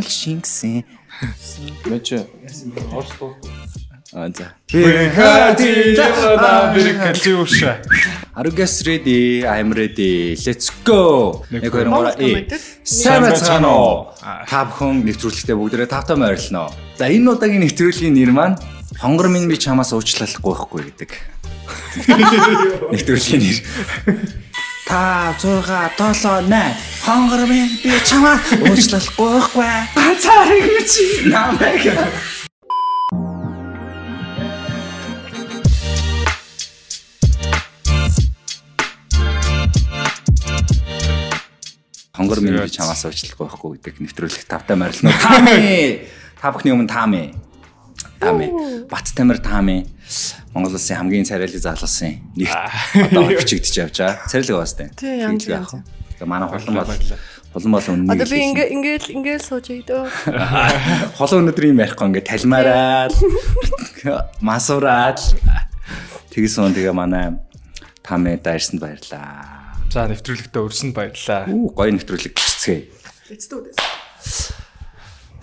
бол шингсэн. Мэж оршлоо. Аа за. Бэрхати бэрхати уушаа. Are you guys ready? I'm ready. Let's go. Нэг хоёр Монгол комеди. Сайн байцгаана уу? Та бүхэн нэвтрүүлэгтээ бүгдээрээ тавтаа морилно. За энэ удаагийн нэвтрүүлгийн нэр маань Хонгор минь би чамаас уучлалахгүй байхгүй гэдэг. Нэвтрүүлгийн нэр. 5 6 7 8 Хонгор минь би чамаас уучлалахгүй байхгүй. Ганцаар гэж намайг Хонгор минь би чамаас уучлахгүй байхгүй гэдэг нэвтрүүлэг тавтай морилно. Тами. Та бүхний өмнө Тами. Тами. Бат тамир Тами. Монгол улсын хамгийн царайлаг залуусын нэг одоо бичигдэж явж байгаа. Царайлаг баас тань. Тий, янз янз. Тэгээ манай холон бол холон бол үнэн. Одоо би ингээ ингээл ингээл сууж идөө. холон өнөдөр юм ярихгүй ингээ талмаараад масуураад тэгсэн тэгээ манай Тами дайрсанд баярлаа. За нэвтрүүлэгтээ өрсөнд баярлаа. Уу гоё нэвтрүүлэг гисцгээе. Let's do this.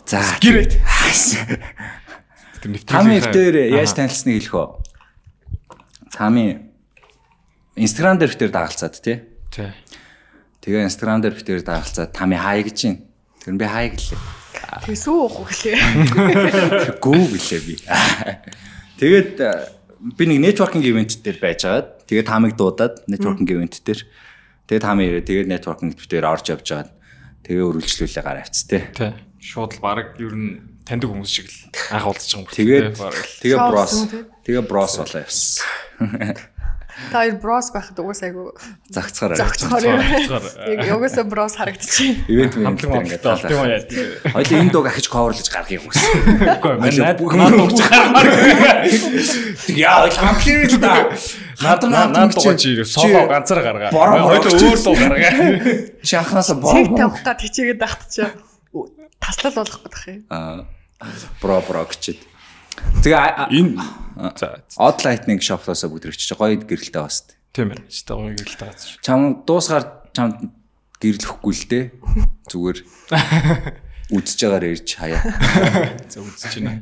За. Гэрээ. Тами Нэвтрүүлэг эвтер яаж танилцсныг хэлэх үү? Тами Instagram дээр эвтер дагалцаад тий. Тий. Тэгээ Instagram дээр эвтер дагалцаад Тами хай гэж юм. Тэр нь би хай гэлээ. Тэгсүү уух гэлээ. Гүү гэлээ би. Тэгээд э, би нэг networking event дээр байжгаад тэгээ Тамиг дуудаад networking event дээр тэгээ Тами ирээ тэгээд networking дээр орж явж байгаа. Тэгээ өрүүлжлүүлээ гараа авц тий. Тий. Шууд л баг ер нь таньдаг хүмүүс шиг л анх уулзч байгаа юм. Тэгээд тэгээ брос тэгээ брос болоо явсан. Та хоёр брос байхад угаас айгу Загцгаар юм. Яг угаасаа брос харагдчихээн. Ивент хамтлаг ингээд яа. Хоёул энэ дог ахиж coverлж гаргах юм гэсэн. Үгүй. Хоёул наад юм угч гармаар. Яа, хамтлаг л да. Надан Наад надан дугаж ирээ. Соло ганцаар гаргаа. Бороо Хоёул бороо өөр дуу гаргаа. Чи анханасаа Цэг боо. тавих гад хичээгээд багтчаа. Таслал болох гэдэг юм. Аа. Бро бро гэчихэд. Тэгээ Энэ за Odd Lightning shop-оосоо бүгд ирчих. Гоё гэрэлтэй бас. тийм. Чи таа гоё гэрэлтэй байгаа. Чам дуусгаар чам гэрлэхгүй л дээ. Зүгээр үдсэж байгаагаар ирж хаяа. За үзэж байна.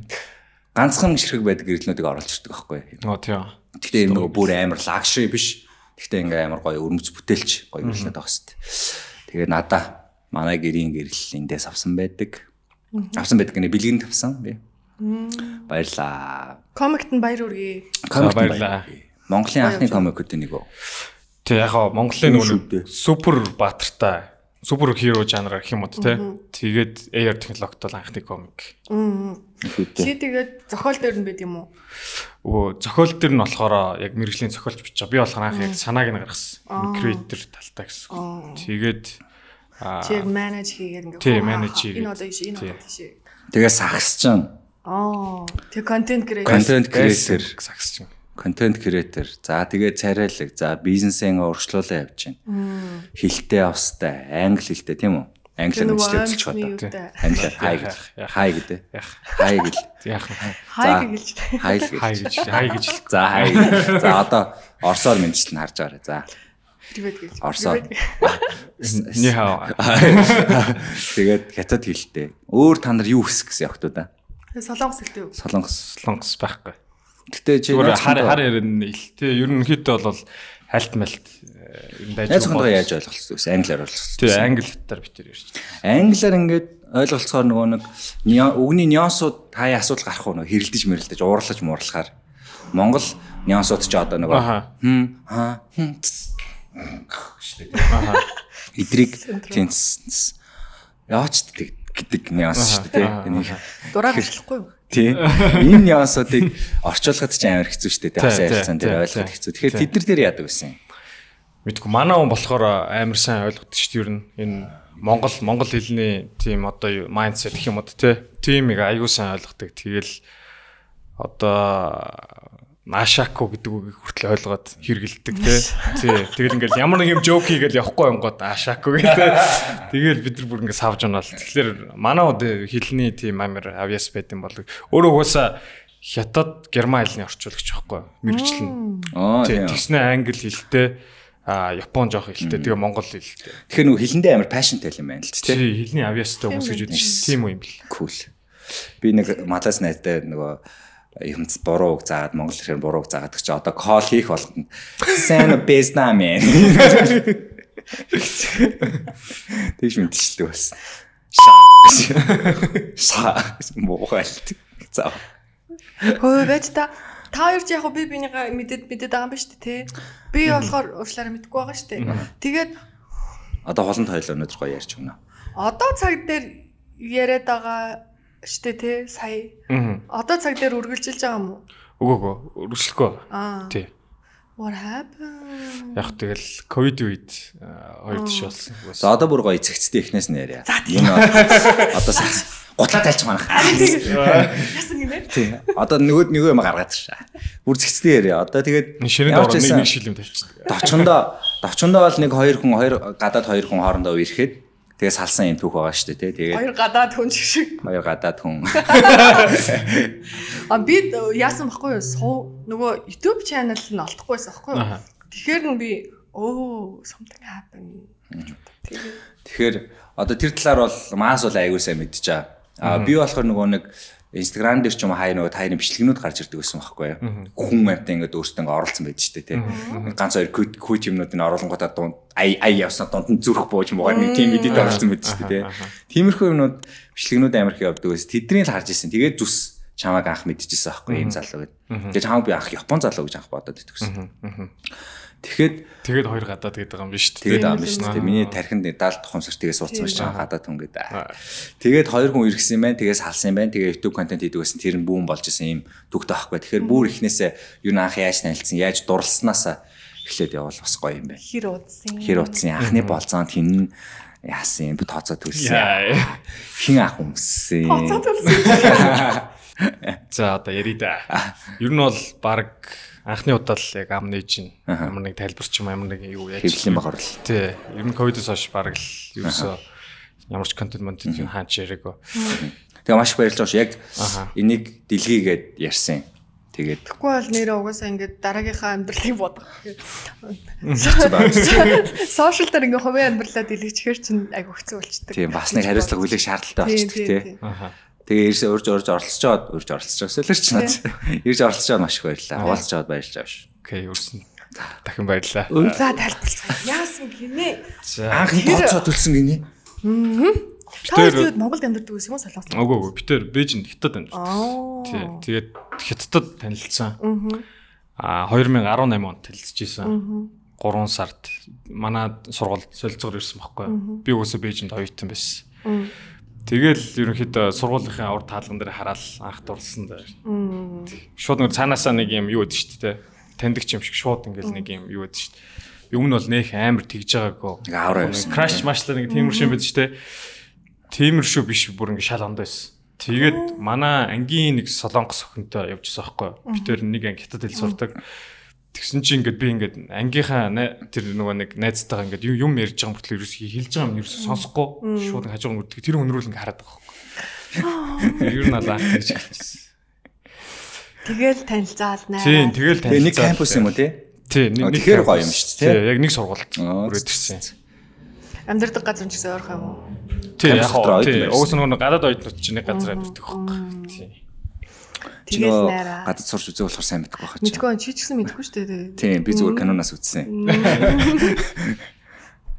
Ганцхан гიშрэг байдаг гэрлнүүдийг оруулж ирдэг байхгүй. Нөө тийм. Гэхдээ энэ нөгөө бүр амар лагшри биш. Гэхдээ ингээ амар гоё өрмөц бүтээлч гоё гэрлнүүд байгаа хэвээр. Тэгээ надаа манай гэрийн гэрэл эндээс авсан байдаг. Авсан байдаг гэнэ бэлгийн тавсан би. Баярлаа. Комикт нь баяр үргээ. Комик баярлаа. Монголын анхны комикүүд нэг үү? Тэг яг хаа Монголын нөгөө супер баатартай супер хиро жанраар гэх юм уу те. Тэгээд AR технологид бол анхны комик. Чи тэгээд зохиол дээр нь байд юм уу? Өө зохиол дээр нь болохоор яг мэрэгжлийн зохиолч бичиж байгаа. Би болохоор анх яг санааг нь гаргасан. Creator талтай гэсэн. Тэгээд Чи яг менеж хийгээд ингээ. Тий, manage хийгээд. Энэ одоо ийш, энэ одоо тийш. Тэгээ сагс ч Аа. Тэг контент креатор. контент креатор, сакс чинь. контент креатор. За тэгээ царайлаг. За бизнесээ урьдчилуулаа явж байна. Хилтэй австай, англи хилтэй тийм үү? Англиар мэдчлээ үзчих одоо. Англиар хай гэж. Хай гэдэг. Яах. Хай гэл. Яах вэ? Хай гэлж. Хай л Хай гэж. гэж хай гэж. За хай. За одоо орсоор мэдчлэн харж байгаарай. За. Тибет гэлж. Орсоор. Ни хаа. Тэгээд хятад хилтэй. Өөр та нар юу хүсэх гэсэн явахтуу Солонгос хэлтэй юу? Солонгос. Солонгос байхгүй. Гэтэ чи хар хар ярина ил. Тэ ерөнхийдөө бол хальт мальт юм байж Найз хондоо яаж ойлголцсон вэ? Англиар ойлголцсон. Тэ англи хятаар битэр ярьж. Англиар ингээд ойлголцохоор нөгөө нэг үгний нюансууд хаяа асуудал гарах уу нөгөө хэрэлдэж мэрэлдэж уурлаж муурлахаар Монгол нюансууд ч одоо нөгөө хм ха хм. Штэ. Аха. Идрийг тэнс яач гэдэг нюанс шүү дээ тий. Энийг Дураа гарчлахгүй юу? тий. Энэ нюансуудыг орчуулахад ч амар хэцүү шүү дээ. Тий, ярилцсан дээр ойлгоход хэцүү. Тэгэхээр тэд нар дээр яадаг байсан. Мэдгүй манай хүн болохоор амар сайн ойлгодог шүү дээ ер нь энэ Монгол Монгол хэлний тийм одоо майндсет гэх юм уу те. Тимийг аягүй сайн ойлгодог. Тэгэл одоо Машако гэдэг үгийг хүртэл ойлгоод хэрэгэлдэг те. Тий. Тэгэл ингээл ямар нэг юм жоок хийгээл явахгүй юм гот Ашако гэдэг. Тэгэл бид нар бүр ингээд савж унаал. Тэгэхээр манай од хэлний тийм амар авьяас байд юм бол өөрөө угаасаа хятад герман хэлний орчуулагч байхгүй. Аа Тий. Тэгснэ англи хэлтэй А Япон жоох хэлтэй. Тэгээ Монгол хэлтэй. Тэгэхээр нөгөө хилэндээ амар пашнтай юм байна л ч тийм. Тий, хэлний авьяастай хүмүүс гэж шээ. Тийм үү юм бэл. Кул. Би нэг Малайз найзтай нөгөө юмц буруу үг заагаад монгол хэлээр буруу үг заагаад чи одоо кол хийх болгоно. Сайн бэснаа мэн. Тэгш мэдчихлээ бас. Шаа. Моохайлт. За. Хөөе байж та та хоёр ч яг би бинийгаа мэдээд мэдээд байгаа юм ба шүү дээ тий. Би болохоор уучлаарай мэдгүй байгаа шүү дээ. Тэгээд Одоо холонд хойлоо өнөдөр гоё ярьж өгнө. одоо цаг дээр яриад байгаа дээ тий сая. Одоо цаг дээр үргэлжилж байгаа юм уу? Үгүй үгүй. Өргөжлөхгүй. Аа. Тий. What happened? Яг тэгэл ковид үед хоёр тиш болсон. За одоо бүр гоё эцэгцтэй ихнээс нь яриа. Энэ одоо гутлаа тайлч манах. Яасан гинэ? Тий. Одоо нөгөө нөгөө юм гаргаад иршаа. Бүр зэгцтэй яриа. Одоо тэгээд орно байсан, нэг шилэм тавьчихсан. Давчондоо давчондоо бол нэг хоёр хүн хоёр гадаад хоёр хүн хоорондоо ирэхэд тэгээ салсан юм түүх байгаа шүү дээ тий. Тэгээд Хоёр гадаад хүн шиг. хоёр гадаад хүн А би яасан баггүй юу? Суу нөгөө YouTube channel нь олдохгүйсэн баггүй юу? Тэгэхээр нь би оо something happened. Тэгээд Тэгэхээр одоо тэр талаар бол маас бол аягүй сайн мэдчихэе. А би болохоор нөгөө нэг Instagram дээр ч юм уу хай нөгөө тайны бичлэгнүүд гарч ирдэг байсан байхгүй юу. Хүн амтаа ингээд өөртөө ингээд оролцсон байдаг шүү дээ тий. Ганц хоёр кут кут юмнуудын оруулангуудаа дунд ай ай явснаа дунд нь зүрх бууж муугаар нэг тийм эдит оролцсон байдаг шүү дээ тий. Тиймэрхүү юмнууд бичлэгнүүд амар их явдаг байсан. Тэднийг л харж ирсэн. Тэгээд зүс чамааг анх мэдчихсэн байхгүй ийм залуу гэд. Тэгээд чамааг би анх Япон залуу гэж анх бодоод итгэсэн. Тэгэхэд Тэгээд хоёр гадаад гэдэг байгаа юм биш үү? Тэгээд аам шүү дээ. Миний тархинд даалт тухамсар тэгээ суудсан байж байгаа гадаад хүн гэдэг. Тэгээд хоёр хүн иргэсэн юм байна. Тэгээ салсан юм байна. Тэгээ YouTube контент хийдэг байсан. Тэр нь бүүн болж исэн юм дүгтэй байхгүй. Тэгэхээр бүр ихнээсээ юу н анх яаж танилцсан, яаж дурлснаасаа эхлээд явал бас гоё юм байна. хэр удсан. Хэр утсан анхны болцоонд хин яасан юм тооцоо төлсөн. Хин ах өмссөн. Хоцоо төлсөн. За одоо ярий да. Ер нь бол баг анхны удаа л яг ам нээж ин ямар нэг тайлбар ч юм ямар нэг юу яаж Хэвлэлийн баг орл. Тий. Ер нь ковидос хойш баг л ерөөсөө ямар ч контент монтент юм хаач яриаг. Тэгээ маш их баярлж байгаа ш. Яг энийг дэлгийгээд ярьсан. Тэгээд Тэгэхгүй бол нэрээ угаасаа ингээд дараагийнхаа амьдралыг бодох. Сошиал дээр ингээд хувийн амьдралаа дэлгэчихэр чинь айгу хэцүү болчихдээ. тийм бас нэг хариуцлага хүлээх шаардлагатай болчихдог тий. Тэгээ ирж урж урж оролцож жоод урж оролцож байгаа сэлэр ч над. Ирж оролцож байгаа маш их баярлаа. Хуваалцаж жоод баярлж байгаа ш. Окей, өрсөн. Дахин баярлаа. За тайлбарлацгаая. Яасан гинэ? Анх энэ тооцоо төлсөн гинэ. Хоёр тэгээд Монголд амьдардаг байсан юм солонгос? Үгүй үгүй. Битэр Бээжинд хятад амьд. Аа. Тий. Тэгээд хятадд танилцсан. Аа 2018 онд танилцчихсан. 3 сард манай сургуульд солилцоогоор ирсэн байхгүй юу? Би угаасаа Бээжинд оюутан байсан. Тэгэл ерөнхийдөө сургуулийн урд таалган дээр хараад анх дурлсан дээр. Шууд нэг цаанаасаа нэг юм юу гэдэг шүү дээ. Таньдаг юм шиг шууд ингээл нэг юм юу гэдэг шүү дээ. Би өмнө бол нэх амар тэгж байгаагүй. Нэг авраа явсан. Краш машлаа нэг тиймэр шиг байдаг шүү дээ. Тиймэр шүү биш бүр ингээ шал онд байсан. Тэгээд манай ангийн нэг солонгос охинтой явжсан байхгүй? Би тэр нэг анги хятад хэл сурдаг. Тэгсэн чинь ингээд би ингээд ангийнхаа тэр нөгөө нэг найзтайгаа ингээд юм- ярьж байгаа мөртлөө ерөөс хэлж байгаа юм ерөөс сонсохгүй шууд хажуугаар нүдг тэр өнрүүл ингээд хараад байгаа. Тэр ер нь алаа гэж хэлчихсэн. Тэгэл танилцаал наа. Тийм тэгэл Тэгээ нэг кампус юм уу тий? Тий нэг тэгэхээр гоё юм шүү дээ, Тий тий? яг нэг сургуульд Аа, өрөөд ирсэн. Амьдардаг газар ч гэсэн ойрхон юм уу? Тий Кампус яг байсан. уус нөгөө гадаад оюутнууд чинь нэг газар амьддаг байхгүй. Тий. Тэгэл нөгөө найраа. гадаад сурч үзэх болохоор сайн мэдгүй чи. Мэдгүй чи ч гэсэн мэдгүй шүү дээ. Тийм би зүгээр канонаас үзсэн.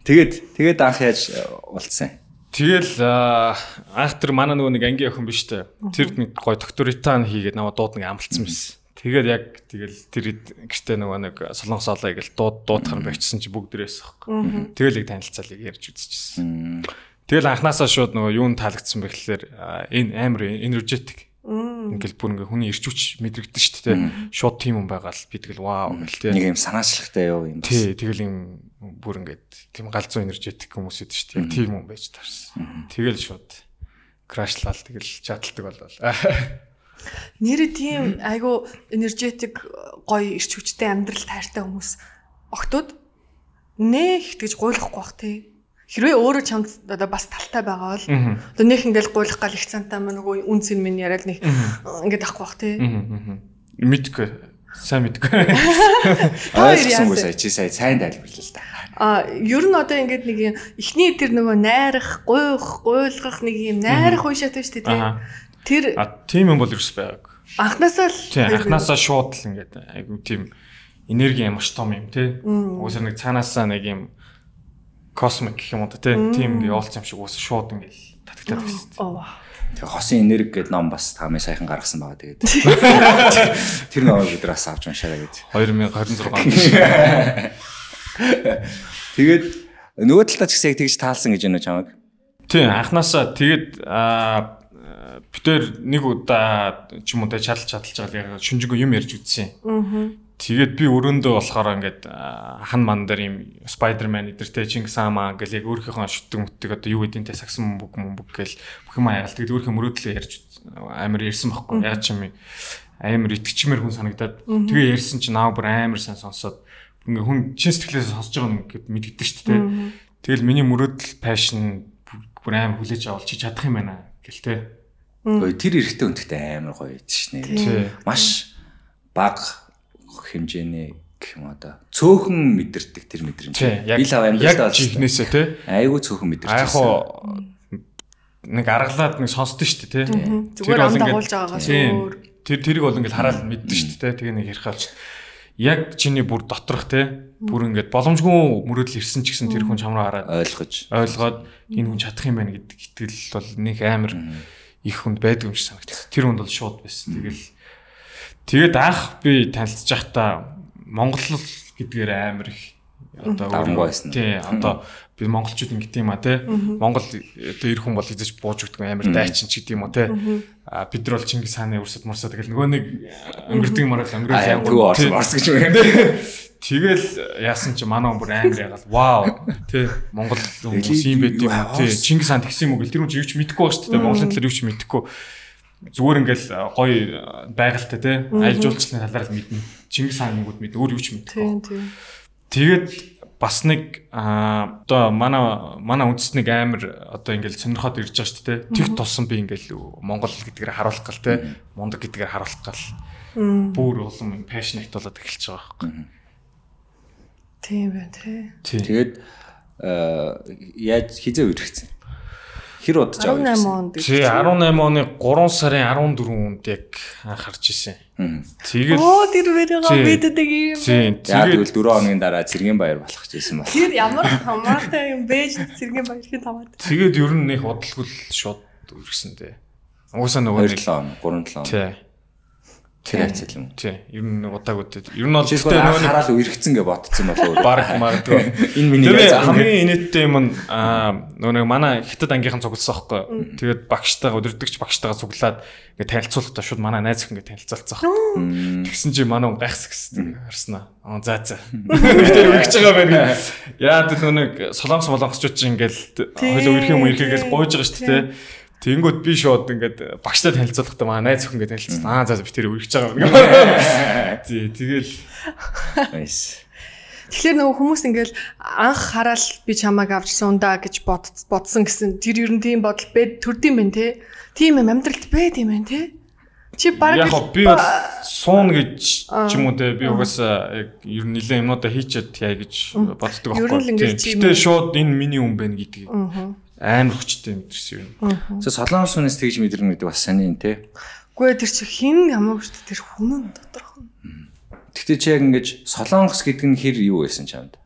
Тэгээд тэгээд анх яаж уулзсан? Тэгэл аа, анх тэр манай нөгөө нэг ангийн охин биш үү? Тэр нэг гой докторитан хийгээд намайг дууд нэг амлцсан байсан. Тэгээд яг тэгэл тэр гэртээ нөгөө нэг солонгос олоо гэл дууд дуудахаар багчсан чи бүгд дээрээс байхгүй. Тэгэл яг танилцаалыг ярьж үзчихсэн. Тэгэл анханасаа шууд нөгөө юунд таалагдсан бэ гэхэлэр энэ амар энержетик. Ингээл бүр ингээ хүний ирч хүч мэдрэгдэн шүү дээ. Шууд тим юм байгаа л би тэгэл вау гэл Нэг тээ. юм санаачлагтай юу юм бас. Тий, тэгэл юм бүр ингээд тийм галзуу энержетик хүмүүс идэв шүү дээ. Тийм юм байж таарсан. Тэгэл шууд крашлал тэгэл чадалдаг болвол. Нэрээ тийм айгу энержетик гоё ирч хүчтэй амьдрал тайртай хүмүүс октод нэх итгэж гуйлахгүй бах тий. Хэрвээ өөрөө чамд одоо бас талтай байгаа бол одоо нэх ингээл гуйлах гал их цантаа мань нөгөө үн цэн минь яриад нэг ингээд авахгүй бах тий. Мэдгүй. Сайн мэдгүй. Ойлгосонгүй сая чи сая сайн тайлбарлаа л да. А ер нь одоо ингээд нэг юм эхний тэр нөгөө найрах, гуйх, гуйлгах нэг юм найрах үе шат шүү дээ тий. Тэр тийм юм бол ерөөс байгааг. анханасаа л Тийм анханасаа шууд л ингээд айгу тийм энерги маш том юм тий. Уусаа нэг цаанаасаа нэг юм космик гэх юм уу тий. Тийм ингээд явуулсан юм шиг уусаа шууд ингээд татагтаад байсан. Тэгээ хосын энерги гэдэг ном бас таамын сайхан гаргасан байгаа тэгээд. Тэр номыг бид бас авч уншаарай гэж. 2026 онд. Тэгээд нөгөө талдаа ч гэсэн яг тэгж таалсан гэж байна уу чамайг? Тийм анханасаа тэгээд аа битэр нэг удаа ч юм уу тэ чадал чадалж байгаа яг шүнжэнгөө юм ярьж үзсэн. Аа. Тэгээд би өрөөндөө болохоор ингээд аа, хан ман дээр юм Spider-Man эдэртэй Чингис хаан маа гэл яг өөрийнхөө шүтдэг мүтдэг одоо юу гэдیں те сагсан бүг мөмбөг гэл бүх юм аягаал тэгээд өөрийнхөө мөрөөдлөө ярьж амар ярьсан байхгүй яг ч юм амар итгэчмэр хүн санагдаад тэгээ ярьсан чинь наа бүр амар сайн сонсоод ингээ хүн чин сэтгэлээс сонсож байгаа нь ингээд мэддэг шүү дээ. Тэгэл миний мөрөөдөл passion бүр амар хүлээж авал чи чадах юм байна гэл те. Ой тэр эрэгтэй хүндтэй амар гоё байд шнэ. Маш бага хэмжээний гэх юм одоо цөөхөн мэдэрдэг тэр мэдрэмж. Тий. Би л амьдралдаа яг жихнээсээ те. айгүй цөөхөн мэдэрч А яг нэг аргалаад нэг сонсдоо шүү дээ те. Зүгээр ам дагуулж байгаагаас өөр. Тэр тэрийг бол ингээд хараад мэддэг шүү дээ те. Тэгээ нэг ярих авч. Яг чиний бүр доторх те. Бүр ингээд боломжгүй мөрөөдөл ирсэн ч гэсэн тэр хүн чамраа хараад ойлгож ойлгоод энэ хүн чадах юм байна гэдэг итгэл бол нэг амар их хүнд байдаг юм шиг санагдав. Тэр хүнд бол шууд байсан. Тэгэл тэгээд анх би танилцж байхдаа Монгол гэдгээр амар их одоо байсан. Тий, одоо би монголчууд ингэдэг юм а тий. Монгол одоо ирэх хүн бол эзэж бууж өгдөг амар дайчин ч гэдэг юм уу тий. А бид нар бол Чингис хааны өрсөд морсод тэгэл нөгөө нэг өнгөрдөг юм арал ангууд, юу орс тий. гэж юм. Тэгэл яасан чи манай хүн бүр амар ягаал вау тий. Монгол хүмүүс юм байт юм тий. Чингис хаан тэгсэн юм уу гэл тэр хүн чи юу ч мэдэхгүй байгаа шүү дээ. Монголын талаар юу ч мэдэхгүй зүгээр ингээл гоё байгальтай тий аялал жуулчлалын талаар л мэднэ Чингис хаан гингүүд мэд өөр юу ч мэдэхгүй. Тэгээд бас нэг одоо манай манай үндэснийг амар одоо ингээл сонирхоод ирж байгаа шүү дээ. Тэг тулсан би ингээл Монгол гэдгээр харуулах гал те. Мундаг гэдгээр харуулах гал. Бүр улам passionate болоод эхэлж байгаа байхгүй. Тийм байна тий. Тий. Тэгээд аа, яаж хизээ үргэцсэн? хэр удаж авсан? 18 онд. Тий 18 оны 3 сарын 14-нд яг анхаарч ирсэн. Тэгэл Оо тэр бэрэг бидэдэг юм. Тий тэгэл 4 хоногийн дараа цэргийн баяр болох гэсэн байна. Тэр ямар хамаатай юм бэж цэргийн баяр хэд хамаатай. Тэгээд ер нь нэг бодлгүй шууд үргэсэн дээ. Угсаа нөгөө 2 7 он 3 7 он. Тий Тэр хавцал юм. тий ер нь нэг удаагүй дээ. Ер нь бол Чи гэхдээ нөгөө нэг хараал үргэцэн гэж бодсон болов уу? баг магадгүй. Энэ миний яз хамгийн инээдтэй юм нь аа нөгөө нэг манай хятад ангийнхан цугласан байхгүй. Тэгээд багштайгаа өдөрдөгч багштайгаа цуглаад ингээд танилцуулахдаа шууд манай найз их ингээд танилцуулсан байхгүй. Тэгсэн чи манай хүн гайхс гэсэн харснаа. Аа за за. Тэр үргэж байгаа байна. Яа тэр нөгөө нэг солонгос молонгосчууд чинь ингээд хойлоо ирэх юм гэж гойж байгаа шүү дээ. Тэнгүүд би шууд ингээд багштай танилцуулахдаа манай найз өхөн ингээд танилцсан. Аа за би тэр үргэж байгаа. Тий тэгэл. Тэгэхээр нөгөө хүмүүс ингээл анх хараал би чамааг авчсан да гэж бод бодсон гэсэн тэр ер нь тийм бодол бэд төрдөм байх те. Тийм юм амьдралд байд юм байна те. Чи баг Яг би суун гэж ч юм уу те би угаасаа яг ер нь нэлээд юмнуудаа хийчихэд яа гэж боддог Ер нь л байхгүй. Тийм. Гэтэ шууд энэ миний хүн байна гэдгийг амар хүчтэй мэдэрсэн юм. За солонгос хүнээс тэгж мэдэрнэ гэдэг бас сони юм те. Гүй тэр чи хин шүү дээ тэр хүн нь доторх. Гэхдээ чи яг ингэж солонгос гэдэг нь хэр юу байсан чамд?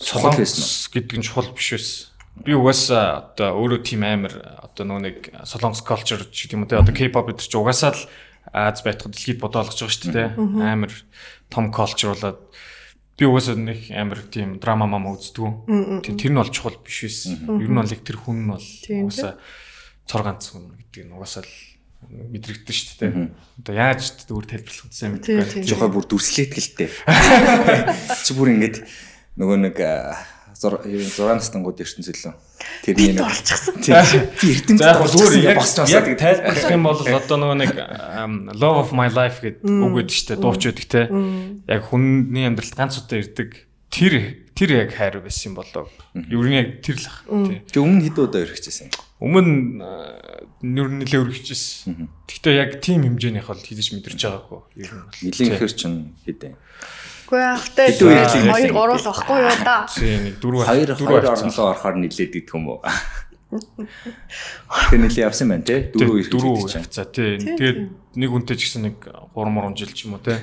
Чухал байсан уу? Солонгос гэдэг нь чухал биш байсан. Би угаасаа одоо өөрөө тийм амар одоо нөгөө нэг солонгос culture ч гэдэг юм уу те одоо K-pop гэдэг чи угаасаа л Аз байтгад дэлхийд бодоо олгож байгаа шүү дээ те. Амар том culture болоод би угаасаа нэг амар тийм драма мама үздэг. Тэр нь бол чухал биш байсан. Ер нь бол яг тэр хүн нь бол угаасаа цор ганц хүн гэдэг нь угаасаа л мэдрэгдэн шүү дээ. Одоо яаж өөр тайлбарлах Тийм, мэдгүй. Жохоо бүр дүрслээд гэлтэй. Чи бүр ингэж нөгөө нэг 6 настангууд ертөнцөлөө. Тэрний нэг Орчихсан. би ертөнцөд За яг зүгээр яг тайлбарлах юм бол одоо нөгөө нэг love of my life гэдэг үг гэдэг чинь дууч байдаг те. Яг хүний амьдралд ганц удаа ирдэг. Тэр тэр яг хайр байсан юм болоо. Ер нь яг тэр л ах. Чи өмнө хэд удаа өргөжсэн? Өмнө э, нүр нэлээ өргөжчихсэн. Гэхдээ яг тим хэмжээнийх бол хийж мэдэрч байгаагүй. Ер нь бол. Нилийн ихэр чинь хэдэ. Үгүй ахтай Хэдэн үеийн тэгээд хэлээ? 2 3 л баггүй юу да. Тийм нэг дөрөв Хоёр дөрөв хоёр харцсан. орнолоо орохоор нилээд идэх юм уу? Тэр нилийн явсан байна те. Дөрөв ирэх дөрөв гэдэг чинь. хавцаа тий. Тэгээд нэг үнтэй ч гэсэн нэг 3 мөрөн жил ч юм уу тий.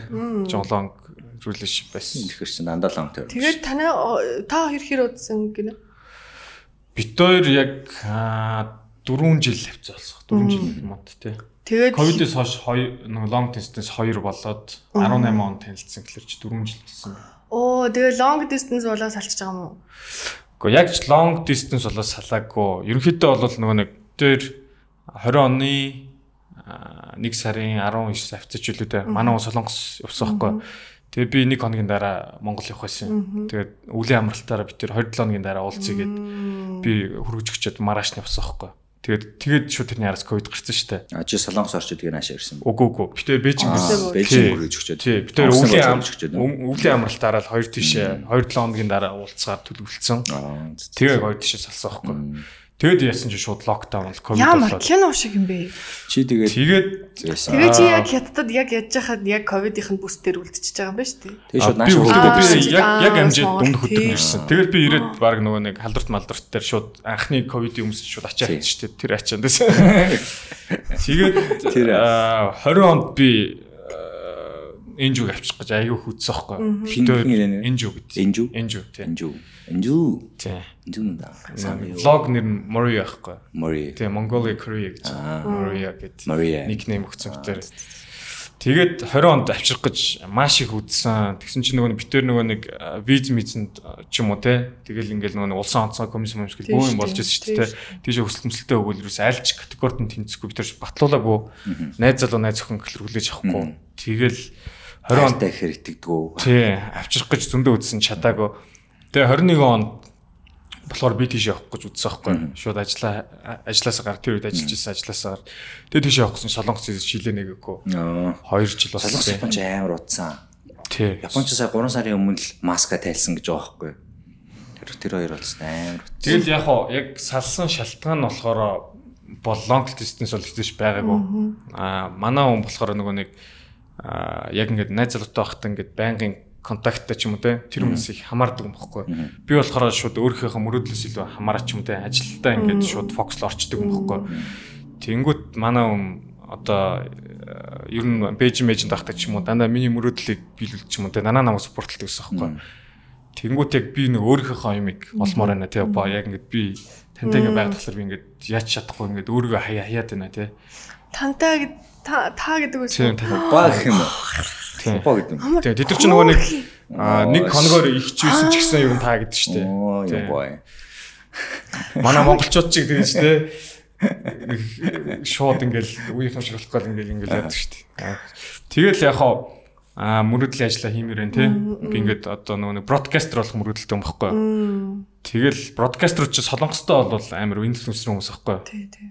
Жонлонг relationship байсан. Чинь дандаа лам тэр. Тэгээд танай о, та хоёр хэр удсан гинэ? Бит хоёр яг 4 жил хавцаа болсон. 4 жил мод тий. Тэгээд Ковидээс хойш нэг long distance 2 болоод 18 он танилцсан гэхэлэр чи 4 жил болсон. оо тэгээд long distance болоо салчиж байгаа юм уу? Гэхдээ яг ч long distance болоо салаагүй. Ерөнхийдөө бол нөгөө нэг дээр 20 оны а, нэг сарын 19 авцаач үлээ манай уу солонгос явсан байхгүй. Тэгээ би нэг хоногийн дараа Монгол явах байсан. Тэгээд үлийн амралтаараа би тэр 27 хоногийн дараа уулзъя гэд би хөргөж өчөөд маргааш нь явсан байхгүй. Тэгээд тэгээд шууд тэрний араас ковид гарсан шүү дээ. А чи солонгос орчод гээ наашаа ирсэн. Үгүй үгүй. Би тэр Бээжин гэсэн. Бээжин Тий. хүргэж өчөөд. Тий. Би тэр Онгоцны үлийн болж ам өчөөд. үлийн амралтаараа л хоёр тишээ 2 7 хоногийн дараа уулзгаар төлөвлөсөн. Аа. Тэгээ хоёр тишээ салсан байхгүй. Тэгэд яасан чи шууд локдаун бол ковид Ямар болоод. кино шиг юм бэ? Чи тэгээд Тэгээд зээсэн. Тэгээ чи яг хятадд яг яж хахад яг ковидын бүс дээр үлдчихэж байгаа юм байна шүү дээ. Тэгээ А, шууд үлдээ Аа, би яг яг дунд хөтөр тий. ирсэн. Тэгээд би ирээд баг нөгөө нэг халдварт малдварт дээр шууд анхны ковидын өмнөс шууд ачаа Тий. хийсэн шүү дээ. Тэр ачаанд дэс. Тэгээд Тэр, аа, 20 онд би энжүүг авчих гэж аягүй хүдсэн байхгүй. Нь? энжүү гэдэг. Энжүү? Энжүү тий. Энжүү. Энжүү. Тий. Энжүү юм да. Сайн юу? Лог нэр нь Moria байхгүй. Мори. Тэгээ Mongolia Korea гэж Moria гэдэг никнейм өгсөн битэр. Тэгээд 20 онд авчрах гэж маш их үдсэн. Тэгсэн чинь нөгөө битэр нөгөө нэг виз мизэнд ч юм уу те. Тэгэл ингээл нөгөө нэг улсын онцгой комиссион юмшгэл Тийм бөө юм болж ирсэн шүү дээ. Тийш өсөлт мөсөлтөө өгвөл ерөөс альч категорид нь тэнцэхгүй битэр батлуулаагүй. Найз залуу найз гэхэл хүлээж авахгүй. Тэгэл 20 онд ихэр итгэдэггүй. Тий, авчрах гэж зөндөө үдсэн чадаагүй. Тэгээ 21 онд болохоор би тийш явах гэж үдсэн байхгүй. Шууд ажиллаа ажилласаа гар тэр үед ажиллаж байсан ажилласаа гар. Тэгээ тийш явах гэсэн солонгос шилээ нэгэхгүй. Аа. 2 жил болсон. Солонгос Японч амар утсан. Тий. Японч сая 3 сарын өмнө л маска тайлсан гэж байгаа байхгүй. Тэр тэр хоёр болсон амар. Тэгэл яг хоо яг салсан шалтгаан нь болохоор бол long distance бол хэзээш байгаагүй. Аа манай хүн болохоор нөгөө нэг аа яг ингээд найз залуутай байхдаа ингээд байнгын контакттай ч юм уу те тэр хүмүүс их хамаардаг юм бохгүй. Би болохоор шууд өөрийнхөө мөрөөдлөөс илүү хамаарч юм те ажилдаа ингээд шууд фокусло орчдөг юм бохгүй. Тэнгүүт манай хүн одоо э, ер нь бэйж мэйжэнд байхдаа ч юм уу дандаа миний мөрөөдлийг биелүүлж ч юм уу те данаа намайг спортлдог гэсэн бохгүй. Тэнгүүт яг би нэг өөрийнхөө юмыг олмоор байна те ба яг ингээд би тантай ингээд байгаад болохоор би ингээд яач чадахгүй ингээд өөрийгөө хаяа хаяад байна те. Тантай та та гэдэг та. Ба гэх юм уу? Тийм. Ба гэдэг юм. Тийм тэд нар ч нөгөө нэг аа, нэг хоногоор их ч ч гэсэн ер нь та гэдэг шүү дээ. Оо, Тийм. юм бай. Манай монголчууд чиг тэгэж те нэг шууд ингээл үеийнхэн шиг болохгүй ингээл ингээл яадаг шүү дээ. Тэгэл яг хаа а мөрөдлийн ажилла хиймээр байна те. Би ингээд одоо нөгөө нэг бродкастер болох мөрөдөлтэй юм баггүй. Тэгэл бродкастер ч солонгостой бол амар инфлюенсер хүмүүс баггүй. Тий, тий.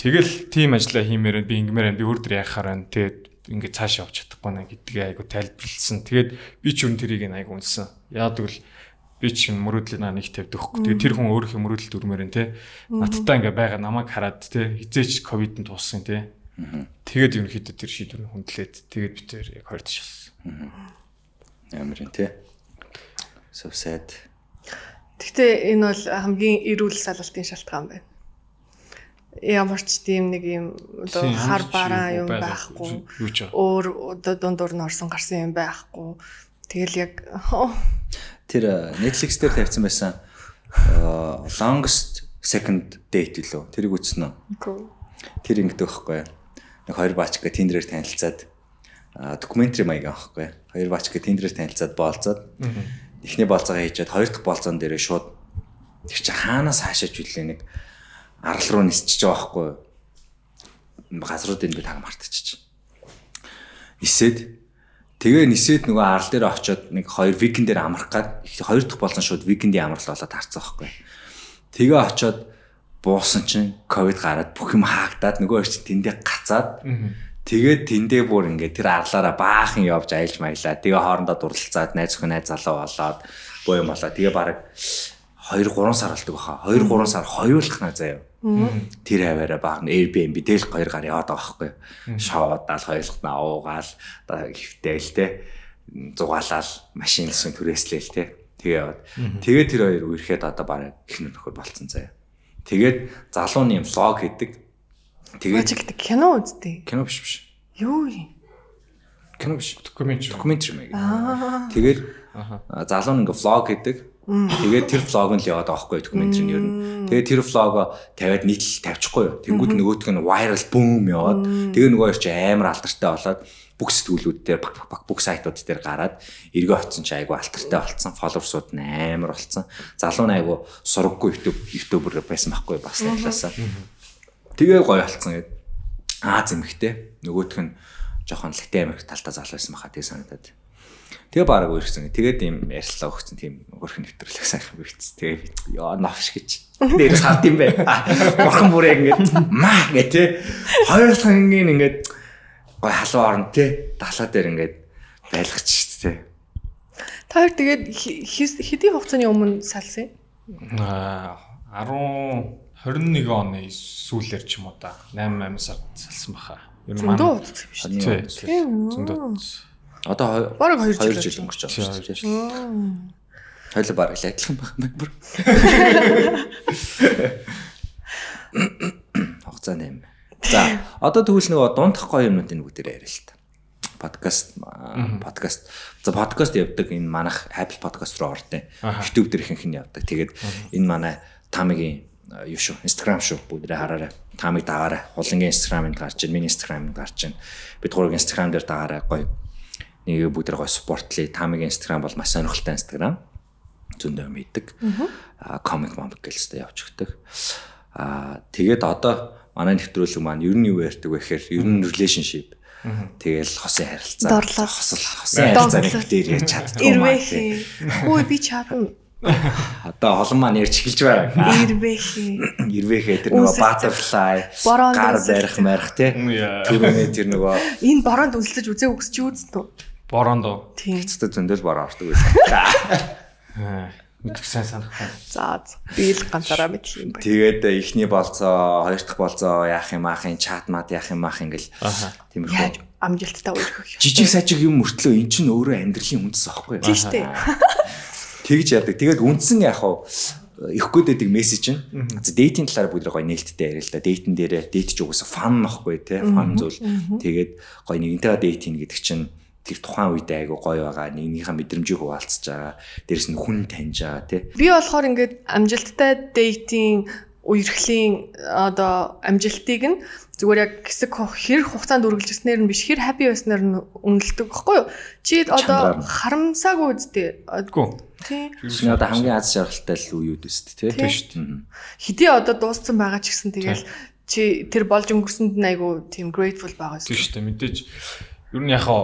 Тэгэл тим ажилла хиймээр би ингэмээр би өөр дөр яхаар байна. Тэгээд ингээд цаашаа явж чадахгүй наа гэдгийг айгу тайлбарлсан. Тэгээд би ч юу тэрийг нь айгу үнсэн. Яагаад гэвэл би ч мөрөөдлийн наа нэг тавьдаг хөхгүй. Тэгээд тэр хүн өөрийнхөө мөрөөдөлд өрмөр нь те. Надтай ингээд байгаа намайг хараад те хизээч ковидд туусан те. Тэгээд ерөнхийдөө тэр шийдвэр хүндлээд тэгээд би тэр яг хоёр тишсэн. Амар юм те. So sad. Гэхдээ энэ бол хамгийн эрүүл салалтын шалтгаан байна. Ямар ч тийм нэг юм одоо хар бараа юм байхгүй. Өөр одоо дундуур нь орсон гарсан юм байхгүй. Тэгэл яг Тэр э, Netflix дээр тавьсан байсан э, longest second date лөө. Тэрийг үзсэн үү? Тэр ингэдэг байхгүй. Нэг хоёр баачка Tinder-ээр танилцаад а докюментари маяг аахгүй. Хоёр баачка Tinder-ээр танилцаад боолцоод эхний болцоогоо хийчихэд хоёр дахь болцоон дээрээ шууд тэр чи хаанаас хаашаач үлээ нэг арал руу нисчихэж байгаа байхгүй. Газруудын би таг мартчих. Нисээд тэгээ нисээд нөгөө арал дээр очиод нэг хоёр викенд дээр амрах гад их хоёр дахь болцон шууд викендийн амрал болоод харцсан байхгүй. Тэгээ очиод буусан чинь ковид гараад бүх юм хаагдаад нөгөө чинь тэндээ гацаад тэгээд тэндээ бүр ингээд тэр арлаараа баахан явж аялж маялаа. Тэгээ хоорондоо дурлалцаад найз охин найз залуу болоод боо юм болоо. Тэгээ баг 2 3 сар болдог баха. 2 3 сар хоёулах наа заяа. Тэр хаваараа баг Airbnb дээл хоёр гар яваад байгаа байхгүй. Шоудаал хоёулахна уугаал одоо хөвтэйл те зугаалал машин гэсэн түрээслээл те. Тэгээ яваад. Тэгээд тэр хоёр үерхэд одоо баг их нөхөр болцсон заяа. Тэгээд залууны влог хийдэг. Тэгээд Project кино үздэг. кино биш биш. Юу юм? Кино биш. Докюментари. Докюментари маяг. Тэгээд залуу ингээ влог хийдэг. Тэгээд тэр влог нь л яваад байгаа байхгүй докюментари нь ер нь. Тэгээд тэр влогоо тавиад нийтлэл тавьчихгүй юу. Тэнгүүд нөгөөтг нь viral boom яваад тэгээд нөгөө хоёр чи амар алдартай болоод бүх сэтгүүлүүд дээр баг баг бүх сайтууд дээр гараад эргөө очсон чи айгу алтартай болцсон фолловерсууд нь амар болцсон. Залуу нь айгу сураггүй YouTube YouTuber байсан байхгүй бас талаасаа. Тэгээ гоё болцсон гэдэг. Аа зэмхтэй. Нөгөөх нь жоохон лэгтэй амирх талтаа залуу байсан баха тэгээ санагдаад. Тэгээ бараг үргэлжсэн. Тэгээд ийм ярьслаа өгсөн тийм өрхөн нэвтрүүлэг сайхан бигц. Тэгээ би яа навш гэж. Дээр хавд юм бэ. Бурхан бүрээ ингээд маа гэ тэ. Хоёр сангийн ингээд гой халуун орно тэ. Далаа дээр ингээд байлгач шүү дээ. Та хоёр тэгээд хэдийн хугацааны өмнө салсан юм? Аа 10 21 оны сүүлээр ч юм уу да 8 8 сард салсан баха. Ер нь Зөндөө удацсан юм шүү. Тий. Тийм үү? Зөндөө. Одоо Бараг хоёр жил өнгөрч байгаа шүү дээ. Хоёул бараг л адилхан байна бүр. Хугацааны юм. За, одоо тэгвэл нөгөө дундах гоё юмнуудын нэг дээр яриа л та. Подкаст подкаст за подкаст явдаг энэ манах Apple podcast руу ордیں۔ YouTube дээр ихэнх нь явдаг. Тэгээд энэ манай Тамигийн юу шүү Instagram шүү бүгдээ хараарай. Тамиг дагаарай. Хулангийн Instagram-д гарч байна. Миний Instagram-д гарч байна. Бид гурвын Instagram дээр дагаарай. Гоё. Нэг бүгдээ гоё спортлий. Тамигийн Instagram бол маш сонирхолтой Instagram зөндөө мэддэг. Аа комик момик гэлстэй явж өгдөг. Аа тэгээд одоо манай нэвтрүүлэг маань ер нь юу ярьдаг вэ гэхээр ер нь relationship. Тэгэл хосын харилцаа. Дорлол. Хосол хосын харилцааны Дорлол. дээр яаж чаддгүй юм аа. Ирвэхи. Хөөе би чадна. Одоо олон маань ярьж эхэлж байна. Ирвэхи. Ирвэхэ тэр нөгөө butterfly Бороонд гар барих марих тий. Яа. Түрүүний тэр нөгөө Энэ бороонд үнсэлж үзээ өгсч юу үст үү? Борондоо. Тийм. цэцтэй зөндөл бороо ордог байсан. Аа. Мэдэх сайн санахгүй. За за. би л ганцаараа мэдэх юм байна. Тэгээд эхний болцоо, хоёр дахь болцоо яах юм аах чат мат яах юм аах ингээл. Тиймэрхүү. Амжилттай өргөх жижиг сажиг юм мөртлөө эн чинь өөрөө амьдралын үндэс аахгүй юу? Тийм шүү дээ. Тэгж яадаг. Тэгээд үндсэн яг хав ихгүй дэдэг мессеж нь. За дейтинг талаар бүгд гоё нээлттэй яриа л да. Дейтин дээрээ дейт ч угсаа фан нөхгүй те. Фан зүйл. Тэгээд гоё нэгнтэйгээ дейтинг гэдэг чинь тэр тухайн үедээ айгу гоё байгаа. Нэгнийхээ мэдрэмжийг хуваалцаж байгаа. Дээрэс нь хүн таньж байгаа те. Би болохоор ингээд амжилттай дейтинг үерхлийн одоо амжилтыг нь зүгээр яг хэсэг хэр хугацаанд үргэлжилснээр нь биш хэр happy байснаар нь үнэлдэг байхгүй юу? Чи одоо харамсаагүй үсттэй. Гүү. Тийм. Чиний одоо хамгийн аз жаргалтай л үеуд өст те. Тийм шүү дээ. Хэдий одоо дууссан байгаа ч гэсэн тэгэл чи тэр болж өнгөрсөнд нь айгу тийм grateful байгаа Тийм шүү. шүү дээ. Мэдээж ер нь яхаа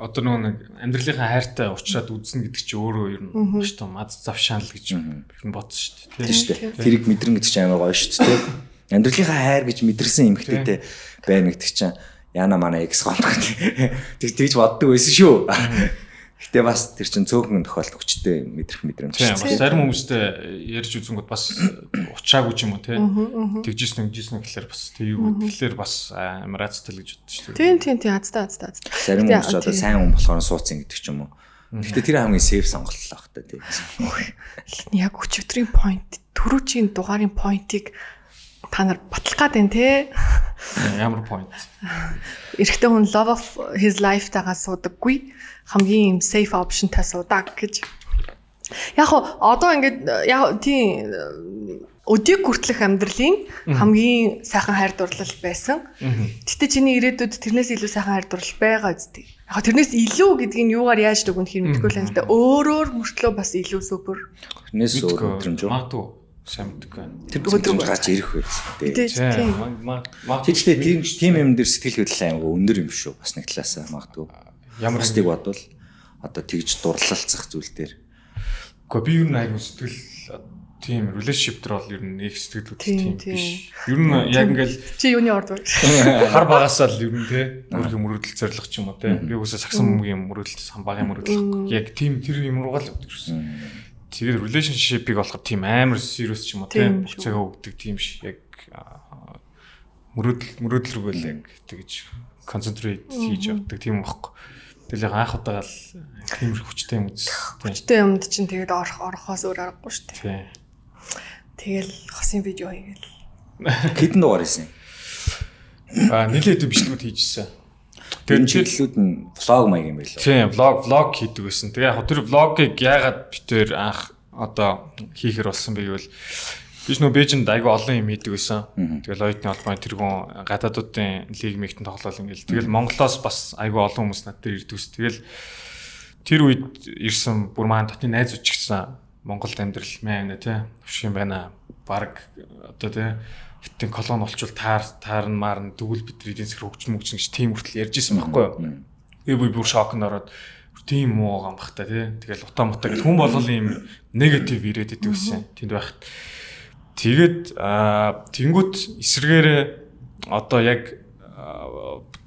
одоо нөгөө нэг амьдралынхаа хайртай уучраад үзнэ гэдэг чи өөрөө ер нь маш том аз завшаал гэж ер нь бодсон шүү дээ. Тийм шүү дээ. Тэрийг мэдрэн гэдэг чинь амар гоё шүү дээ. Амьдралынхаа хайр гэж мэдэрсэн эмгтээтэй байна гэдэг чинь яна манай экс гол гэдэг. Тэг тэгж боддог байсан шүү. Гэтэ бас тэр чинь цөөхөн тохиолдол хүчтэй мэдрэх мэдрэмж шүү бас дээ. зарим хүмүүстэй ярьж үзэнгүүт бас учаагүй ч юм уу те. Тэгжсэн нэгжсэн гэхэлэр бас тэг юу гэхэлэр бас амар азтай л гэж бодсон шүү дээ. Тийм тийм тийм азтай азтай азтай. Зарим хүмүүс одоо сайн хүн болохоор сууцсан гэдэг ч юм уу. Гэтэ тэр хамгийн сейф сонголт л баг та тийм. Яг өчигдрийн point түрүүчийн дугаарын point-ыг та нар батлах гад байна те. Ямар point. Эрэгтэй хүн love of his life тагаа суудаггүй хамгийн юм safe option-тай суудаг гэж. Яг одоо ингээд яг тийм өдийг хүртлэх амьдралын хамгийн сайхан хайр дурлал байсан. Гэтэ чиний ирээдүйд тэрнээс илүү сайхан хайр дурлал байгаа үстэй. Яг тэрнээс илүү гэдгийг нь юугаар яаж дүгнэх хэрэг мэдэхгүй л байна л да. Өөрөөр мөртлөө бас илүү супер. Тэрнээс өөр мэдрэмж үү? Магадгүй сайн мэдгүй. Тэр мэдрэмж гарч ирэх байх тийм. Магадгүй тийм тийм юм дээр сэтгэл хөдлөл аймаг өндөр юм шүү. Бас нэг талаасаа магадгүй. Ямар Бусдыг бодвол одоо тэгж дурлалцах зүйл дээр. Гэхдээ би юу нэг сэтгэл тийм relationship төр бол ер нь нэг сэтгэл хөдлөл Тийм, биш. Ер нь яг ингээл Чи юуны орд вэ? хар багасаа л ер нь те өөрхөн мөрөдөл зориг ч юм уу те. Би үгүйсээ сагсан мөгийн мөрөдөл самбагийн мөрөдөл. Яг тийм тэр юм руугаа л өгдөг шсэн. Тэгээд relationship-ийг болохоор тийм амар serious ч юм уу те Тийм. шүү. буцаага өгдөг тийм ш. Яг аа, мөрөөдөл мөрөөдөл рүү л яг тэгж концентрейт хийж явдаг тийм байхгүй. Тэгэл яг анх удаага л тиймэр хүчтэй юм үзсэн. Тийм. Хүчтэй юмд чинь тэгээд орох орохоос өөр аргагүй шүү дээ. Тэгэл хосын видео хийгээл. Хэдэн дугаар хийсэн? Аа нилээд бичлэгүүд хийжсэн. Тэр чиглэлүүд нь влог маяг юм байлаа. Тийм, влог влог хийдэг байсан. Тэгээ яг тэр влогийг яагаад битээр анх одоо хийхэр болсон бэ гэвэл биш нөө Бээжинд айгүй олон юм хийдэг байсан. Тэгэл оюутны холбооны тэргүүн гадаадуудын лиг мэгтэн тоглоал ингээл. Тэгэл Монголоос бас айгүй олон хүмүүс над дээр ирдэг ус. Тэгэл тэр үед ирсэн бүр маань дотны найз үуч гисэн Монголд амьдрал мэн тий. Төвшин байна. Бараг одоо тий хиттэн колон олчвол таар таарн маарн дүүл бидний эдийн засаг хөгжим мөгжин гэж тийм хүртэл ярьж исэн байхгүй юу? Би бүр бүр шокнд ороод тийм муу гам бах та тий. Тэгэл утаа мутаа гэл хүн болгол юм негатив ирээд идэв гэсэн. Тэнд байхад. Тэгээд аа тэнгууд эсрэгээрээ одоо яг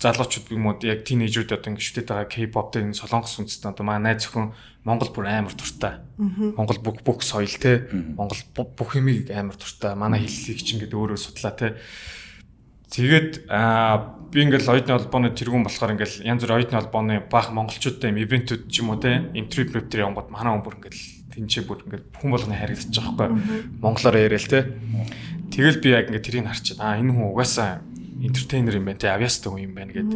залуучууд юм уу яг тинейжүүд одоо ингэ шүтээд байгаа K-pop дээр энэ солонгос үндэстэн одоо манай найз зөвхөн Монгол бүр амар дуртай. Монгол бүх бүх соёл те. Монгол бүх юмыг амар дуртай. Манай хэллийг ч ингээд өөрөө судлаа те. Тэгээд аа би ингээл оюутны холбооны тэргүүн болохоор ингээл янз бүр оюутны холбооны баах монголчуудтай юм ивентүүд ч юм уу те. Веб дээр явгод манай хүн бүр ингээл тэнцээ бүр ингээд хүн болгоны байгаа байхгүй. Монголоор яриа л те. Тэгэл би яг ингээд тэрийг харчаад аа энэ хүн угаасаа энтертейнер юм байна те. Авьяастай хүн юм байна гэд.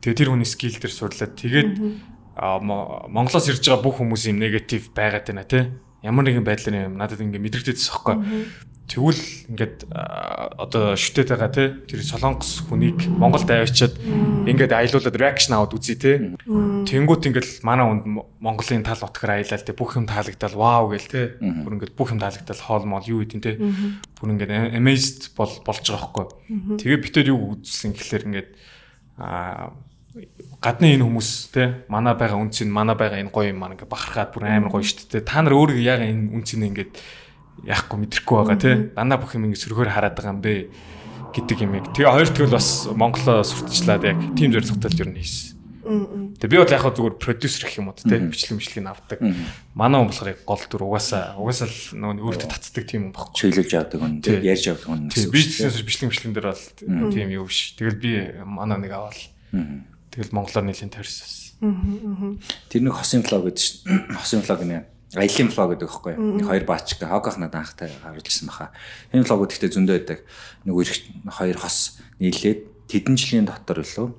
Тэгээ тэр хүний скил дээр сурлаад тэгээд Монголоос ирж байгаа бүх хүмүүс юм негатив байгаад байна те. Ямар нэгэн байдлаар юм надад ингээд мэдрэгдэжсэн байхгүй. Тэгвэл ингээд одоо шүтээд байгаа те тэр солонгос хүнийг Монголд авчиад ингээд аялуулад реакшн аваад үзье те. Тэнгүүт ингээд манай хүнд Мо- Монголын тал утгаар аялал те бүх юм таалагдал вау гээл те. Бүр ингээд бүх юм таалагдал хоол моол юу гэдэг те. Бүр ингээд amazed бол болж байгаа байхгүй. Тэгээ битээр юу үзсэн гэхэлэр ингээд аа гадны энэ хүмүүс те манай байгаа үнц нь манай байгаа энэ гоё юм маань ингээ бахархаад бүр амар гоё шүү дээ. Та нар өөрөө яг энэ үнц нь ингээд яахгүй мэдрэхгүй байгаа те. Дандаа бүх юм ингээ сөргөөр хараад байгаа юм бэ гэдэг юм яг. Тэгээ хоёр тэгвэл бас Монголоо сурталчлаад яг тим зорилготой л ер нь хийсэн. Тэгээ би бол яг хаа зүгээр продюсер гэх юм уу те бичлэг бичлэгийг авдаг. Манай хүн болохоор яг гол дүр угаасаа угаасаа л нөгөө өөртөө татдаг тийм юм баггүй. Чиглүүлж авдаг хүн, Тий. ярьж авдаг хүн. Тийм бизнес бичлэг бичлэгэн дээр бол тийм юу биш. Тэгэл би манай нэг аваад тэгэл монголоор нэлийн тарьсан. Тэр нэг хосын влог гэдэг чинь хосын влог нэ аялын влог гэдэг байхгүй юу? Нэг хоёр баачка хогох надад анхтай харуулсан баха. Энэ влогууд ихтэй зөндөө байдаг. Нэг эрх хоёр хос нийлээд тэдэн жилийн дотор үлээ.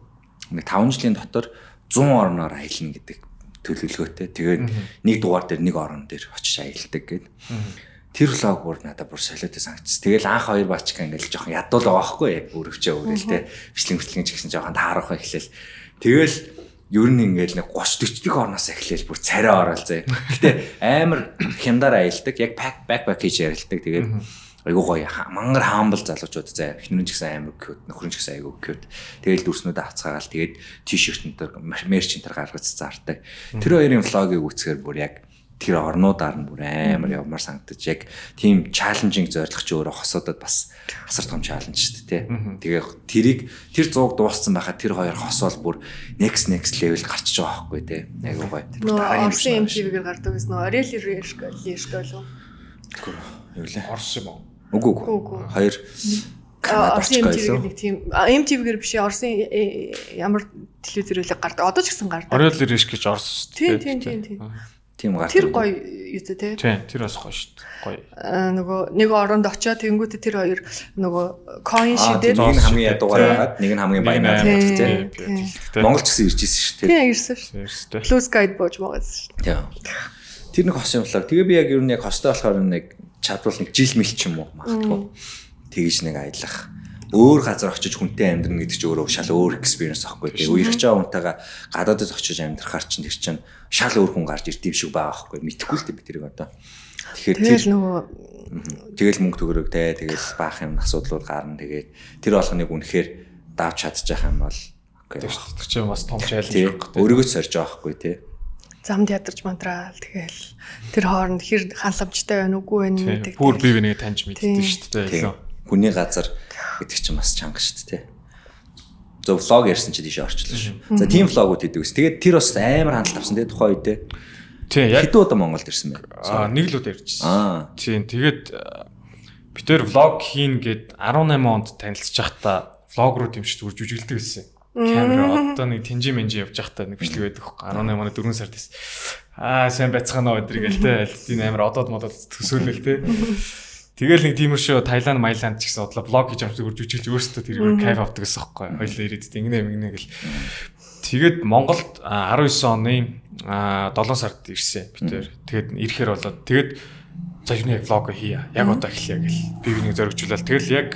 Нэг 5 жилийн дотор 100 орноор аялна гэдэг төлөвлөгөөтэй. Тэгээд нэг дугаар дээр нэг орон дээр очиж аялдаг гэдэг. Тэр влог бүр надад бүр солиотой санагдсан. Тэгэл анх хоёр баачка ингээл жоохон ядуул байгаа байхгүй яг өрөвчөө өрөөл те. Бичлэг бичлэг ч гэсэн жоохон таарах эхлээл. Тэгэл ер нь ингээл нэг 30 40 дэх орноос эхлээл бүр царай орол заяа. Гэтэ амар хямдаар аялдаг. Яг пак бэкпак хийж ярилдаг. Тэгээд айгуу гоё мангар хаамбал залуучууд заяа. Эхнэрэн ч гэсэн амар cute, нөхрөн ч гэсэн айгуу cute. Тэгэл дүрснүүд авцгаагаал тэгээд тишерт энэ мерч энэ төр гаргаж заардаг. Тэр хоёрын влогийг үзэхээр бүр яг тэр орнуудаар нь бүр амар явмаар санагдаж яг тийм чаленжинг зорилго чи өөрөө хосуудад бас асар том чаленж шүү дээ тий. Тэгээ тэрийг тэр зууг дууссан байхад тэр хоёр хосоол бүр next next level гарчиж байгаа байхгүй тий. Айгуу гоё. Орсын юм шиг MTV-гээр гардаг гэсэн нөө Ariel Rishka Lishka л. байна. Юу лээ? Орс юм уу? Үгүй Үгүй. Хоёр Орсын MTV-гээр нэг тийм MTV-гээр биш Орсын ямар телевизэрүүлэг гардаг. Одоо ч гэсэн гардаг. Орел риш гэж орс. Тийм тийм тийм тийм. Тийм гардаг. Тэр гоё юу те. Тийм, тэр бас гоё шүү дээ. Гоё. А, нөгөө нэг оронд очиод тэнгуүтэ тэр хоёр нөгөө coin Аа, шидээд нэг нь хамгийн ядуугаар байгаад нэг нь хамгийн баянаар байдаг тий. Тийм. Монгол ч гэсэн ирж ирсэн шүү дээ. тийм ирсэн ш. Тэрстэй. Plus guide бууж магадгүй ш. Тийм. Тэр нэг хос юм влог. Тэгээ би яг ер нь яг хостой болохоор нэг чадвал нэг жил мэл ч юм уу магадгүй. Тэгж нэг аялах. Өөр газар очиж хүнтэй амьдрна гэдэг чинь өөрөө шал өөр experience аахгүй. Тэгээ үерх жаа хүнтэйгээ гадаадд очиж амьдрахаар чинь тэр чинь шал өөр хүн гарч ирдэм шиг байгаа аахгүй. Мэдхгүй л дээ би тэрийг одоо. Тэгэхээр тэр Тэгэл нөгөө тэгэл мөнгө төгрөг те тэгэл баах юм асуудлууд гарна тэгээд тэр болгоныг үнэхээр давж чадчих юм бол окей. Тэр чинь бас том Тий. байхгүй. Өөрийгөө сорж байгаа хгүй те. замд ядарч мантраал тэгэл тэр хооронд хэр ханламжтай байна уугүй байна Тийм. гэдэг. Бүр бие бинийг таньж мэддэг Тийм. шүү дээ. Тийм. илүү. Хүний газар гэдэг чинь бас чанга шүү дээ. Зөв влог ярьсан чи тийш орчлоо шүү. За тийм влогууд хийдэг ус. Тэгээд тэр бас амар хандлт авсан те тухайн үед те. Тийм, яг Хэдэн удаа Монголд ирсэн бэ? аа нэг л удаа ярьжсэн. Аа. Тийм, тэгээд аа, би тэр влог хийн гэд 18 онд танилцж байхдаа влог руу дэмжиж зүгээр жүжиглдэг гэсэн. Камера одоо нэг тэнжи менжи явж байхдаа нэг бичлэг байдаг хөө 18 оноо 4 сард тест. Аа сайн байцгаана өдрийг л те тийм амар одоод модод төсөөлөл те. Тэгэл нэг тиймэр шүү Таиланд, Маяланд ч гэсэн бодлоо блог хийж зүгээр жүжиглж өөрсдөө тэр кайф авдаг гэсэн байхгүй. Хоёлаа ирээд ингэнэ ингэнэ гэл. Тэгээд Монголд 19 оны 7 сард ирсэн бид тэр. Тэгээд ирэхээр болоод тэгээд за юу нэг влог хийя. Яг одоо эхлэе гэл. Би бинийг зоригжуулаад. Тэгэл яг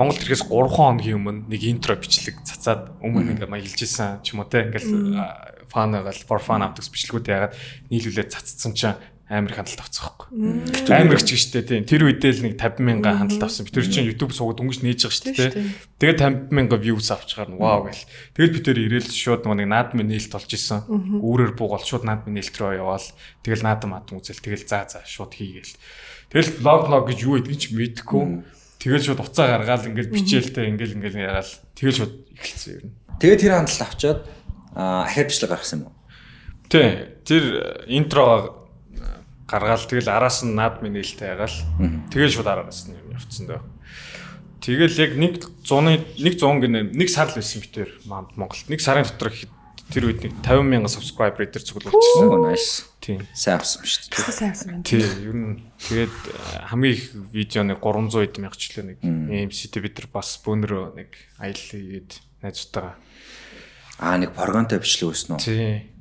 Монголд ирэхээс 3 хоногийн өмнө нэг интро бичлэг цацаад өмнө ингээ маялжсэн ч юм уу те. Ингээл фанагаал for fun авдаг бичлэгүүд ягаад нийлүүлээд цацсан чинь амар их хандлт авцсан байхгүй. Амар их ч гэжтэй тийм. Тэр үедээ л нэг 50 мянга хандлт авсан. Би тэр чинь YouTube суугаад өнгөж нээж байгаа шүү дээ. Тэгээд 50 мянга views авчгаар нь вау гэл. Тэгээд би тэр ирээл шууд нэг наадмын нээлт болж исэн. Үүрээр буугаал шууд наадмын нээлт рүү яваал. Тэгэл наадам маадам үзэл тэгэл заа заа шууд хийгээл. Тэгэл vlog vlog гэж юу гэдгийг ч мэдэхгүй. Тэгэл шууд уцаа гаргаал ингээл бичээлтэй ингээл ингээл ягаал. Тэгэл шууд эхэлсэн юм. Тэгээд тэр хандлт авчаад ахиад бичлэг гаргасан юм уу? Тий. Тэр интроо гаргаал тэгэл араас нь наад минь нээлттэй ягаал тэгэл шууд араас нь явцсан дөө. Тэгэл яг нэг 100-ны нэг 100 гинэ нэг сар л байсан битэр Монголд. Нэг сарын дотор тэр үед нэг 50 мянган subscriber дээр цуглуулчихсан. Nice. Тийм. Сайн авсан шүү дээ. Сайн авсан байна. Тийм. Ер нь тэгээд хамгийн их видео нэг 300 эд мянгачлаа нэг AMC-тэй бид нар бас бөөнөрөө нэг аялал хийгээд найзтайгаа. Аа нэг програмтай бичлэг өснө үү? Тийм.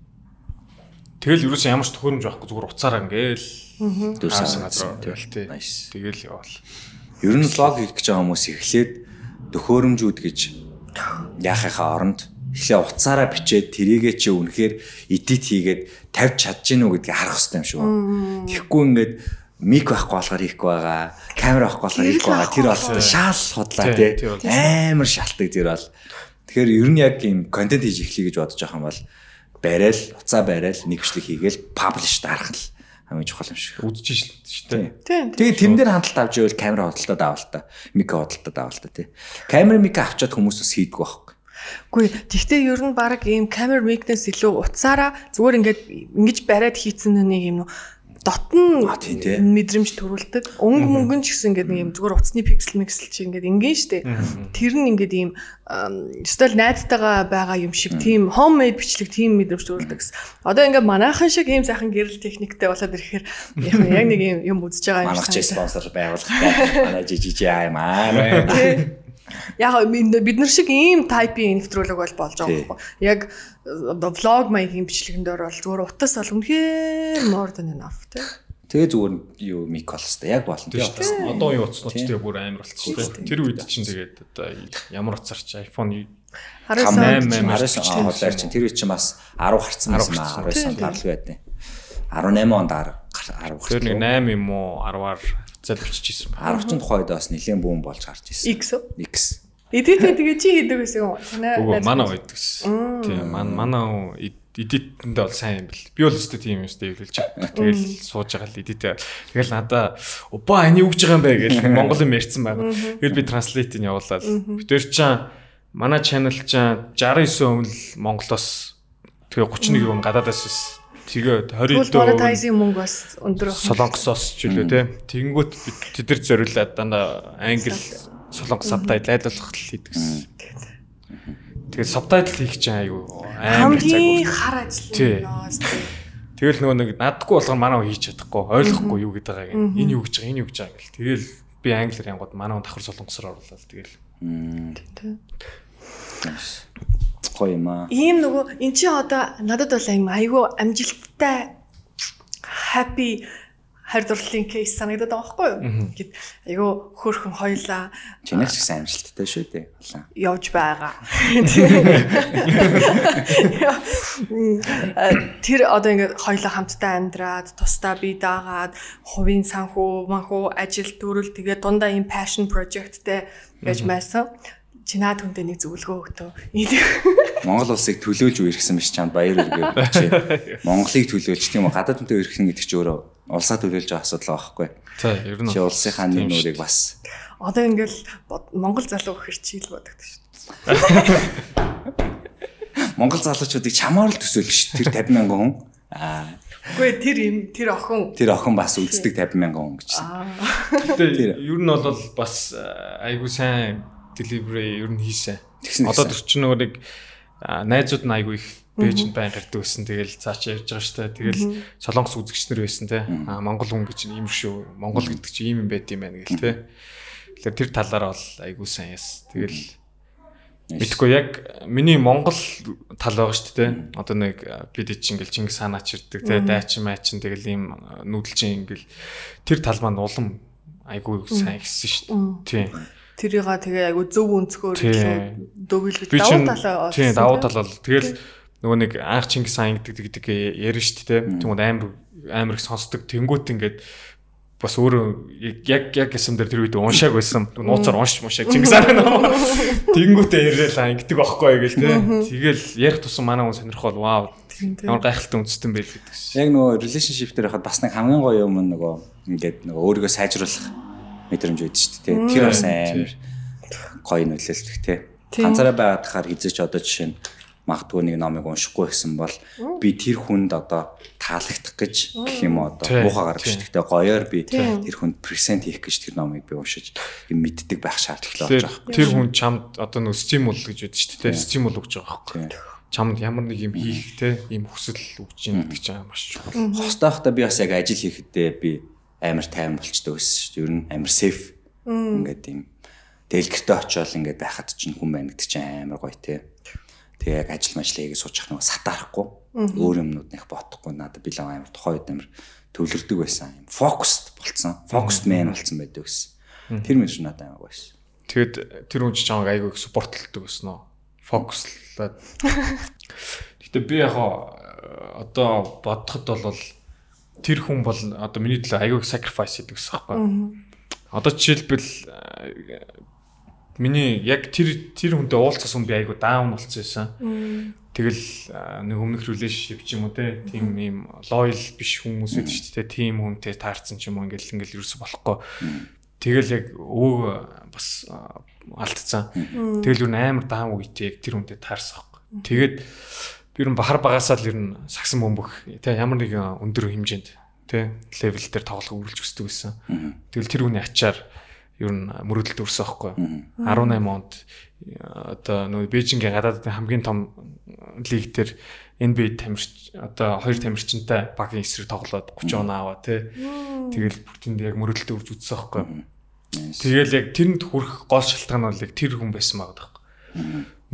Тэгэл ерөөсөө ямар ч төхөөрөмж байхгүй зүгээр уцаараа ингээл дүүрсэн газар тэгэл тий. Тэгэл явал. Ер нь влог хийх гэж байгаа хүмүүс эхлээд төхөөрөмжүүд гэж яахынхаа оронд эхлээ уцаараа бичээд тэрийгээ чи үнэхээр эдит хийгээд тавьж чадж гинүү гэдгийг харах хэрэгтэй юм шүү. Тэгэхгүй ингээд мик байхгүй болохоор хийхгүй байгаа, камера байхгүй болохоор хийхгүй байгаа. Тэр бол шаал худлаа тий. Амар шалтгаан тэр бол. Тэгэхээр ер нь яг юм контент хийж эхлэе гэж бодож байгаа юм бол барайл, уцаа барайл, нэг бичлэг хийгээл паблиш дарах л хамгийн чухал юм шиг. Үдчихэж шүү дээ. Тийм. Тэгээ тэн дээр хандлт авч ивэл камера хөдөлтөд авал та. Мика хөдөлтөд авал та тий. Камера мика авчаад хүмүүс бас хийдгүү байхгүй. Үгүй тэгтээ ер нь баг ийм камер микнес илүү уцаараа зүгээр ингээд ингэж бариад хийцэн нэг юм дотн мэдрэмж төрүүлдэг. Өнгө мөнгөн ч гэсэн ингээд нэг юм зүгээр утасны пиксел миксел чи ингээд ингийн штэ. Тэр нь ингээд ийм стил найзтайгаа байгаа юм шиг тийм homemade бичлэг тийм мэдрэмж төрүүлдэг гэсэн. Одоо ингээд манайхан шиг ийм сайхан гэрэл техниктэй болоод ирэхээр яг нэг юм юм үзэж байгаа юм Манайх ч шиг. спонсор байгуулгатай. Манай жижиг аймаа. Тий. Яг бид нар шиг ийм тайпын нэвтрүүлэг бол болж байгаа Тий. байхгүй. Яг одоо влог маягийн бичлэгэн дээр бол зүгээр утас бол үнэхээр more than enough тий. Тэгээ зүгээр юу мик болстой яг болно Тийм тий. шүү дээ. Одоо юу утас нууч Тийм. тэгээ бүр амар болчихсон дээ. Тэр үед чинь тэгээд одоо ямар утасарч iPhone 19 8, 19 он хоолойр чинь тэр үед чинь бас 10 харцсан байсан маа 19 онд гарлгүй байдیں۔ 18 онд 10 тэр нэг гарсан. 8 юм уу 10-аар залбиччихсэн байна. 10 ч тухайд бас нэлээд бүүн болж гарч ирсэн. X үү? X. Эдгээр тэгээ чи хийдэг байсан юм уу? Манай үед гэсэн. Тийм ман манай эдитэндээ бол сайн юм бэл. Би бол өстэй тийм юм өстэй хэлж байгаа. Тэгэл сууж байгаа л эдитээ. Тэгэл надаа энэ юу гэж байгаа юм бэ гэж монгол юм ярьсан байгаа. Тэгэл би транслейтыг явуулаад. Битэр чаа манай channel чаа 69 өмнө Монголоос тэгээ 31 өмнө гадаадаас байсан. Тэгээд Тэгвэл 20 дөө monetizing мөнгө бас өндөр байх. Солонгосоос ч үлээ те. Тэнгүүт бид тэд нар зориулаад дандаа англи солонгос сабтайтл айлуулах л хийдэг гэсэн. Тэгээд сабтайтл хийх чинь аюу амар цаг хамгийн хар ажил Тий. юм нөөс тий. Тэгэл нөгөө нэг наддаггүй болохоор манаа хийж чадахгүй ойлгохгүй юу гэдэг байгааг. Энэ юу гэж байгаа энэ юу гэж байгаа гэл. Тэгэл би англиар янгууд манаа давхар солонгосоор оруулаад тэгэл. Тий. Гоё юм аа. Ийм нөгөө эн чинь одоо надад бол аим айгүй амжилттай happy хайр дурлалын кейс санагдаад байгаа байхгүй юу? Гэт айгүй хөөрхөн хоёлаа Чиний ч гэсэн амжилттай шүү дээ. Явж байгаа. Тэр одоо ингээд хоёлаа хамтдаа амьдраад, тусдаа бие даагаад, хувийн санхүү, манхүү, ажил төрөл тэгээ дундаа ийм passion projectтэй гэж майсан. Чинаа түндэ нэг зөвлөгөө өгтөө. Монгол улсыг төлөөлж үерхсэн биш чамд баяр үргээ бичээ. Монголыг төлөөлж тийм үү гадаад хүнтэй үерхэн гэдэг чинь өөрөө улсаа төлөөлж байгаа асуудал байхгүй. За ер нь Чи улсынхаа нэг нүрийг бас Одоо ингээл Монгол залуу гэхэр чийл бодогдож шүү. Монгол залуучуудыг чамаар л төсөөлж ш. Тэр 50 мянган хүн. Аа. Үгүй тэр юм тэр охин Тэр охин бас үздэг 50 мянган хүн гэж. Гэтэ ер нь бол бас айгуу сайн delivery ер нь хийсэн. Одоо төрчин нөгөө нэг найзууд нь айгуу их Бээжинд байн гардаг байсан. Тэгэл цааш ярьж байгаа штэ. Тэгэл солонгос үзэгчнэр байсан те. А Монгол хүн гэж ийм шүү. Монгол гэдэг чинь ийм юм байт юм байна гэл те. Тэгэхээр тэр талаараа бол айгуу сайн яс. Тэгэл Мэдгүй яг миний Монгол тал байгаа шүү дээ. Одоо нэг бид чинь ингээл Чингис ханаач ирдэг те дайчин майчин тэгэл ийм нүүдэлчин ингээл тэр тал маань улам айгүй сайн ихсэн шүү дээ. Тийм. Тэрийг тэгээ айгу зөв өнцгөр дөгөлж давуу талаа тийм давуу тал бол тэгэл нөгөө нэг анх Чингис хаан гэдэг гэдэг ярина шүү дээ. Тэгмүүд амар амар их сонсдог. Тэнгүүт ингээд бас өөрөө яг яг гэсэн дээр тэр үед уншааг байсан. Нууцаар уншиж мушааг Чингис хаан нөө. Тэнгүүтээ яриалаа ингэдэг байхгүй гэл те. Тэгэл ярих тусам манай хүн сонирхол вау. Ямар гайхалтай үндэстэн байл гэдэг. Яг нөгөө relationship дээр хахад бас нэг хамгийн гоё юм нөгөө ингээд нөгөө өөрийгөө сайжруулах мэдрэмж үүдэж шүү дээ. Тэр бас амар гоё нөлөөлдөг те. Ганцаараа байгаад хахаар хизээч одоо жишээ нь магадгүй нэг номыг уншихгүй гэсэн бол би тэр хүнд одоо таалагдах гэж гэх юм одоо муухай гарч ирдэг. Гэтэ гоёор би тэр хүнд презент хийх гэж тэр номыг би уншиж юм мэддэг байх шаардлагатай болж байгаа. Тэр хүн чамд одоо нөө стимул гэж үүдэж шүү дээ. Стимул өгж байгаа байхгүй. Чамд ямар нэг юм хийх те ийм хүсэл өгч юм гэдэг чинь маш чухал. Хостой байхдаа би бас яг ажил хийхдээ би амар тайван болчтой байсан шүү. Ер нь амар сейф. Ингээд ийм дэлгэртээ очиод ингээд байхад чинь хүн байна гэдэг чинь амар гоё те. Тэгээ яг ажил мажил хийгээ суучих нэг сатаарахгүй. Өөр юмнууд нэх бодохгүй надад би л амар тухайн үед амар төвлөрдөг байсан юм. Фокусд болцсон. Фокусд мэн болцсон байдаг гэсэн. Тэр мэн шүү надад амар гоёсэн. Тэгэд тэр хүн ч чамайг айгүй их спортлдог байсан уу? Фокуслаад. Гэтэ би яг одоо бодоход бол тэр хүн бол одоо миний төлөө айгүй их sacrifice хийдэг гэсэн байхгүй. Одоо жишээлбэл миний яг тэр тэр хүнтэй уулзсан хүн би айгүй даун болцсон байсан. Тэгэл нэг өмнөх relationship ч юм уу те тийм ийм loyal биш хүмүүс байдаг шүү дээ. Тийм хүнтэй таарсан ч юм уу ингээл ингээл ерөөсө болохгүй. Тэгэл яг өө бас алдцсан. Тэгэл юу амар даун үетэй яг тэр хүнтэй таарсан. Тэгээд би ер нь бахар багасаа л ер нь сагсан бөмбөх те ямар нэг өндөр хэмжээнд те левел дээр тоглох үргэлж өсдөг гэсэн. Тэгэл тэр хүний ачаар ер нь мөрөдөлд өрсөн байхгүй 18 онд одоо нөгөө Бээжингийн гадаадын хамгийн том лиг дээр NBA тамирч одоо хоёр тамирчинтай багийн эсрэг тоглоод 30 он аваа тий. Тэгэл бүгдэнд яг мөрөдөлд өрж үзсэн байхгүй. Тэгэл яг тэрэнд хүрэх гол шалтгаан бол яг тэр хүн байсан байгаа байхгүй.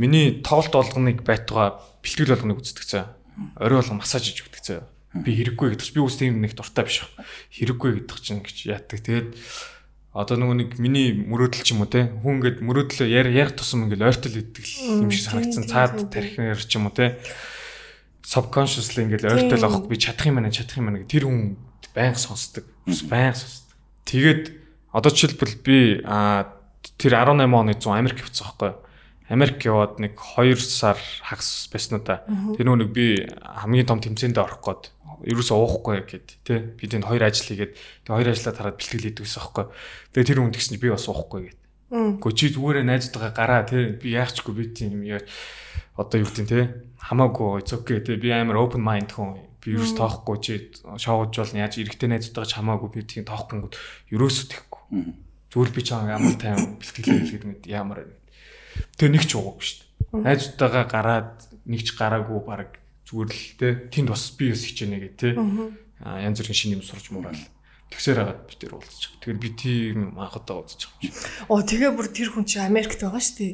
Миний тоглолт болгоныг байтугай бэлтгэл болгоныг үздэг цаа. Орой болгон массаж хийж өгдөг цаа. Би хэрэггүй гэдэг чинь би үс тийм нэг дуртай биш. Хэрэггүй гэдэг чинь гэж яадаг. Тэгээд одоо нөгөө нэг миний мөрөөдөл ч юм уу те хүн ингээд мөрөөдлөө яар ярих тусам ингээд ойртол идэг юм шиг санагдсан цаад тарихнаар ч юм уу те subconsciously ингээд ойртол авах би чадах юм байна чадах юм байна гэх тэр хүн байнга сонсдог байнга сонсдог тэгээд одоо жишээлбэл би тэр 18 оны 100 Америк явцсан байхгүй Америк яваад нэг 2 сар хагас байсан уу та. Тэр нөгөө нэг би хамгийн том тэмцээндээ орох гээд ерөөсөө уухгүй гэд тий. Би тэнд хоёр ажил хийгээд тэг хоёр ажлаа тараад бэлтгэл хийдэг гэсэн байхгүй тэгээ тэр хүн тэгсэн чи би бас уухгүй гэд. Гэхдээ чи зүгээрээ найзтайгаа гараа тий. Би яах чгүй би тийм яа одоо юу гэдэг тий. Хамаагүй it's okay тий. Би амар open mind хүн. Би ерөөс тоохгүй чи шоуж болно яаж эргэтэй найзтайгаа чамаагүй би тийм тоохгүй гот. Ерөөсөө тэхгүй. Зүгээр би чам ямар тайм бэлтгэл хийгээд мэд ямар тэгээ нэг ч уугүй шүү дээ найзтайгаа гараад нэг ч гараагүй баг зүгээр л те тэнд бас би бас хичээнэ гэх те янз бүрийн шинэ юм сурч муурал тэгсээр хагаад би тэр уулзчих. Тэгэхээр би тийм анхудаа уулзчих юм шиг. Оо тэгээ бүр тэр хүн чи Америкт байгаа шүү дээ.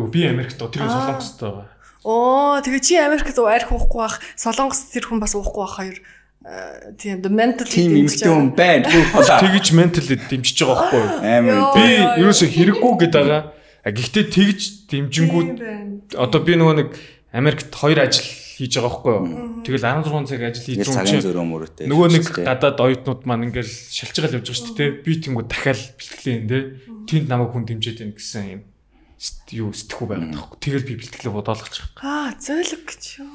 Өө би Америкт тэр солонгост байгаа. Оо тэгээ чи Америкт арх уухгүй бах солонгост тэр хүн бас уухгүй бах хоёр тийм the mental тийм эмэгтэй хүн байна. Тэгж ментал дэмжиж байгаа байхгүй юу? Амар. Би ерөөсө хэрэггүй гэдэг байгаа. Гэхдээ тэгж дэмжингүүд одоо би нөгөө нэг Америкт хоёр ажил хийж байгаа байхгүй юу. Тэгэл 16 цаг ажил хийж байгаа чинь нөгөө нэг гадаад оюутнууд маань ингээл шалж байгаа л явж байгаа шүү дээ. Би тэнгууд дахиад бэлтгэлээ энэ тэнд намайг хүн дэмжиж байна гэсэн юм юу сэтгэхүй байгаад байхгүй. Тэгэл би бэлтгэлээ бодоолгочих. Аа зөөлөг гэж юу.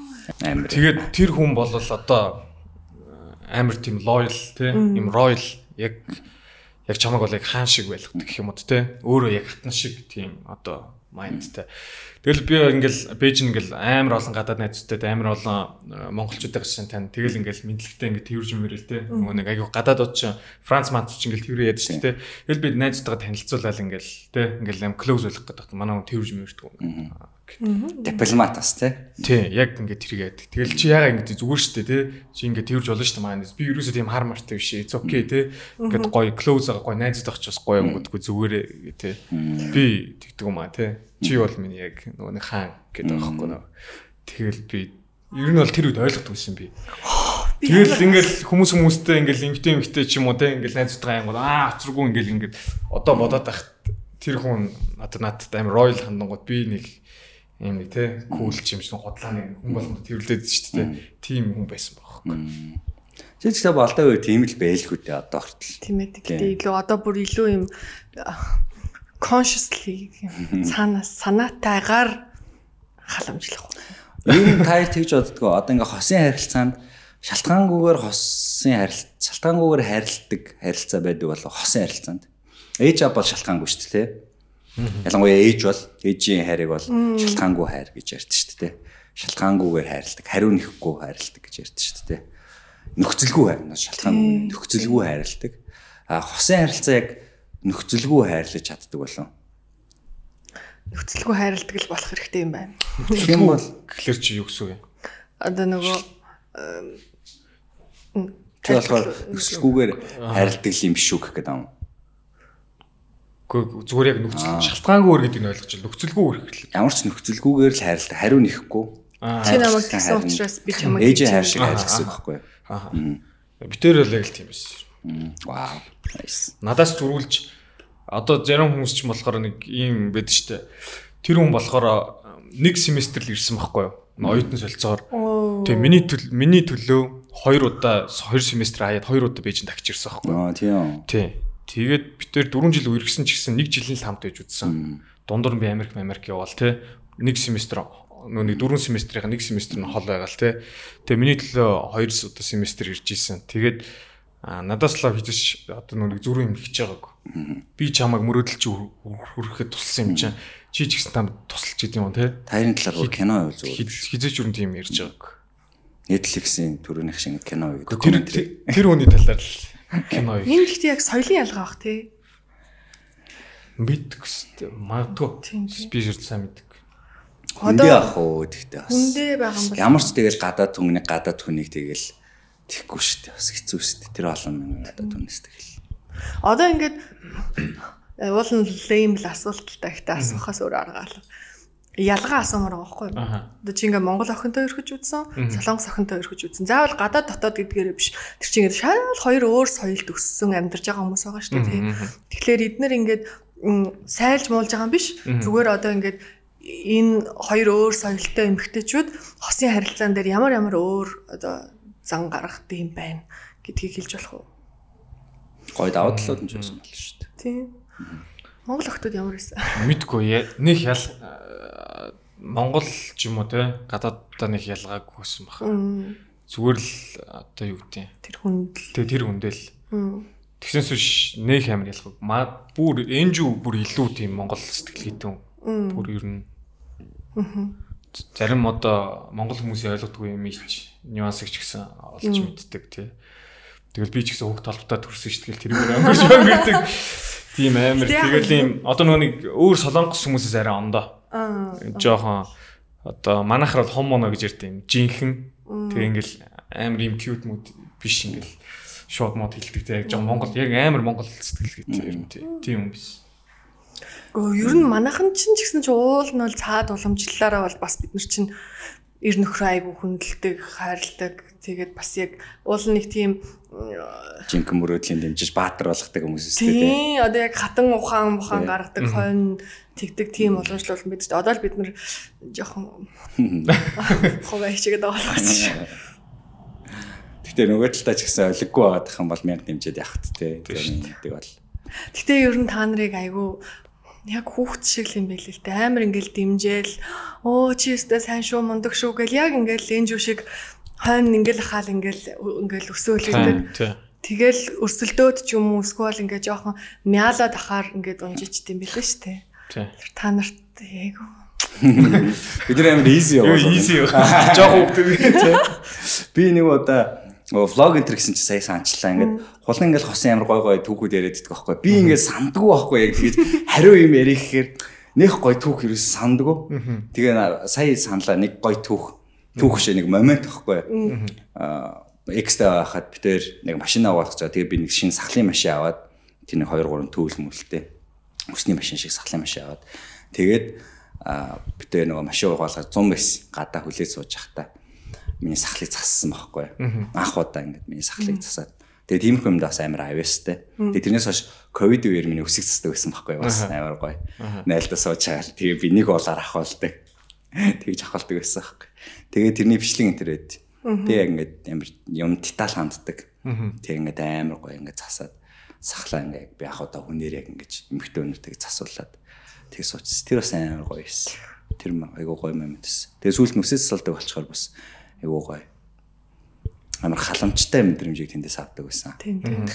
Амар. Тэгээд тэр хүн бол одоо амар тийм loyal те юм royal яг яг чамаг бол яг хаан шиг байлгадаг гэх юм уу те. Өөрөө яг хатан шиг тийм одоо майндтай. Тэгэл би ингээл Бээжин ингээл амар олон гадаад найзуудтай амар олон э, монголчуудтай гэсэн тань тэгэл ингээл мэдлэгтэй ингээд тэрж мөрөл те. Нөгөө нэг аягүй гадаадууд чинь Франц манц чинь ингээл тэрэ яд шүү те. Тэгэл би найзуудтайгаа танилцуулаад ингээл те ингээл ам клоуз болох гэдэг. Манай хүн тэрж мөрдөг. Дипломат бас те. Тий, яг ингээд яадаг. Тэгэл чи яага ингээд зүгээр штэ тий. Чи ингээд тэрж болно штэ маань. Би ерөөсөө тийм хар мартай биш. It's okay тий. Ингээд гоё close байгаа гоё найзад авч бас гоё өнгөдгөө зүгээрээ тий. Би тэгдэг юм аа тий. Чи бол миний яг нөгөө нэг хаан гэдэг байхгүй нөө. Тэгэл би ер нь бол тэр үед ойлгохгүй байсан би. Тэгэл ингээл хүмүүс хүмүүстэй ингээл эмгтэй эмгтэй ч юм уу те ингээл найзуудтай аянгууд аа оцроггүй ингээл ингээд одоо бодоод байхад тэр хүн одоо надад амар роял хандангууд би нэг ийм нэг те кул ч юм шиг хотлааны хүн болгонд тэрвлээд шүү дээ. Тим хүн байсан байхгүй. Чи ч та балдаа үе тийм л байлгүй дээ одоо хүртэл. Тийм ээ. Гэтэ илүү одоо бүр илүү юм consciously цаанаас санаатайгаар халамжлах. Юу таар тэгж боддгоо одоо ингээ хосын харилцаанд шалтгаангүйгээр хосын харилцаа шалтгаангүйгээр харилдаг харилцаа байдаг бол хосын харилцаанд ээж аав бол шалтгаангүй шүү дээ Ялангуяа ээж бол ээжийн хайрыг бол шалтгаангүй хайр гэж ярьдаг шүү дээ. Шалтгаангүйгээр хайрладаг, хариу нэхгүй хайрладаг гэж ярьдаг шүү дээ. Нөхцөлгүй хайрнаас шалтгаангүй нөхцөлгүй хайрладаг. А хосын харилцаа яг нөхцөлгүй хайрлаж чаддаг болов. Нөхцөлгүй хайрладаг л болох хэрэгтэй юм байна. Тийм бол гэхэлэр чи юу гэсэн үг юм? Одоо нөгөө чи болохоор нөхцөлгүйгээр хайрладаг юм биш үү гэх гэдэг юм. Гэхдээ зүгээр яг нөхцөл шалтгаангүй өөр гэдэг нь ойлгож байна. Нөхцөлгүй өөр гэхэл. Ямар ч нөхцөлгүйгээр л хайрлаа. Хариу нэхгүй. Чи намайг гэсэн учраас би чамайг ээжийн хайр шиг хайр гэсэн үг байхгүй юу? Аа. Битээр л яг л тийм байсан. Вау. Надаас зүрүүлж одоо зарим хүмүүс ч болохоор нэг ийм байдаг штэ. Тэр хүн болохоор нэг семестр л ирсэн байхгүй юу? Оюутан солилцоогоор. Тэгээ миний миний төлөө хоёр удаа хоёр семестр хаяад хоёр удаа бийжин тагч ирсэн байхгүй юу? Аа тийм. Тийм. Тэгээд бид тэр 4 жил үргэсэн ч гэсэн 1 жилийн л хамт байж үзсэн. Дундуур би Америк Америк яваал те. Нэг семестр нэг 4 семестрийн нэг семестр нь хол байгаал те. Тэгээ миний төлөө 2 удаа семестр ирж исэн. Тэгээд надаас л хийж одоо нөгөө зүрх юм хийж байгааг. Би чамайг мөрөөдөлж хүрэхэд тусалсан юм чинь чи ч гэсэн танд тусалж идэм юм те. Таарийн талаар кино байв зүгээр. Хизээч юу тийм ярьж байгааг. Netflix-ийн төрөөнийх шиг кино үү. Тэр тэр хүний талаар л кино. Энэ ихтэй яг соёлын ялгаа бах тий. Мэддэг шүү. Магадгүй. Би ширд сайн мэддэг. Хүндээ ах уу тэгтээ бас. Хүндээ байгаа юм бол Ямар ч тэгэл гадаад хүнийг гадаад хүнийг тэгэл тэггүй шүү дээ. Бас хэцүү шүү дээ. Тэр олон мянган гадаад хүнээс тэгэл. Одоо ингээд уулын лейм л асуулталтай ихтэй асуухаас өөр арга алга. Ялгаа асуумаар байгаа байхгүй юу? Одоо чи ингээд Монгол охинтой өрхөж үзсэн, Солонгос охинтой өрхөж үзсэн. Заавал гадаад дотоод гэдгээрээ биш. Тэр чинь ингээд шал хоёр өөр соёлд өссөн амьдарч байгаа хүмүүс байгаа шүү дээ. Тэгэхээр эднэр ингээд сайлж муулж байгаа юм биш. Зүгээр одоо ингээд энэ хоёр өөр соёлтой эмэгтэйчүүд хосын харилцаан дээр ямар ямар өөр одоо зан гаргах юм байна гэдгийг хэлж болох уу? Гой даваа талууд нь ч байсан болно шүү дээ. Тийм. Монгол охтууд ямар байсан? Мэдгүй нэг ял Монгол ч юм уу те гадааддаа нэг ялгааг хөөсөн баха. Зүгээр л одоо юу гэдэг тэр хүндэл. Тэг тэр хүндэл. Тэгсэнс биш нэг амар ялгааг. Маа бүр энжүү бүр илүү тийм Монгол сэтгэл хэдэн. Бүр ер нь. Зарим одоо Монгол хүмүүсийн ойлгодгүй юм ийч нюансыг ч гэсэн олж мэддэг тий. Тэгэл би ч гэсэн хүүхд толботой төрсөн шүү дээ. Тэр амар шангирдаг. Тийм амар. Тэгэл ийм одоо нөгөө нэг өөр солонгос хүмүүсээс арай ондоо. Аа. Жохон одоо манайхаар бол хомоно гэж ярьд юм. Жинхэн. Тэг ингээл амар ийм cute мод биш ингээл шууд мод хэлдэг те. Яг Монгол яг амар Монгол сэтгэл гэдэг юм тийм юм биш. Гэхдээ ер нь манайхан чинь ч гэсэн ч уул нь бол цаад уламжлалаараа бол бас бид нар чинь эр нөхрөө айгу хүндэлдэг, хайрладаг. Тэгээд бас яг уул нэг тийм жинхэнэ мөрөөдлийн дэмжиж баатар болгодог хүмүүс үстэй тийм. Тийм, одоо яг хатан ухаан ухаан гаргадаг хойно тэгдэг тийм уламжлал бол мэдээж. Одоо л бид нар жоохон хуваа хичээгээд байгаа болохоос. Гэтэ нөгөө талдаа ч гэсэн олиггүй байгаадах юм бол мянга дэмжиж явах тэ. Тэгээд бол. Гэтэ ер нь та нарыг айгу яг хүүхд шиг л юм байл л дээ. Амар ингээл дэмжээл оо чи өстэй сайн шүү мундаг шүү гэл яг ингээл энэ жүү шиг хойно ингээл хаал ингээл ингээл өсөөл гэдэг. Тэгэл өрсөлдөөд ч юм уу эсвэл ингээ жоохон мяалаад ахаар ингээд унжичд юм билээ. Тэр та нарт яг Бид нар амар easy яваа. easy байх. Жохоо хөвгдөг тий. Би нэг удаа влог энэ гэсэн чи сая санчлаа ингээд хулан ингээд хосын амар гой гой түүхүүд яриад идэх байхгүй. Би ингээд сандгүй байхгүй яг тэгэж хариу юм ярих гэхээр нэх гой түүх юу сандгүй. Тэгээ сая саналаа нэг гой түүх. Түүх шиг нэг момент байхгүй. Аа экстра хахад битэр нэг машин аваад гэж. Тэгээ би нэг шинэ сахлын машин аваад тэр нэг 2 3 төвл мүлтэй. Өсний машин шиг сахлын машин аваад тэгээд аа битэр нөгөө машин угаалгаад 100 байсан. Гадаа хүлээж сууж явахдаа миний сахлыг зассан байхгүй. Анх удаа ингээд миний сахлыг засаад. Тэгээ тийм юм даас амар авьяастай. Тэгээ тэрнээс хойш ковид үеэр миний өсөг засдаг байсан байхгүй бас амар гоё. Найлдаа сууж байгаа. Тэгээ би нэг болоор ахвалдаг. Тэгж ахвалдаг байсан байхгүй. Тэгээ тэрний бичлэг энэ төр байд. Тэгээ ингээд амар юм деталь ханддаг. Тэгээ ингээд амар гоё ингээд засаад сахлаа ингээд би ах удаа хүнээр яг ингээд эмхтэн өнөртэйг засуулаад тэгээ суучихсан. Тэр бас амар гоё байсан. Тэр айгуу гоё юм байсан. Тэгээ сүүлд нүсээс салдаг болчоор бас айгуу гоё. Амар халамжтай мэдрэмжийг тэндээс авдаг байсан. тийм тийм.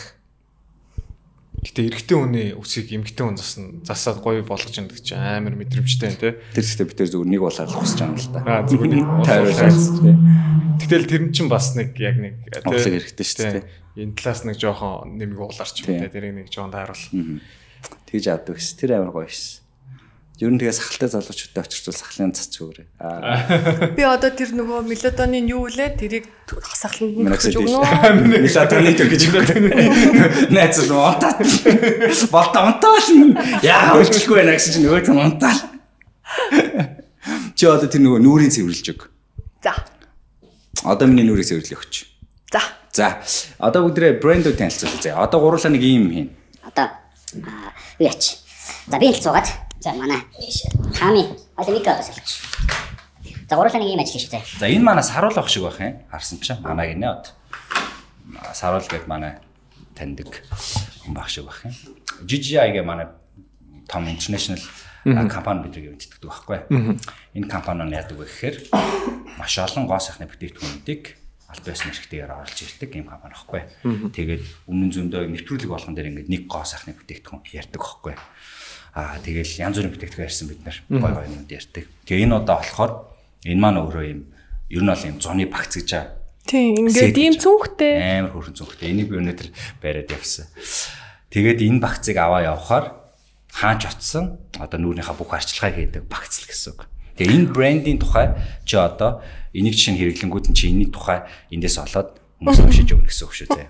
Гэтэ эрэгтэй хүний үсийг эмэгтэй хүн засна засаад гоё болгож яадаг чи амар мэдрэмжтэй юм тий. Тэр ихтэй бид тэр зүгээр нэг болоод хүсэж байгаа юм л да. Аа зүгээр нэг Тайруулаад тий. Тэгтэл тэр нь чинь бас нэг яг нэг тий, Оглог хэрэгтэй шүү дээ. тий. Энэ талаас нэг жоохон нэмэг уулаарч юм Тий. тий. Тэрийг нэг жоохон тааруул. Тэгж авдаг гэсэн. Тэр амар гоё байсан. Ер нь тэгээ сахалтай залуучуудтай очирчвал сахлын цац чөөрэ. Аа Би одоо тэр нөгөө мелатонин юу вэ? Тэрийг хасахланд нь өгч өгнө. Мелатонин төгөж өгөх. Найз л унтаад. Болто унтаал. Яа өлчлөхгүй байна гэсэн чинь нөгөө тань унтаал. Чи одоо тэр нөгөө нүрийн цэвэрлж өг. За. Одоо миний нүрийг цэвэрлэх өгч. За. За. Одоо бүгдээ брэндүүд танилцуулъя. За. Одоо гурлаа нэг юм хийн. Одоо яач. За би л цугаад. За манай хами. Одоо микро бас хэлж. За гурлаа нэг юм ажил хийж зэ. За энэ манай саруул ах шиг байх юм. Харсан чинь манай гинэ од. Саруул гэдэг манай таньдаг хүн баг шиг байх юм. GGI гээ манай том international компани бидний мэддэг байхгүй. Энэ компани нь яадаг вэ гэхээр маш олон гоо сайхны бүтээгдэхүүнүүдийг аль байсан хэрэгтэйгээр оруулж ирдэг юм компани байхгүй. Тэгээд өмнө нь зөндөө нэвтрүүлэг болгон дээр ингээд нэг гоо сайхны бүтээгдэхүүн ярьдаг байхгүй. Аа тэгэл янз бүрийн бүтээгдэхүүн ярьсан бид нар гой гой юмд ярьдаг. Тэгээ энэ удаа болохоор энэ маань өөрөө юм ер нь бол юм зуны багц гэж аа Тийм ингээд ийм цүнхтэй. амар хөрхөн цогтой. Энийг би өнөөдөр бариад явсан. Тэгээд энэ багцыг аваа явахаар хаач очсон одоо нүүрнийхээ бүх арчилгааг хийдэг багц л гэсэн үг. Тэгээ энэ брендийн тухай чи одоо энийг жишээ нь хэрэглэнгүүд нь чи энэний тухай эндээс олоод хүмүүс уншиж өгнө гэсэн үг шүү зэ.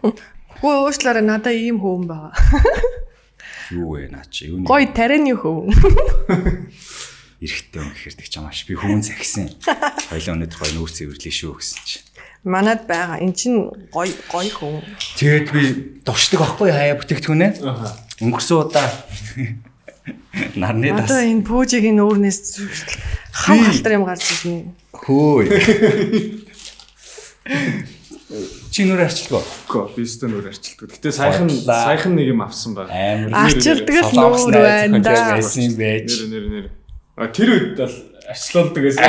Хөө уушлаараа надаа ийм хөвөн байгаа. Юу вэ наа чи юу Гой тарианы хөвөн. эрэхтэй юм гэхээр тэг чамааш би хүн захисан. Хоёлаа өнөөдөр гой нүүр цэвэрлэе шүү гэсэн чи. Манад байгаа. Эн чин гой гой хөвөн. Тэгээд би дуршдаг байхгүй хаяа бүтээгдэхүүнээ. Өнгөрсөн удаа нарны дас Одоо энэ пүүжигийн нүүрнээс хав халтар юм гарч ирнэ. Хөөе. Чи нүр арчилгаа. Гөө би өстө нөр арчилдаг. Гэтэ саяхан Бодлаа. саяхан нэг юм авсан баг. Амар Арчилдаг л нүүр байна да. байсан байж. Нэр нэр нэр. А тэр үед бол арчлуулдаг гэсэн.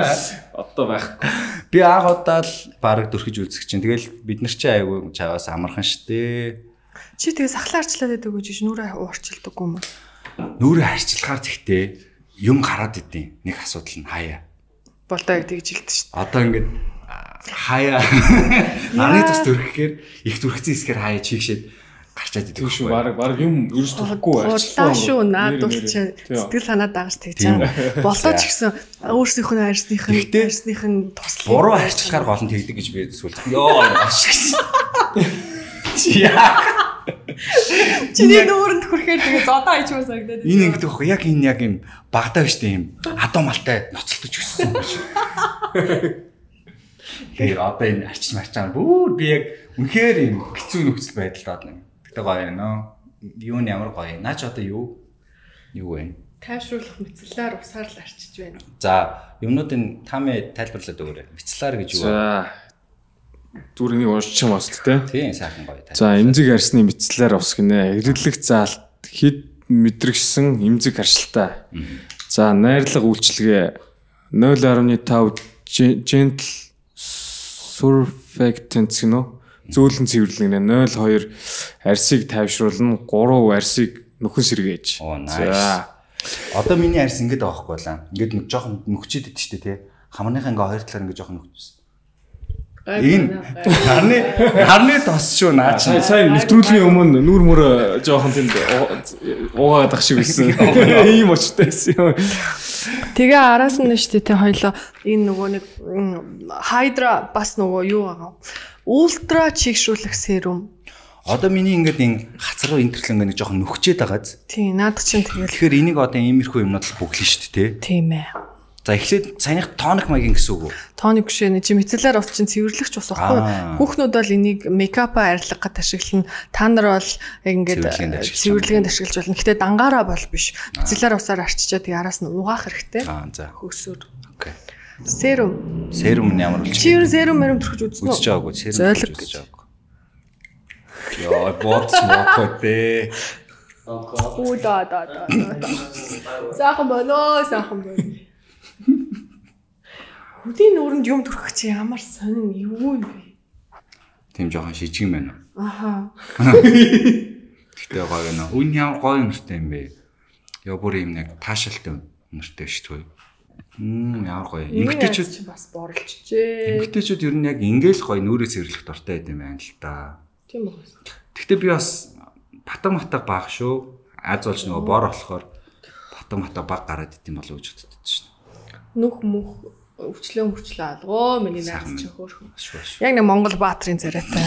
Одоо байхгүй. Би анх удаа л баг дөрхиж үзэх чинь. Тэгэл бид нар чи айгүй чаваас амархан штэ. Чи тэгээ сахлаа арчлаад байдаг гэж нүрээ уурчилдаггүй юм. Нүрээ арчилахаар тэгтээ юм гараад идэв. Нэг асуудал нь хаяа. Болдоо яг тэгж хэлдэг шүү Одоо ингээд хаяа нарны тус дөрхөхээр их дөрхцэн хэсгээр хаяа чигшээд гарчаад. Тэг шүү баг баг юм ерөөс төгөхгүй Удаа шүү наад бол чи сэтгэл санаа дагаж тэгж байгаа. Болдоо ч гэсэн өөрсдийнх нь арьсных нь арьсных нь туслах. Буруу арчилахаар гол нь тэгдэг гэж би сүлд. Йоо ашигсан. Чи яа. Чиний нүүрэнд хүрэхээр тэгээ зодоо ичмээ сагдаад. Энэ ингэдэг байхгүй яг энэ яг юм багтаа биш тийм адуу малтай ноцолтож өссөн юм шиг. Тэгээ одоо энэ арчиж марчаа бүр би яг үнэхээр юм хэцүү нөхцөл байдалд байна. Гэтэ гоё юм нөө. Юу нь ямар гоё. Наа ч одоо юу? Юу вэ? тайвшруулах мэтлэлээр усаар л арчиж байна. За, юмнуудын таамаа тайлбарлаад өгөөрэй. Бицлаар гэж юу вэ? За зүгээр нэг уншчих юм бас л те. Тийм сайхан гоё. За эмзэг арсны мэдслэр ус гинэ. Эрэлэг заалт хэд мэдрэгсэн эмзэг аршилтаа. За найрлага үйлчилгээ 0.5 gen- gentle surfactants гинэ. зөөлөн цэвэрлэгнэ 02 арсыг тайвшруулна 3 арсыг нөхөн сэргээж. Nice. Одоо миний арьс ингэж байгаа байхгүй лаа. Ингээд нэг жоохон нөхчээд идэв штэ тий. Хамааныхаа ингээ хоёр талаар ингээ жоохон нөхчсөн. Энэ харны харны тос шүү наа чи. Сая нэвтрүүлгийн өмнө нүүр мөр жоохон тэнд уугаад ах шиг байсан. Ийм очтой байсан юм. Тэгээ араас нь шүү дээ те хоёлоо энэ нөгөө нэг хайдра бас нөгөө юу байгаа. Ультра чигшүүлэх серум. Одоо миний ингээд энэ хацар руу интерлэн ингээ нэг жоохон нөхчээд байгааз. Тийм наад чинь тэгэл Тэгэхээр энийг одоо иймэрхүү юмнууд л бүглэн штэ тий. тийм ээ. За эхлээд санийх тоник маягийн гэсэн үг үү? Тоник биш ээ. Чи мэтгэлээр бол чин цэвэрлэгч бас баггүй. Хүүхнүүд бол энийг мейкапа арилгахад ашиглана. Та нар бол ингээд цэвэрлэгэнд ашиглаж болно. Гэтэ дангаараа бол биш. Мэтгэлээр усаар арчичаа тэгээ араас нь угаах хэрэгтэй. Аа за. Хөөсөр. Окей. Серум. Серум нь ямар болчих вэ? Чи ер серум мэрэм төрхөж үзсэн үү? Үзэж байгаагүй. Серум гэж байгаагүй. Яа, бот смок гэдэг. Уу да да да. Сахан болоо, сахан болоо. Хөдийн нүүрэнд юм төрөх чи ямар сонин юу юм бэ? Тийм жоохон шижиг юм байна. Аха. Гэтэ гоё гэнэ. Үн ямар гоё нэртэй юм бэ? Яа бүр юм нэг таашаалтай нэртэй шүү дээ. Мм ямар гоё. Эмгтээчүүд бас борлчжээ. эмгтээчүүд ер нь яг ингээл гоё нүрээ цэвэрлэх дуртай байд юм байна л да. Тийм үү? Гэхдээ би бас батан матаг баг шүү. Аз болж нөгөө бор болохоор батан матаг баг гараад идэм болов уу гэж боддог. Нүх мөх өвчлөө мөвчлөө алгоо миний найз чи хөөрхөн. Яг нэг Монгол баатрын царайтай.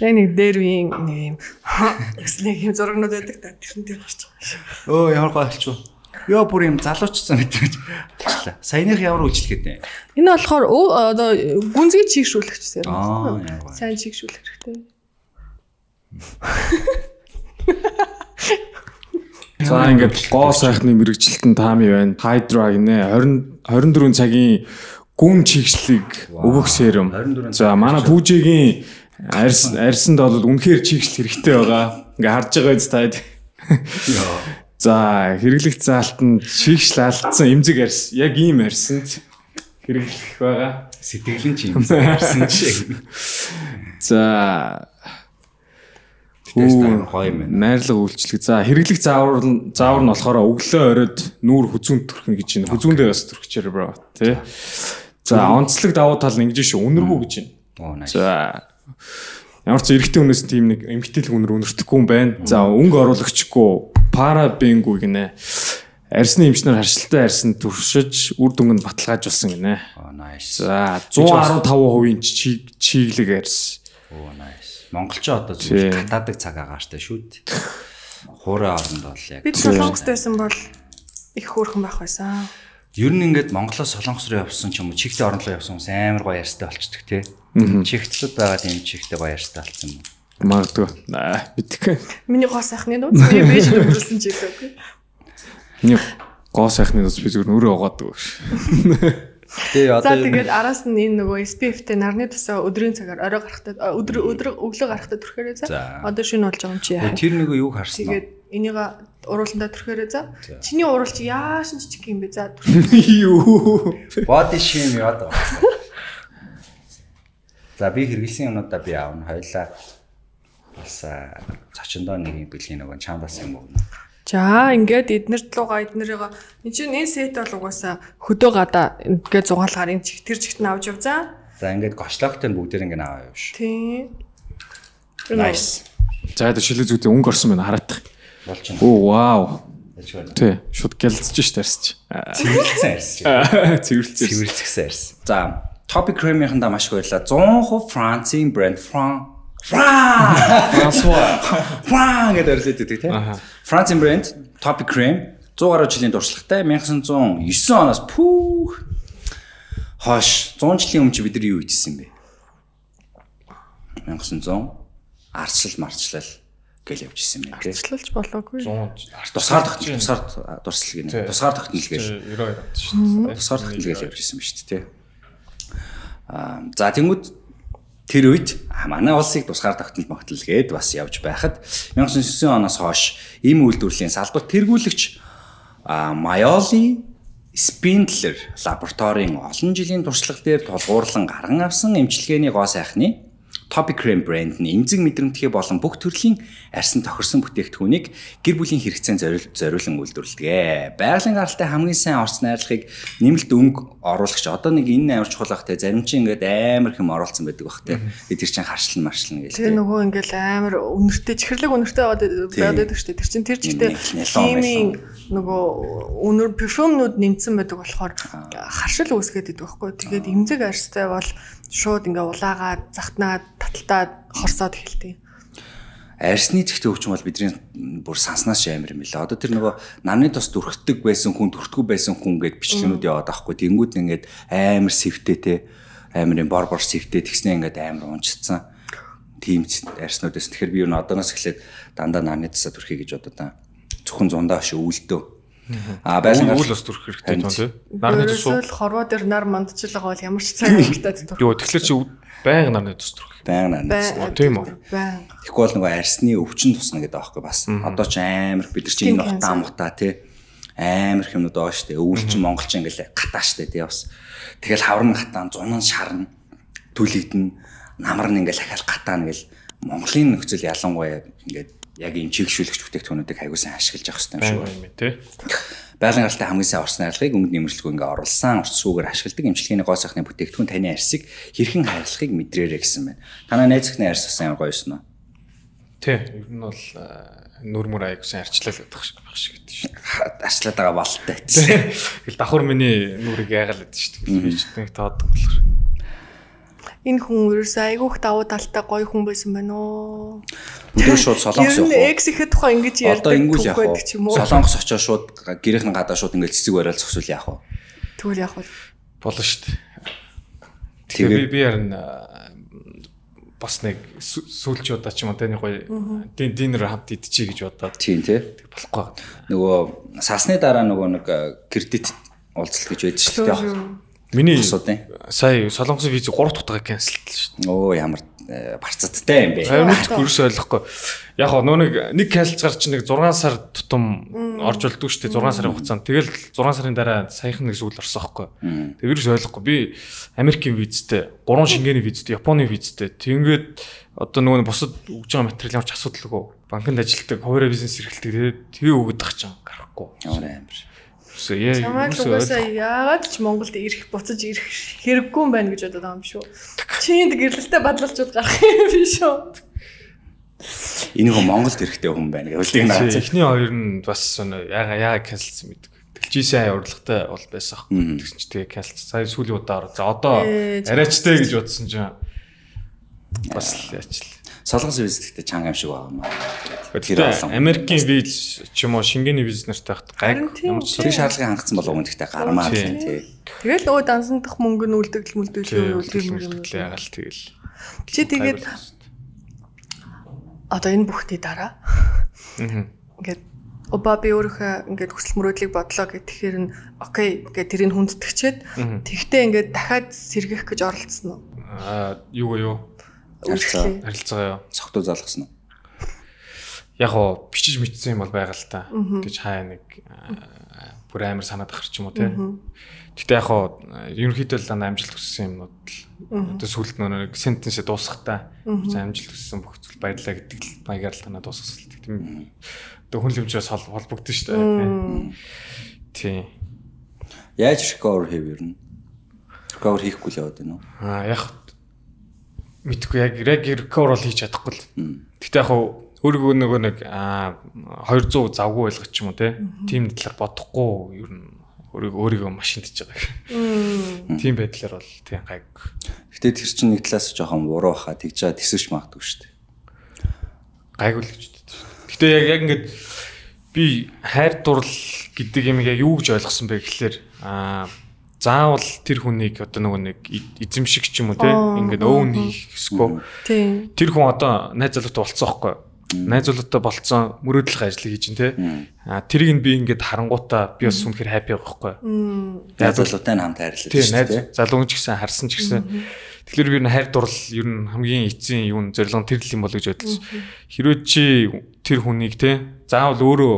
Яг нэг дэрвийн нэг юм гэснэг юм зургнууд байдаг та тэрнтэй гарч байгаа. Өө ямар гоё болчихв. Йоо бүр юм залуучсан гэдэг. Саяных ямар үйлчлэхэд вэ? Энэ болохоор одоо гүнзгий чигшүүлэгч зэрэг. Сайн чигшүүлэх хэрэгтэй. За ингээд гоо сайхны мэрэгчлэлтэн таами байна. Hydra гинэ 20 24 цагийн гүн чигшлийг өгөх. 24 За манай пүүжигийн арьс арьсанд бол үнэхээр чигшл хэрэгтэй байгаа. Ингээ харж байгаа биз та. За хэрэглэх заалтанд чигшл алдсан эмзэг арьс яг ийм арьсанд хэрэглэх байгаа. Сэтгэлэн чи юм ярьсан чи. За Тест амар гоё юм байна. найрлага үйлчлэг. За хэрэглэх заавар нь- заавар нь болохоор өглөө оройд нүүр хүзүүнд төрхнө гэж байна. Хүзүүндээ бас төрчихээр бро тий. За онцлог давуу тал нь ингэж шүү үнэргүй гэж байна. За ямар ч эрэгтэй хүнээс тийм нэг эмгтээлэг үнэр үнэртэхгүй юм байна. За өнгө оруулагчгүй парабенгүү гинэ. Арсны эмчнэр харшилтай арсны туршиж үр дүнг нь баталгаажуулсан гинэ. За 115% чиг чиглэг арс. Оо nice. Монголчууд одоо зүгээр татаадаг цаг агаартай шүү дээ. Хуурай оронд бол яг. Бид солонгост байсан бол их хөөрхөн байх байсан. Ер нь ингээд Монголоос Солонгос руу явсан ч юм уу, чихтэй орон руу явсан хүмүүс амар гоё ярьстай болчдөг тий. Чихтлүүд байгаа тийм чихтэй гоё ярьстай болсон юм. Магадгүй. Аа мэдгүй. Миний гоо сайхны дуу би бэж дөрөсөн ч хэлээгүй. Миний гоо сайхны бас би зүгээр өөрөө угаадаг шүү. Тий За одоо тэгээд араас нь энэ нөгөө SPF-тэй нарны тусаа өдрийн цагаар орой гарахтаа өдөр өдөр өглөө гарахтаа түрхээрээ За. Одоо шинэ болж байгаа юм чи яа. тэр нэг юу харсан? Тэгээд энийг урууландаа түрхээрээ за. Чиний уруул чи яашин жижиг юм бэ за. Юу. Body shame яад байгаа. За би хэрэглэсэн юмудаа би аавна хоёлаа бас а, цочондоо нэг юм бэлгийн нөгөө чамдас юм уу. За ингээд эднэрт лугаа эднэрийг энэ чинь энэ сет бол угаасаа хөдөө гадаа ингээд зугаалгаар энэ чих тэр чигт нь авч явзаа. За ингээд гочлогтой нь бүгдээр ингээд аваа явш. Тийм. Nice. За одоо шилээ зүйтэй өнгө орсон байна хараадах. Болж байна. Оо вау. Тэ шууд гялцж штэ арсч. Цэвэрлсэн арьс. Цэвэрлцээ. Цэвэрлсэн арьс. За, Topic Cream-ийнхэндээ маш их баярлалаа. 100% Францын брэнд Фран Франсуа Фран гэдэг арьсаад байдаг тийм. Францын брэнд Topic Cream 100 гаруй жилийн туршлагатай 1909 оноос пүүх хойш 100 жилийн өмнө бид нар юу хийжсэн бэ? 1900 арчлал марчлал гэл явж исэн юм тийм. Арчлалж болоогүй. Тусгаар тогтнол тусгаар дурсал гинэ. Тусгаар тогтнол гэж 92 авд шүү. тусгаар тогтнол гэж явж исэн ба шүү дээ. Аа за тэнгууд тэр үед манай улсыг тусгаар тогтнол могтол гээд бас явж байхад 1909 оноос хойш ийм үйлдвэрлэлийн салбарт тэргүүлэгч Майоли Спиндлер лабораторийн олон жилийн туршлага дээр тулгуурлан гарган авсан эмчилгээний гоо сайхны Topic Cream брэнд нь эмзэг мэдрэмтгий болон бүх төрлийн арьсан тохирсон бүтээгдэхүүнийг гэр бүлийн хэрэгцээнд зориулан үйлдвэрлэдэг. Байгалийн гаралтай хамгийн сайн орц найрлагыг нэмэлт өнгө оруулагч одоо нэг энэ амар чухал те зарим чинь ингээд амар хэм оруулсан байдаг бах те. Тэр чинь харшлан маршлан гээл. Тэгээ нөгөө ингээл амар өнөртэй чихэрлэг өнөртэй байгаад байдаг шүү дээ. Тэр чинь тэр чигтээ химийн нөгөө өнөр перфюмнууд нэмсэн байдаг болохоор харшил үүсгээд идэг байхгүй. Тэгээд эмзэг арьстай бол шууд ингээ улаагаад захтнаад таталтаад хорсоод эхэлдэг. Арьсны зэгтээ өвчин бол бидний бүр санснаас амар юм билээ. Одоо тэр нөгөө намны тус дүрхдэг байсан хүн, дүртгүү байсан хүн гэд бичлэгнүүд яваад байхгүй. Тэнгүүд ингээд амар сэвтэй те амар юм бор бор сэвтэй тэгснэ ингээд амар унжцсан. Тийм арьснуудаас тэгэхээр би юу н одооноос эхлээд дандаа намны тусаа дүрхий гэж бодоо та. Зөвхөн зундаа ш өвөлдөө А байлан үйл бас төрөх хэрэгтэй тоо тий. Нарны тус уу хорвоо дээр нар мандчлага бол ямар ч цаг хэрэгтэй төрөх. Йоо тэгэхээр чи байнга нарны тус төрөх. Байнга нарны тус. Тийм үү. Байнга. Тэгэхгүй бол нөгөө арсны өвчин тусна гэдэг аахгүй бас. Одоо ч амар бид нар чи энэ утаа мутаа тий. Амар хэмнүүд байгаа штэ. Өвөлчин монголч ингээл гатаа штэ тий бас. Тэгэл хаврын гатаа, зунан шарна, төлөгдөн, намар нь ингээл ахаал гатаа нэгэл Монголын нөхцөл ялангуяа ингээд яг ийм чигшүүлэгч бүтээгдэхүүнүүдийг сайн ашиглаж явах хэрэгтэй юм шүү. Тий. Байгалийн гаралтай хамгийн сайн орсон арилгыг өнгө нэмэрчлгүй ингээ оруулсан урсгүйгээр ашигладаг эмчилгээний гоо сайхны бүтээгдэхүүн таны арьсыг хэрхэн хайрлахыг мэдрээрэй гэсэн байна. Танаа найз захны арьс амар гоё юусэн үү? Тий. Ер нь бол нүр мүр аягүй сайн арчлал байдаг шиг гэдэг шүү. Арчлаад байгаа балтай. Тэгэл давхар миний нүрийг яагаад гэдэг шүү. Нэг таадаг болохоор энэ хүн ерөөсөө айгүйх давуу талтай гоё хүн байсан байна оо. Өдөр шууд солонгос явах. Экс ихэд тухай ингэж ярьдаг. Одоо ингүүл явах уу? Солонгос очоо шууд гэрийнхэн гадаа шууд ингэж цэцэг барайл зогсвол яах вэ? Тэгвэл яах вэ? Болно шүү дээ. Тэгээ би би ярин бас нэг сүүлчудаа ч юм уу таны гоё динер хамт идчихье гэж бодоод. Тийм тий. Болохгүй. Нөгөө сасны дараа нөгөө нэг кредит уулзалт гэж байдаг шүү дээ. Миний сая солонгосын виз 3 дахь канселлээ шүү дээ. Оо ямар э, барцадтай юм бэ. Харин ерөөс ойлгохгүй. Яг гоо нөө нэг гар чи нэг 6 сар тутам орж болдгоо шүү дээ 6 сарын хугацаанд. Тэгэл 6 сарын дараа саяхан нэг зүйл орсон байхгүй. Тэг ерөөс ойлгохгүй. Би Америкийн визтэй, 3 шингээний визтэй, Японы визтэй. Тэгээд одоо нөгөө бусад өгж байгаа материал ямар ч асуудалгүй. Банкнд ажилладаг, хуваарь бизнес эрхэлдэг. Тэгээ өгöd тах чинь гарахгүй. Ямар амар. Үсээ яа юм уусаа яагаад ч Монголд ирэх буцаж ирэх хэрэггүй юм байна гэж бодоод байгаа юм шүү. Чинд гэрлэлтэй бадлалчуд гарах юм биш үү? Энэ хүн Монголд ирэхтэй хүн байна гэвэл тийм наац. Эхний хоёр нь бас яага яага канселсан мэдэг. Дэлжсэн урлагтай бол байсан ах. Тэгсэн чи тэгээ канселсан. Сая сүүлийн удаа за одоо арайчтай гэж бодсон чинь бас яачлаа солонгос виз гэхдээ чанга юм шиг байгаа юм аа. Тэр Америкийн виз ч юм уу шингээний виз нартай хат гайг ямар ч тэр шаардлагыг хангацсан болов уу гэхдээ гармаа тий. Тэгэл нөгөө дансандах мөнгө нь үлдэгдэл мүлдэл үлдэл мүлдэл ягаал тэгэл. Чи тэгээд одоо энэ бүхний дараа. Ингээд Оба би өөрийнхөө ингээд хүсэл мөрөөдлийг бодлоо гэх тэгэхээр нь окей ингээд тэрийг хүндэтгчээд тэгтээ ингээд дахиад сэргийх гэж оролцсон уу? Аа юу юу харилцаа цогтуу залгасан уу? Яг оо бичиж мэдсэн юм бол байгаа л та. гэж хаа нэг бүр амар санаад ахар ч юм уу те. Гэтэ яг оо ерөнхийдөө л амжилт хүссэн юмнууд л одоо сүлд нэг сентенсээ дуусгахтаа амжилт хүссэн бүх зүйл баярлаа гэдэг л маягаар л танаа дуусгасан. Тийм одоо хүн лимжээс холбогдсон шүү дээ. Тийм. Яаж recover хийв ер нь? Recover хийхгүй л яваад байна уу? Аа яг мэдхгүй яг яг recover хийж чадахгүй л. Гэтэ яг өөрийгөө нөгөө нэг 200 завгүй ойлгох ч юм уу те. Тим талаар бодохгүй ер нь өөрийгөө өөрийгөө машинд хийж байгаа. Тим байдлаар бол тийм гайг. Гэтэ тэр чинь нэг талаас жоохон буруу хаа тэгж байгаа тэсэж магадгүй шүү дээ. Гайгүй л гэж боддог. Гэтэ яг яг ингээд би хайр дурлал гэдэг юм яг юу гэж ойлгосон бэ гэхэлэр аа заавал тэр хүнийг одоо нөгөө нэг эзэмшиг ч юм уу те ингээд өвн хийх эсвэл тэр хүн одоо найз залуутай болцсон байхгүй найз залуутай болцсон мөрөөдлөх ажлыг хийж ин те. А тэрийг нь би ингээд харангуудаа би бас үнэхээр хаппи байгаа байхгүй найз залуутай хамт хайрлаж тийм найз залуу ч гэсэн харсан ч гэсэн. Тэгэхээр би хайр дурлал ер нь хамгийн эцсийн юу зорилго тэр л юм бол гэж бодсон. Хэрвээ чи тэр хүнийг те заавал өөрөө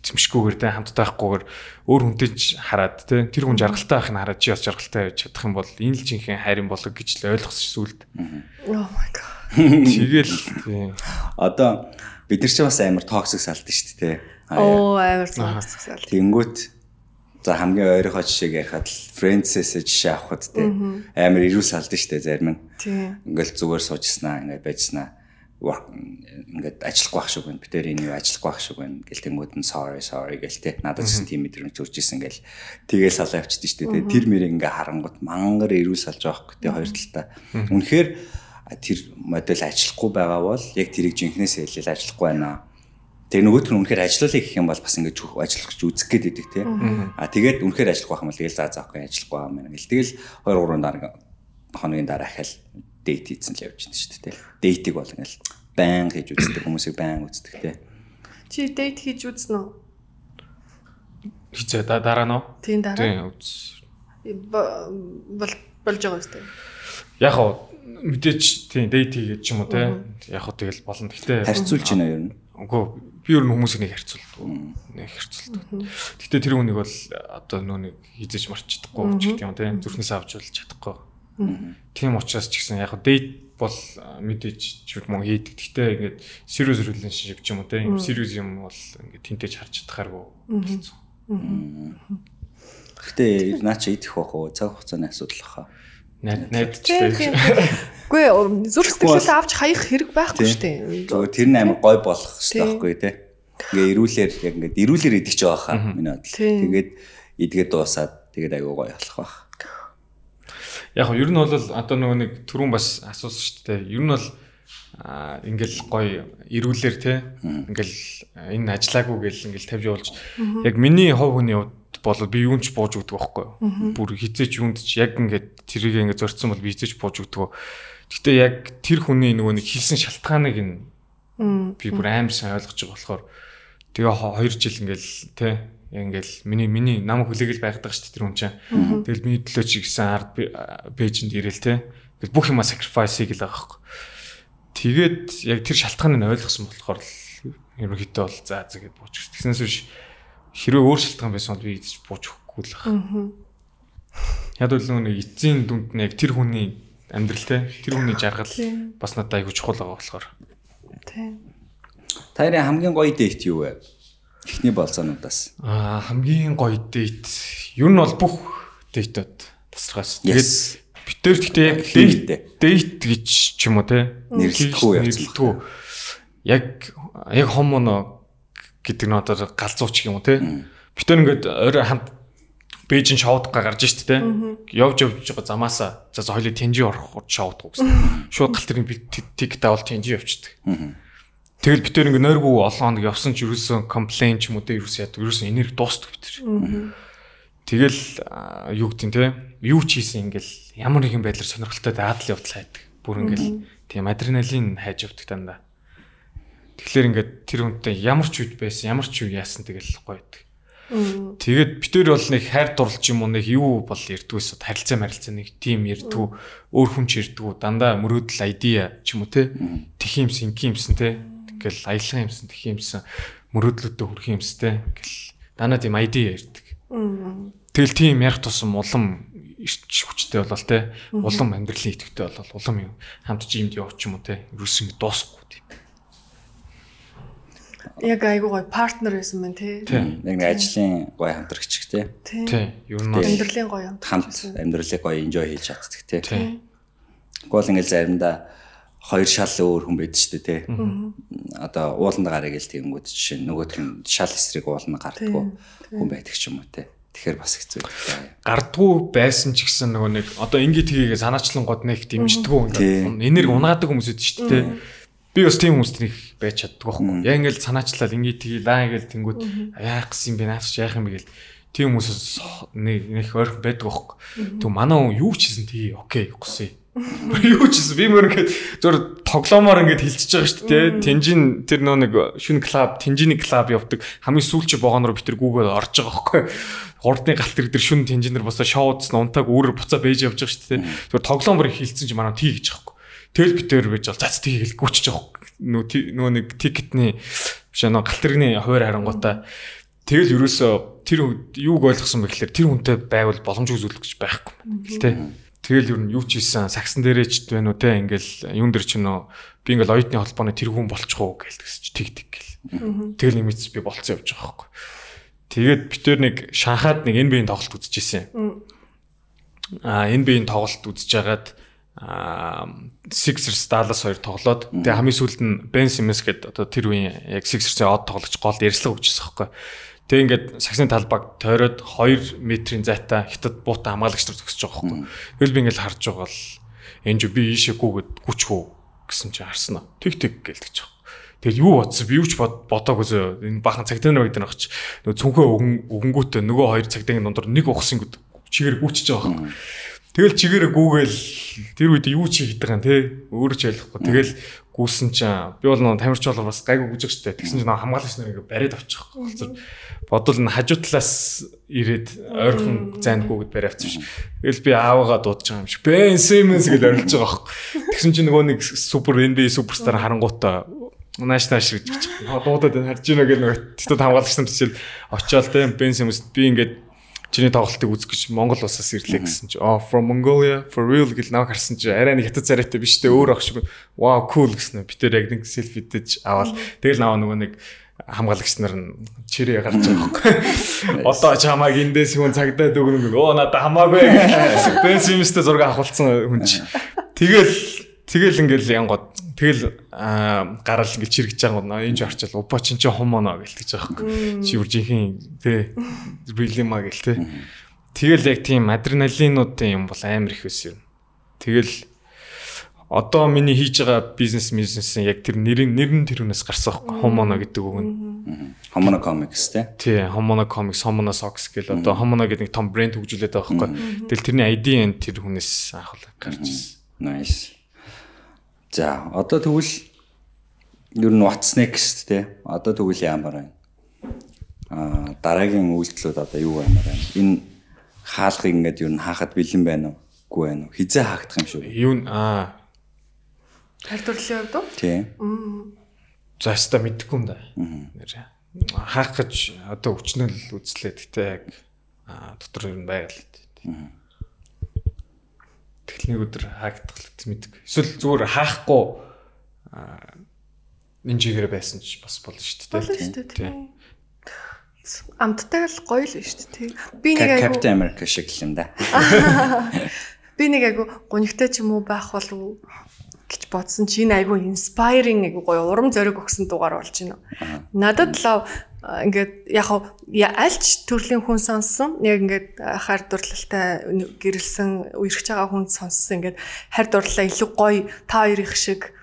эзэмшгүйгээр те хамтдаа байхгүйгээр өөр хүнтэй ч хараад те тэр хүн жаргалтай байх нь хараад чи бас жаргалтай байж чадах юм бол энэ л жинхэнэ хайрын болог гэж л ойлгосон сүлд. Oh my god. Тэгэл тийм. Одоо бид нар ч бас амар токсик салдсан шүү дээ. Оо амар сонсгосал. Тэнгүүт за хамгийн ойрхоо жишээг ярихад л Friends-ээс жишээ авахд те амар ирүү салдсан шүү дээ зарим нь. Ингээл зүгээр суужснаа ингээд байжснаа work ингээд ажиллахгүй байх шиг байна. Бид тэр энэ юу ажиллахгүй байх шиг байна. Гэл тэнгууд нь sorry sorry гэл те. Надад ч тийм мэдрэмж төрж исэн гэл тэгээ салаа явчихсан шүү дээ. Тэр мэр ингээ харангууд мангар ирүү салж байгаа хөөх те хоёр талаа. Үнэхээр тэр модель ажиллахгүй байгаа бол яг тэрийг жинхнээс хэлэл ажиллахгүй байна. Тэгээ нөгөөх нь үнэхээр ажиллуулъя гэх юм бол бас ингэж ажиллах гэж үзэх гээд идэг те. А тэгээд үнэхээр ажиллахгүй байх юм бол тэгэл заа заахгүй ажиллахгүй юм байна гэл. Тэгэл 2 3 дараа хоногийн дараа ахаал дейт хийсэн л явж байна шүү дээ. Дейтиг бол ингээл байн хийж үздэг хүмүүсийг байн үздэг те. Чи дейт хийж үзнэ үү? Хизээ да дараа нь. Тийм дараа. Тийм үз. Бо- бол болж байгаа үстэй. Яг хоо мэдээч тийм дейт хийгээд ч юм уу те. Яг хоо тэгэл болно. Гэтэ Харьцуулж байна юу юм. Үгүй би ер нь хүмүүсийг нэг харьцуулдаг. Нэг харьцуулдаг. Гэтэ тэр хүнийг бол одоо нөө нэг хизэж марч чадахгүй ч гэх юм те. Зүрхнээс авч болж чадахгүй. Тийм учраас ч гэсэн яг дейт бол мэдээж ч юм уу хийдэг. Гэтэ ингээд serious relationship ч юм уу те. Юм serious юм бол ингээд тэнтэйж харж чадхааргүй. хэцүү. Гэтэ наа чи идэх бах уу? Цаг хугацааны асуудал баха. Найд найдч Тийм. байж. Үгүй зүрх сэтгэлээс авч хаях хэрэг байхгүй шүү дээ. Зүгээр тэр нь амар гой болох хэрэгтэй байхгүй те. Ингээ ирүүлэр яг ингээд ирүүлэр идэх ч байгаа хаа миний бодлоо. Тэгээд идгээд дуусаад тэгээд аягүй гоё болох байх. Яг нь ер нь бол одоо нөгөө нэг түрүүн бас асуусан шүү дээ. Ер нь бол аа ингээл гоё ирүүлэр те ингээл а, энэ ажиллаагүй гэл ингээл тавьж явуулж яг миний хов хүний хувьд бол би юунч бууж өгдөг байхгүй. Бүр хизээч юунд ч яг ингээд тэрийг ингээд зорцсон бол би хизээч бууж өгдөг. Гэтэ яг тэр хүний нөгөө нэг хийсэн шалтгааныг нь би бүр сайн ойлгож байгаа болохоор тэгээ 2 жил ингээл те яг ингээл миний миний нам хүлээгэл байгадаг шүү дээ тэр хүн чинь. Тэгэл миний төлөө чи гисэн ард пэйжэнд ирээл те. Тэгэл бүх юма sacrifice хийгээл байгаа байхгүй. Тэгээд яг тэр шалтгааныг нь ойлгосон болохоор л ерөнхийдөө бол за зэгээд бууч. Тэгснээс биш хэрвээ өөр шалтгаан байсан бол би идэж бууж өгөхгүй л байна. Яг л нэг эцсийн дүнд нь яг тэр хүний амьдрал те тэр хүний жаргал бас надад аягүй чухал байгаа болохоор. Тийм. Таны хамгийн гоё дейт юу вэ? Эхний болцоонуудаас. Аа хамгийн гоё дейт ер нь бол бүх дейтэд тасархаас. Тэгээд Yes. битэр гэхдээ яг дейт дейт гэж ч юм уу те Нэрлэлтгүй нэрлэлтгүй. Яг яг хомоно гэдэг нь одоо галзууч юм уу те. Битэр ингээд орой хамт Бээжин шоудга гарч штт те. Явж явж байгаа замаасаа за хоёлыг тэнжи орох шоудга гэсэн. Шууд гал тэрний тик даавал тэнжи явчихдаг. Тэгэл битэр ингээ нойргүй олон хоног явсан ч ерөөсөн комплейн ч юм уу те ерөөс яд ерөөсөн энерги дуустдаг битэр. Тэгэл юу гэдэг нь те юу ч хийсэн ингээл ямар нэгэн байдлаар сонирхолтой даадл явдал хайдаг. Бүр ингээл тийм адреналин хайж явдаг дандаа. Тэгэхээр ингээд тэр хүнтэй ямар ч үед байсан, ямар ч юу яасан тэгэл гоё байдаг. Тэгээд битэр бол нэг хайр дурлж юм уу нэг юу бол ярдгүйс харилцаа марилцаа нэг тим ярдгүү өөр хүн ч ярдгүү дандаа мөрөөдөл айдиа ч юм уу те тэх юмс инки юмсан те тэгэл аялах юмсан тэх юмсан мөрөөдлөдөө хүрэх юмс те гэл дандаа тийм айдиа ярддаг. Тэгэл тийм ярих тусам улам ирч хүчтэй болол те улам амьдралын идэвхтэй болол улам юм хамт жимд явууч юм уу те ерөөсөн дуусахгүй тийм. Яг айгуу гоё партнер байсан мэн тий. Яг нэг ажлын гоё хамтрагч те. Тий. Тий ер нь бол Амьдралын гоё юм. Хамт амьдралыг гоё enjoy хийж чаддаг те. тий Гол ингээл заримдаа хоёр шал өөр хүн байдаг шүү дээ те. Одоо ууланд гарыг л тэгэнгүүт жишээ нөгөөх нь шал эсрэг ууланд гардггүй хүн байдаг ч юм уу те. Тэгэхээр бас хэцүү гардггүй байсан ч гэсэн нөгөө нэг одоо ингээд тгийгээ санаачлан год нэг дэмждэггүй Тий. ингээд энерги унаадаг хүмүүс үүд шүү дээ би бас тийм хүмүүст нэг байж чаддаг байхгүй. Яа ингээд санаачлал ингээд тгий лаа ингээд тэнгүүд яах гэсэн юм бэ наач яах юм бэ гэл тийм хүмүүсээс нэг нэг ойрхон байдаг байхгүй. Тэг манай хүн юу ч хийсэн тгий окей гусъя юу ч хийсэн би мөр ингээд зур тоглоомоор ингээд хилчиж байгаа шүү дээ тэнжин тэр нөө нэг шүн клуб тэнжиний клуб явдаг. Хамгийн сүүлчийн вагон руу битэр гүүгээ орж байгаа байхгүй. Хурдны галт тэр тэр шүн тэнжинэр босоо шоудсан унтааг өөрөөр буцаа бэж явж байгаа шүү дээ тэр тоглоомоор хилцсэн чи манай тий гэж байгаа Тэгэл битээр байж бол зац тийг гүчж байгаа. Нөө нөө нэг тикетний биш нөө галтэргийн хуваар харангуудаа Тэгэл ерөөсөө тэр юуг ойлгосон бэ гэхээр тэр хүнтэй байвал боломжгүй зүйл гэж байхгүй юм. Тэ. Тэгэл ер нь юу ч хийсэн сагсан дээрээч байна уу те ингээл юун дээр ч нөө би ингээл оюутны холбооны тэр хүн болчих уу гээл тэгсч тэг тэг гэл. Тэгэл нэг мэт би болцсон явж байгаа байхгүй. Тэгээд би тэр нэг Шанхаад нэг NBA-ийн тоглолт үзчихсэн. Аа NBA-ийн тоглолт үзэж хагаад Sixers Dallas хоёр тоглоод тэгээ хамгийн сүүлд нь Ben Simmons гэдэг одоо тэр үеийн яг Sixers-ийн од тоглогч гол ярьслага өгчихсөн байхгүй. Тэгээ ингээд сагсны талбайг тойроод 2 метрийн зайтай хятад буута хамгаалагч нар зогсож байгаа байхгүй. Тэгэл би ингээд харж байгаа л энэ би ийшээ гүгэд гүчхүү гэсэн чи харсан аа. Тэг тэг гэлдэж байгаа. Тэгэл юу бодсон би юу ч бодоогүй зөө энэ бахан цагтаа нэг дээр багч нөгөө цүнхөө өгөн өгөнгүүтээ нөгөө хоёр цагтаа дундор нэг ухсан гэд чигээр гүчиж байгаа байхгүй. Тэгэл чигээрээ гүүгээл тэр үед юу чи хийдэг юм те өөрөө ч ойлгохгүй. Тэгэл гүйсэн чинь би бол нэг тамирч болоо бас гайгүй гүжих штэ. Тэгсэн чинь нэг хамгаалагч нар ингээ бариад авчих. Болцор бодвол н хажуу талаас ирээд ойрхон зайд гүгэд бариад авчих. Тэгэл би аавыгаа дуудаж байгаа юм шиг. Ben Simmons гэж орилж байгаа байхгүй. Тэгсэн чинь нөгөө нэг супер NBA суперстар харангуутаа нааш нааш гэж дуудаад байна харж байна гэх нэг тэтэд хамгаалагч нар чил очиод те Ben Simmons би ингээд чиний тоглолтыг үзэх гэж Монгол улсаас ирлээ гэсэн чи oh from Mongolia for real гэл наваг харсан чи арай нэг хятад царайтай биш те өөр ах шиг wow cool гэсэн би тэр яг нэг селфи дэж аваад тэгэл наваа нөгөө нэг хамгаалагч нар нь чирээ гарч байгаа байхгүй. Одоо чамааг эндээс хүн цагдаад өгнө. Оо надаа хамаагүй. Бенсимстэй зураг авахулсан хүн чи. Тэгэл тэгэл ингээл янгод тэгэл гараал ингээл чирэгж байгаа гоо энэ ч орчил упа чин чи хомоно гэлтэж байгаа байхгүй. Чи бүр жинхэнэ тэ рилима гэл тэ. Тэгэл яг тийм адреналинуудын юм бол амар их өс юм. Тэгэл одоо миний хийж байгаа бизнес бизнесийн яг тэр нэрийн нэр нь тэрүүнээс гарсан байхгүй хомоно гэдэг үг нь. Homono Comics те. Тий, Homono Comics, Homono Socks гэл одоо Homono гэдэг нэг том брэнд хөгжүүлээд байгаа байхгүй. Тэгэл тэрний ID нь тэр хүнээс анх гарч ирсэн. Nice. За, одоо тэгвэл ер нь what's next те. Одоо тэгвэл ямар байна? Аа, дараагийн үйлдэлүүд одоо юу ямар байна? Энэ хаалгыг ингээд ер нь хаахад бэлэн байна уу? Үгүй байна уу? Хизээ хаагдах юм шүү. Юу н аа Харь төрлөлийн хувьд уу? Тий. за хаста мэдгүй юм да. Хаах гэж одоо өчнөл үзлээ. Гэтэ яг аа, дотор ер нь байгаад нэг өдөр хаагдах л мэдгүй. Эсвэл зүгээр хаахгүй аа, энэ жигээр байсан ч бас болно шүү дээ. Болно шүү дээ. Амттай л гоё л шүү дээ. Би нэг айгу Captain America шиг л юм да. би нэг айгу гонигтай ч юм уу байх болов уу гэж бодсон чи энэ айгу inspiring айгу гоё урам зориг өгсөн дугаар болж байна. Надад л а, ингээд яг альч төрлийн хүн сонссон яг ингээд а, хайр дурлалтай гэрэлсэн үерхэж байгаа хүн сонссон ингээд хайр дурлалаа илүү гоё та хоёрын шиг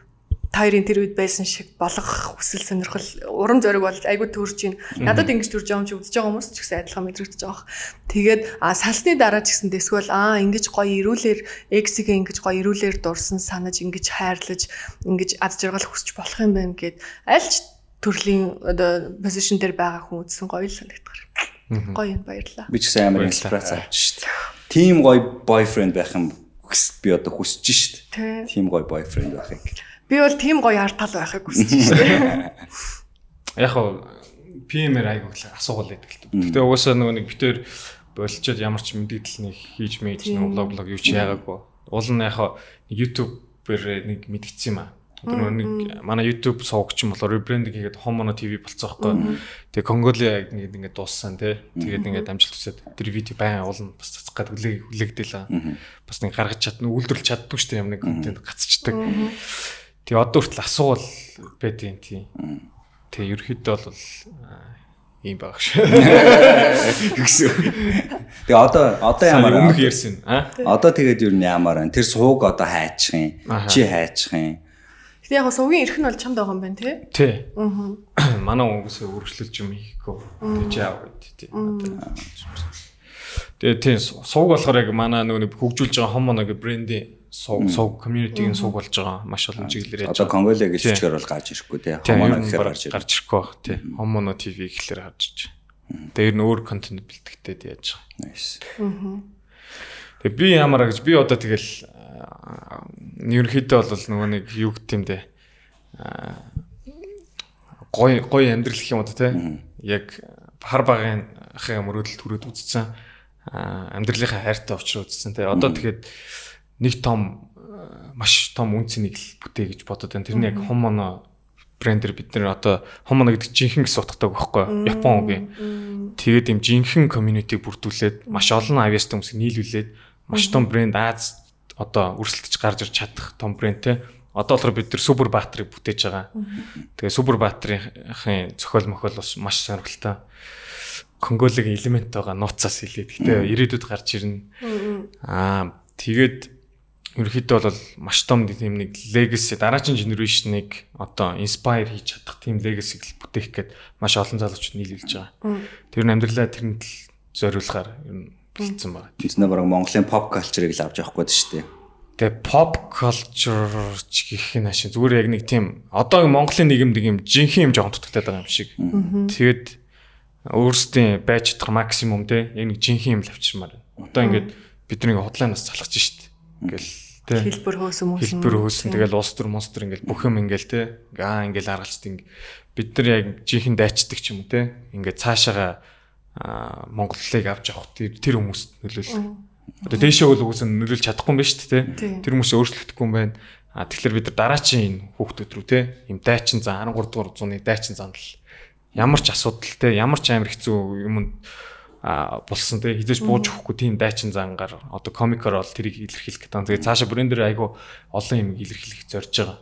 та хоёрын тэр үед байсан шиг болгох хүсэл сонирхол урам зориг болж айгу төрж байна. Надад ингэж төрж байгаа юм чи үзэж байгаа хүмүүс ч гэсэн адилхан мэдрэгдэж байгаа. Тэгээд а салсны дараа ч гэсэн дэсгэл аа ингэж гоё ирүүлэр X-ийг ингэж гоё ирүүлэр дурсан санаж ингэж хайрлаж ингэж ад жаргал хүсч болох юм байна гэд альч төрлийн одоо позишн дээр байгаа хүн үзсэн гоё л санагддаг. Гоё юм баярлаа. Би ч гэсэн амар инспирац авч шít. Тим гоё boyfriend байх юм хүс- би одоо хүсэж шít. Тэ. Тим гоё boyfriend байхыг. Би бол тийм гоё арт тал байхыг хүсэж байна. Яг хоо PM-ээр айгуу их асуугал байдаг л дээ. Гэтэ угаасаа нөгөө нэг битээр болчоод ямар ч мэдээлэл нэг хийж мэж нэг блог блог юу ч яагаагүй. Уул нь яг хоо YouTube-ээр нэг мэдгэцсэн юм аа. Нөгөө нэг манай YouTube суугч юм болохоор ребрендинг хийгээд Homono TV болцсон байхгүй. Тэгээ Конголиа ингээд ингээд дууссан тий. Тэгээд ингээд амжилт хүсээд тэр видео байн уул нь бас цацах гээд хүлээг хүлээгдэл аа. Бас нэг гаргаж чадна үйлдвэрлэж чаддгүй шүү дээ юм нэг контент гацчдаг. Тэгээ одоо хүртэл асуувал байдیں۔ тий. Тэгээ ерөөхдөө бол ийм баг шүү. гэсэн. Тэгээ одоо одоо ямар өмнөх ярьсан? Одоо тэгээд ер нь ямар байна? Тэр сууг одоо хайчих юм. Чи хайчих юм. Гэтэ яг сувгийн эрх нь бол чамд байгаа юм байна тий. Тий. Аа. Манай угсаа өргөжлөлж юм хийхгүй. Тэг чи яав гэд тий. Тэгээ тий сууг болохоор яг манай нөгөө хөгжүүлж байгаа хомоно гэ брендийн сууг сууг community-ийн сууг болж байгаа маш олон чиглэлээр яаж Одоо Конголиа гэж Тий. чигээр бол гарч ирэхгүй те. Тийм Хомоно гэхээр гарч гарч ирэх. гарч ирэхгүй баг тий. Хомоно TV гэхлээр гарч иж. Тэр нь өөр контент бэлтгэдэг яаж байгаа. Nice. Тэгээ би ямараа гэж би одоо тэгэл аа, ерөнхийдөө бол нөгөө нэг юу гэх юм бэ? Аа, гой гой амьдрал гэх юм уу те? Яг хар багынхаа мөрөөдөлд хүрээд үзсэн. Аа амьдралынхаа хайртай учраас үзсэн. Тэгээ одоо тэгээд нэг том маш том үнцнийг л бүтээ гэж бодод байна. Тэр нь яг хомоно брендер бид нэр одоо хомоно гэдэг жинхэнэ гэсэн утгатай байхгүй Япон үгүй. Тэгээд юм жинхэнэ community бүрдүүлээд маш олон авиас хүмүүсийг нийлүүлээд маш том брэнд Аз одоо өрсөлдөж гарч ирж чадах том брэнд те. Одоо болохоор бид нар супер батарейг бүтээж байгаа. Тэгээ супер батарейхын зохиол мохол бас маш сонирхолтой. Конголыг элемент байгаа нууцаас хэлээд. Гэтэ ирээдүйд гарч ирнэ. Аа тэгээд ерөөхдөө бол маш том тийм нэг legacy дараагийн generation-ыг одоо inspire хийж чадах тийм legacy-г бүтээх гээд маш олон залуучууд нийлүүлж байгаа. Тэр нь амьдралаа тэрэнд л зориулахаар ер нь бэлдсэн байна. Тэснэ бараг Монголын pop culture-ыг л авч явах гээд шүү дээ. Тэгээ pop culture ч гэх юм ашиг зүгээр яг нэг тийм одоогийн Монголын нийгэмд юм жинхэнэ юм жоохон дутагдаад байгаа юм шиг. Тэгээд өөрсдийн байж чадах максимум те яг нэг жинхэнэ юм л авчирмаар байна. Одоо ингээд бидний худлаанаас залхаж шít. Ингээл те Хэлбэр хөөсөн мөсөн. хэлбэр хөөсөн тэгэл улс төр монстр ингээл бүх юм ингээл те аа ингээл ингээл бид нар яг жинхэнэ дайчдаг ч юм те ингээд цаашаага аа, Монголыг авч явах тэр тэр хүмүүст нөлөөлөх. Одоо дээшээ бол үгүйс нөлөөлж чадахгүй юм байна шүү дээ. Тэр хүмүүс өөрчлөгдөхгүй юм байна. А тэгэхээр бид нар дараачийн энэ хүүхдүүд рүү те юм дайчин зан 13 дугаар зууны дайчин зан л ямар ч асуудал те ямар ч амар хэцүү юм а болсон те хизээж бууж өгөхгүй тийм дайчин зангаар одоо комикоор бол тэрийг илэрхийлэх гэдэг. Тэгээ цаашаа брендер айгу олон юм илэрхийлэх зорж байгаа.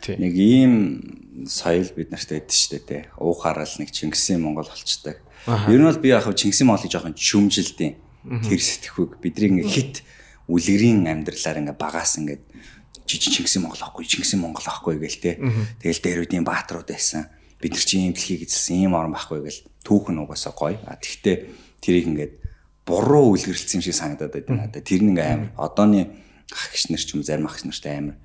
Тий. Нэг ийм соёл бид нарт шүү дээ те. Уухаараа л нэг Чингисийн Монгол болчдаг. Ер нь бол би яг Чингисийн Монголыг жоохон шүмжилдэв. Тэр сэтгэхүйг бидний ингээ хит үлгэрийн амьдралаар ингээ багаас ингээ жижиг Чингисийн Монгол ахгүй Чингисийн Монгол ахгүй гээл те. Тэгэл дээрүүдийн бааtruуд байсан. Бид нар чи ийм дэлхийг эзэлсэн ийм орн байхгүй гэл түүхэн угаасаа гоё. А тэгтээ тэрийг ингээд буруу үлгэрлсэн юм шиг санагдаад байдаг надад. Тэр нь ингээ амар одооны ах гişнэр ч юм зарим ах гişнэртэй амар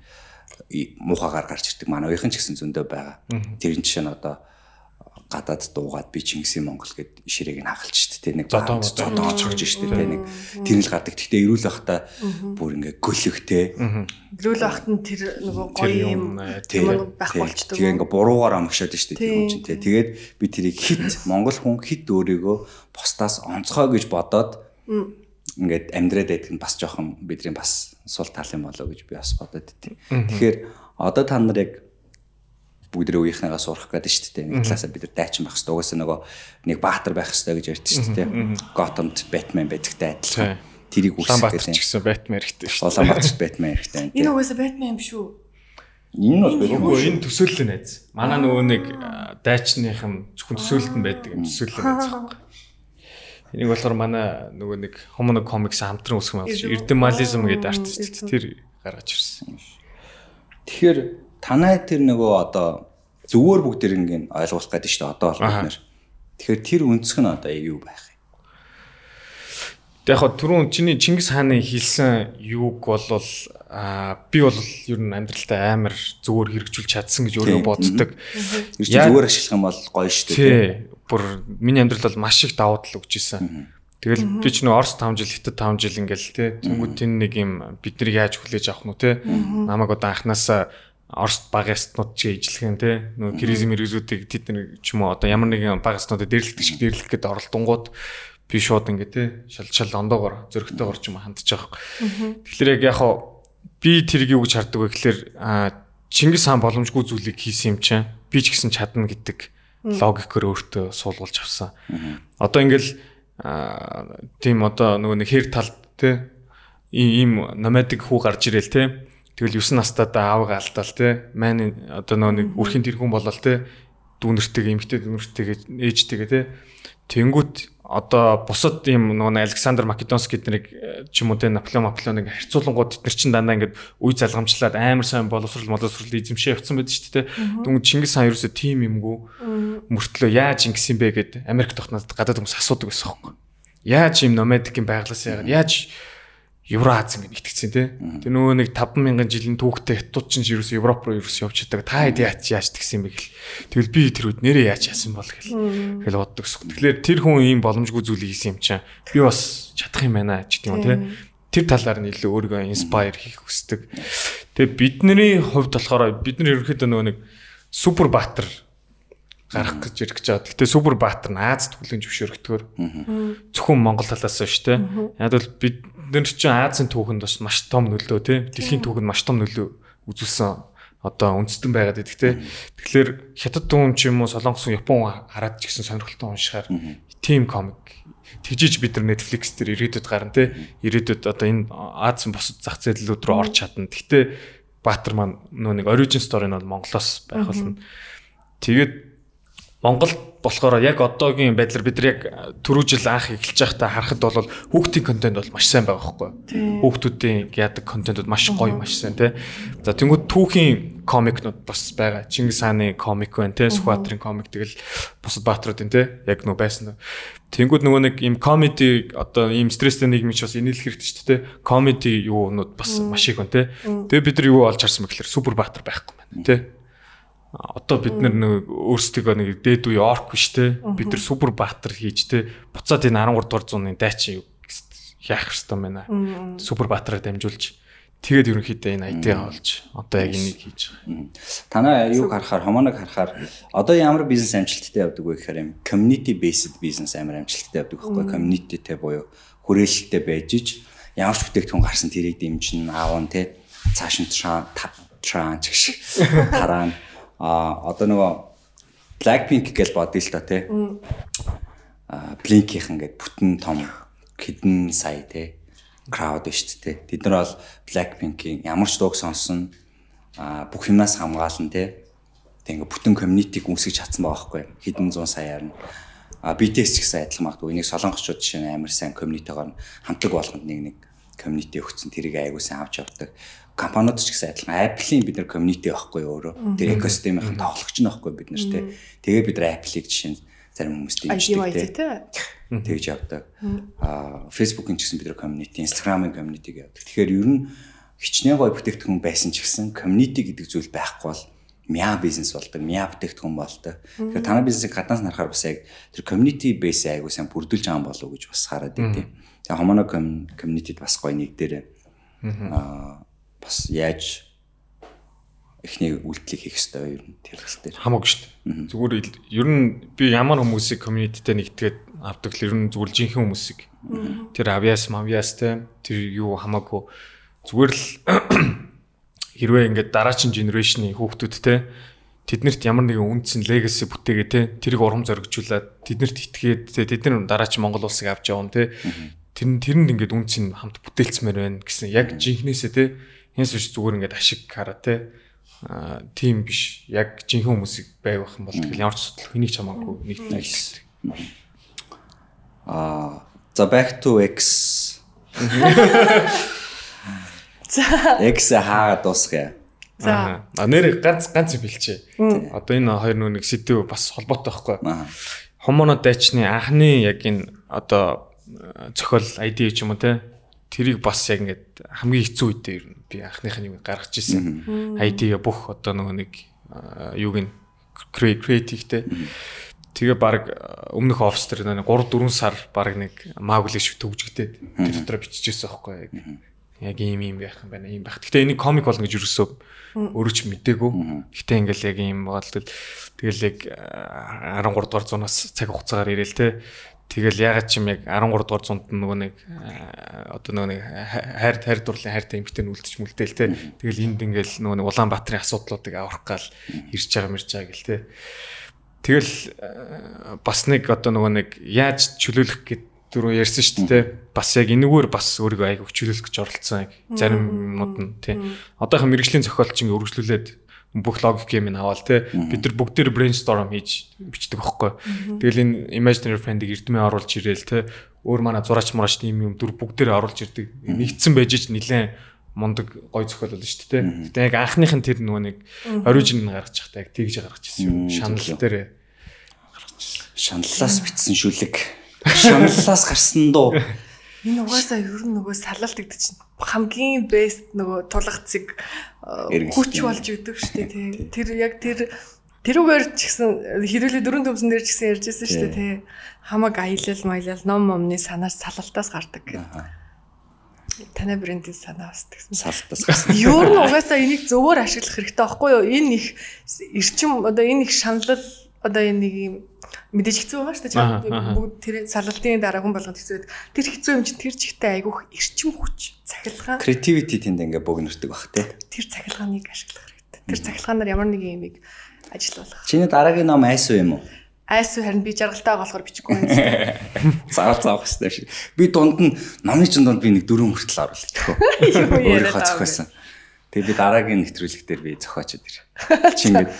муухагаар гарч ирдэг. Манай уухийн ч гэсэн зөндөө байгаа. Тэрэн жишээ нь одоо гадаад дуугаад би Чингисийн Монгол гэд ширээг нь хагалж штэ тэ нэг модон. зодон очгож штэ тэ нэг тэр л гардаг. Гэхдээ эрүүл байхдаа бүр ингээ гөлөх тэ Гэрүүл ахт нь тэр нөгөө гоё юм, юм юм байх болчдөг. Тэгээ ингээ буруугаар амгшаад тэр Тий. хүн чинь тэ. Тэгээд би тэрийг хит Монгол хүн хит өөрийгөө бусдаас онцгой гэж бодоод ингээд амьдраад байдаг нь бас жоохон бидний бас сул тал юм болоо гэж би бас бодод тий. Тэгэхээр одоо та нар яг бүгд үеийнхнээгаа сурах гэдэг шүү дээ. Нэг талаасаа бид нар дайчин байх хэрэгтэй. Угаасаа нөгөө нэг баатар байх хэрэгтэй гэж ярьдэн шүү дээ. Готомд Бэтмен байдагтай адилхан. Тэрийг үсгэх Улаанбаатар ч гэсэн Batman хэрэгтэй шүү. Улаанбаатарт Бэтмен хэрэгтэй. Энэ угаасаа Batman юм шүү. Энэ бол Үгүй энэ төсөөлөл найз. Манай нөгөө нэг а, дайчныхан зөвхөн төсөөлөлт нь байдаг юм төсөөлөл найз. Энийг болохоор манай нөгөө нэг Homo comics хамтран үсгэн явуулж Эрдэмализм гэдэг артист тэр гаргаж ирсэн. Тэгэхээр танай тэр нөгөө одоо зүгээр бүгдэринг ойлгуулах гэдэг шүү дээ. Одоо бол бид нэр. Тэгэхээр тэр өнцг нь одоо юу байх юм? Тэг яг түрүүн чиний Чингис хааны хэлсэн юуг болвол би бол ер нь амьдралдаа амар зүгээр хэрэгжүүлж чадсан гэж өөрөө боддог. Чинь Яа- зүгээр ашиглах юм бол гоё шүү дээ. Тий. Бүр миний амьдрал бол маш их давуу тал өгч исэн. Тэгэл би ч нөө Орос 5 жил, Хятад 5 жил ингээл те. Тэнгүүд тэн нэг юм бид нар яаж хүлээж авах нь те. Намайг одоо анханасаа Орос багаснууд чи ижлэх юм те. Нөө кризм мэрэгзүүдийг тэд нар ч юм уу одоо ямар нэгэн багаснуудад дэрлэгдэх шиг дэрлэх гээд оролдонгууд би шууд ингээ те шал шал ондоогоор зөрөгтэйгоор ч юм хандж байгаа. Тэгэхээр яг яг хаа би тэрийг юу гэж харддаг вэ гэхээр Чингис хаан боломжгүй зүйлийг хийсэн юм чинь би ч гэсэн чадна гэдэг логикоор өөртөө суулгуулж авсан. Одоо ингээл тийм одоо нөгөө нэг хэр талд те ийм номадик хүү гарч ирэл те тэгэл 9 настайдаа аавгаа алдаал те маань одоо нөгөө нэг үрхийн тэрхүүн болол те дүүнэртэйгээ эмгтэй дүүнэртэйгээ ээжтэйгээ те. Тэнгүүт одоо бусад юм нөгөө Александр Македонский эднийг э, ч юм уу те Наполеон Наполеоныг харьцуулангууд эдгээр чин дандаа ингээд үе залгамжлаад амар сайн боловсрал моловсрал эзэмшээ явцсан байдаг шүү дээ те. Дүнг Чингис хаан ерөөсө тим юмгүй. Мөртлөө яаж ингэсэн бэ гэд Америк тогтноод гадаад хүмүүс асуудаг байсан хөөхгүй. Яаж юм номадик юм байглаас яагаад? Яаж Евроаз ингэ итгэцэн те. Тэр нөгөө нэг 5000 жилийн түүхтэй хятад чинь ерөөс Европ руу ерөөс явж чаддаг. Та хэд яаж яаж тэгсэн юм бэ гэл. Тэгэл би тэрүүд нэрээ яаж яасан бол гэл. Тэгэл боддог ус. Тэгэхээр тэр хүн ийм боломжгүй зүйлийг хийсэн юм чинь би бас чадах юм байна ч гэдэг юм те. Тэр талаар нь илүү өөрийгөө инспайр хийх хүсдэг. Тэгээ бидний хувьд болохоор бид нар ерөнхийдөө нөгөө нэг супер баатар гарах гэж ирэх гэж байгаа. Гэтэ супер баатар нь Аз төглийн зөвшөөрөгдөхөөр зөвхөн Монгол талаас нь шүү дээ. Яг бол бид нэр чинь Азийн түүхэнд бас маш том нөлөө тий. Дэлхийн түүхэнд маш том нөлөө үзүүлсэн одоо үндэстэн байгаад идэх те. Тэгэхээр хятад дүүн ч юм уу солонгос Япон хараад ч гэсэн сонирхолтой уншихаар team comic тэгжиж бид нар Netflix дээр ирээдүйд гарна те. Ирээдүйд одоо энэ Азийн босод зах зээлүүд рүү орж чадна. Гэхдээ Баатар маань нөө нэг origin story нь бол Монголоос байх болно. Тэгээд Монгол болохоор яг одоогийн байдлаар бид нар яг түрүү жил анх эхэлж байхдаа харахад бол хүүхдийн контент бол маш сайн байгаа байхгүй. Хүүхдүүдийн яадаг контентууд маш гоё маш сайн тий. За тэнгууд түүхийн комикнууд бас байгаа. Чингис хааны комик байна тий. Сүхбаатарын комик тэгэл бусад баатруудын тий. Яг нөө байсан. Тэнгууд нөгөө нэг им комеди одоо им стресстэй нийгмийн ч бас инээлэх хэрэгтэй шүү дээ. Комеди юунууд бас маш их байна тий. Тэгээ бид нар юу олж харсан бэ гэхээр супер баатар байхгүй байна тий одоо бид нар нэг өөрсдөө нэг дээд үе орк биш те. Бид нар супер баатар хийж те. Буцаад энэ 13 дугаар зууны дайчин яах хэрэгтэй байна? Супер баатараар дамжуулж. Тэгээд ерөнхийдөө энэ айдиа олж. Одоо яг энийг хийж. Байгаа. Танаа юу харахаар хомоног харахаар одоо ямар бизнес амжилттай явдаг вэ гэхээр юм community based бизнес амар амжилттай явдаг байхгүй communityтэй буюу хүрээлэлтэй байж ич. Ямар ч бүтээгдэхүүн гарсан тэрийг дэмжин аавн те цааш нь транч гэх шиг тараа а одоо нөгөө Blackpink гэж бодъё л та тий. А Blink-ийнхэн гээд бүтэн том хэдэн сая тий crowd шүү дээ. Тэд нар бол Blackpink-ийн ямар ч дууг сонсон а бүх юмнаас хамгаалan тий. Тэг ингээ бүтэн community-г үүсгэж чадсан байгаа байхгүй хэдэн зуун саяар нь а BTS ч гэсэн адилхан магадгүй энийг солонгосчууд жишээ нь амар сайн community-гоор хамтлаг болгонд нэг нэг community өгсөн тэрийг айгуу сайн авч явдаг компаниуд ч гэсэн адилхан Apple-ийн бид нар community байхгүй өөрөө. Тэр экосистемийн тоглогч нь байхгүй бид нар те. Тэгээ бид нар Apple-ийг жишээ нь зарим хүмүүс дэмждэг те. Тэгж явдаг. Аа Facebook-ын ч гэсэн бид нар community, Instagram-ын community явдаг. Тэгэхээр ер нь хичнээн гой бүтээгдэхүүн байсан ч гэсэн community гэдэг зүйл байхгүй бол мяа бизнес болдог, мяа бүтээгдэхүүн болдог. Тэгэхээр танай бизнесийг гаднаас харахаар бас яг тэр community base айгуу сайн бүрдүүлж байгаа болов уу гэж бас хараад идэв. Тэгээ хомоно community-д бас гоё нэг дээр аа бас яаж эхний үйлдэлийг хийх ёстой ер нь тэр хэсэг дээр хамаагүй шүү дээ. Зүгээр ер нь би ямар хүмүүсийг community-тэй нэгтгээд авдаг л ер нь зүгээр жинхэнэ хүмүүсийг. Тэр авьяас мавьяас те тэр юу хамаагүй. Зүгээр л хэрвээ ингээд дараачин генерашны хүүхдүүд те тэднэрт ямар нэгэн үндсэн legacy бүтээгээ те тэрийг урам зоригжуулаад тэднэрт итгээд те тэд нар дараачин Монгол улсыг авч явна те. Тэр тэрэнд ингээд үндсэн хамт бүтээлцмээр байна гэсэн яг жинхнээсээ те Хинс биш зүгээр ингээд ашиг хараа те. А тийм биш. Яг жинхэнэ хүмүүсийг байвах юм бол тэгэл ямар ч судал хэнийг ч хамаагүй нэг нэгс а за back to x. За. X хаагаад дуусгая. За. А нэр ганц ганц бэлчээ. Одоо энэ хоёр нүг сэдв бас холбоотой байхгүй. Хомоно дайчны анхны яг энэ одоо зохиол ID ч юм уу те тэрийг бас яг ингээд хамгийн хэцүү үедээ ер нь би анхных нь юу гаргаж ирсэн. ID-га бүх одоо нөгөө нэг юуг нь креативтэй. Тэгээ баг өмнөх офс дээр нэг 3 4 сар баг нэг маглиш шиг төгжгдээд тэр дотроо биччихсэн байхгүй яг. Яг ийм ийм байх юм байна. Ийм байх. Гэтэ энийг комик болно гэж юусоо өөрөө ч мдээгүй. Гэтэ ингээл яг ийм болтол тэгэл яг 13 дугаар зуунаас цаг хугацаагаар ирээл те Тэгэл ягаад ч юм яг 13 дугаар зуунд нөгөө нэг одоо нөгөө нэг хайр хайр дурлалын хайртай эмгтэн үлдчих мүлдээл те. Тэгэл энд ингээл нөгөө нэг Улаанбаатарын асуудлуудыг аврах гал ирж байгаа мэрж байгаа гэл те. Тэгэл бас нэг одоо нөгөө нэг яаж чөлөөлөх гэд дөрөв ярьсан шүү дээ. Бас яг энэгээр бас өөрийгөө айгу чөлөөлөх гэж оролцсон зарим юмнууд нь тий. Одоохон мэрэгжлийн зохиолч ингэ өргөжлүүлээд бүх логик юм аваад те бид нар бүгд төр brainstorm хийж бичдэг байхгүй. Тэгэл энэ imaginary friend-ийг эрдмээ оруулж ирээл те өөр манай зураач мураач тийм юм дүр бүгд төр оруулж ирдэг. Нэгдсэн байж ч нилээн мундаг гой зохиол болно шүү дээ. Гэтэ яг анхных нь тэр нөгөө нэг origin нь гаргаж яг тэгж гаргаж ирсэн. Шанал дээр гаргаж ирсэн. Шаналлаас битсэн шүлэг. Шаналлаас гарсан дуу. Энэ угаасаа ер нь нөгөө салалт гэдэг чинь хамгийн бест нөгөө тулгацыг хүч болж өгдөг шүү дээ тий. Тэр яг тэр тэрүүгээр ч гэсэн хэрүүлээ дөрөв төмсөн дээр ч гэсэн ярьжсэн шүү дээ тий. Хамаг аялал маялал ном момны санаас салалтаас гардаг гэдэг. Танай брендийн санаа бас тэгсэн. Салалтаас гарсан. Ер нь угаасаа энийг зөвөр ашиглах хэрэгтэй байхгүй юу? Энэ их эрчим одоо энэ их шаналл одоо энэ нэг юм мэдээж хэцүү байгаа шүү дээ. Бүгд тэр салгалтын дараа хүн болгонд хэцүү. байдаг. Тэр хэцүү юм чинь тэр чигтээ айгүйх эрчим хүч, цахилгаан Creativity тэнд ингээ богинордог бах те. тэр цахилгааныг ашиглах хэрэгтэй. Тэр цахилгаанаар ямар нэгэн юмыг ажилуулах. Чиний дараагийн ном айсуу юм уу? Айсуу харин би жаргалтай болохоор бичихгүй юм. шүү Заавал заавах хэрэгтэй шиг. Би дунд нь номны чин дунд би нэг дөрөв хүртэл яриад Өөрийнхөө зохиосон. Тэгээ би дараагийн нэвтрүүлэг дээр би зохиочод ир. Чи ингээд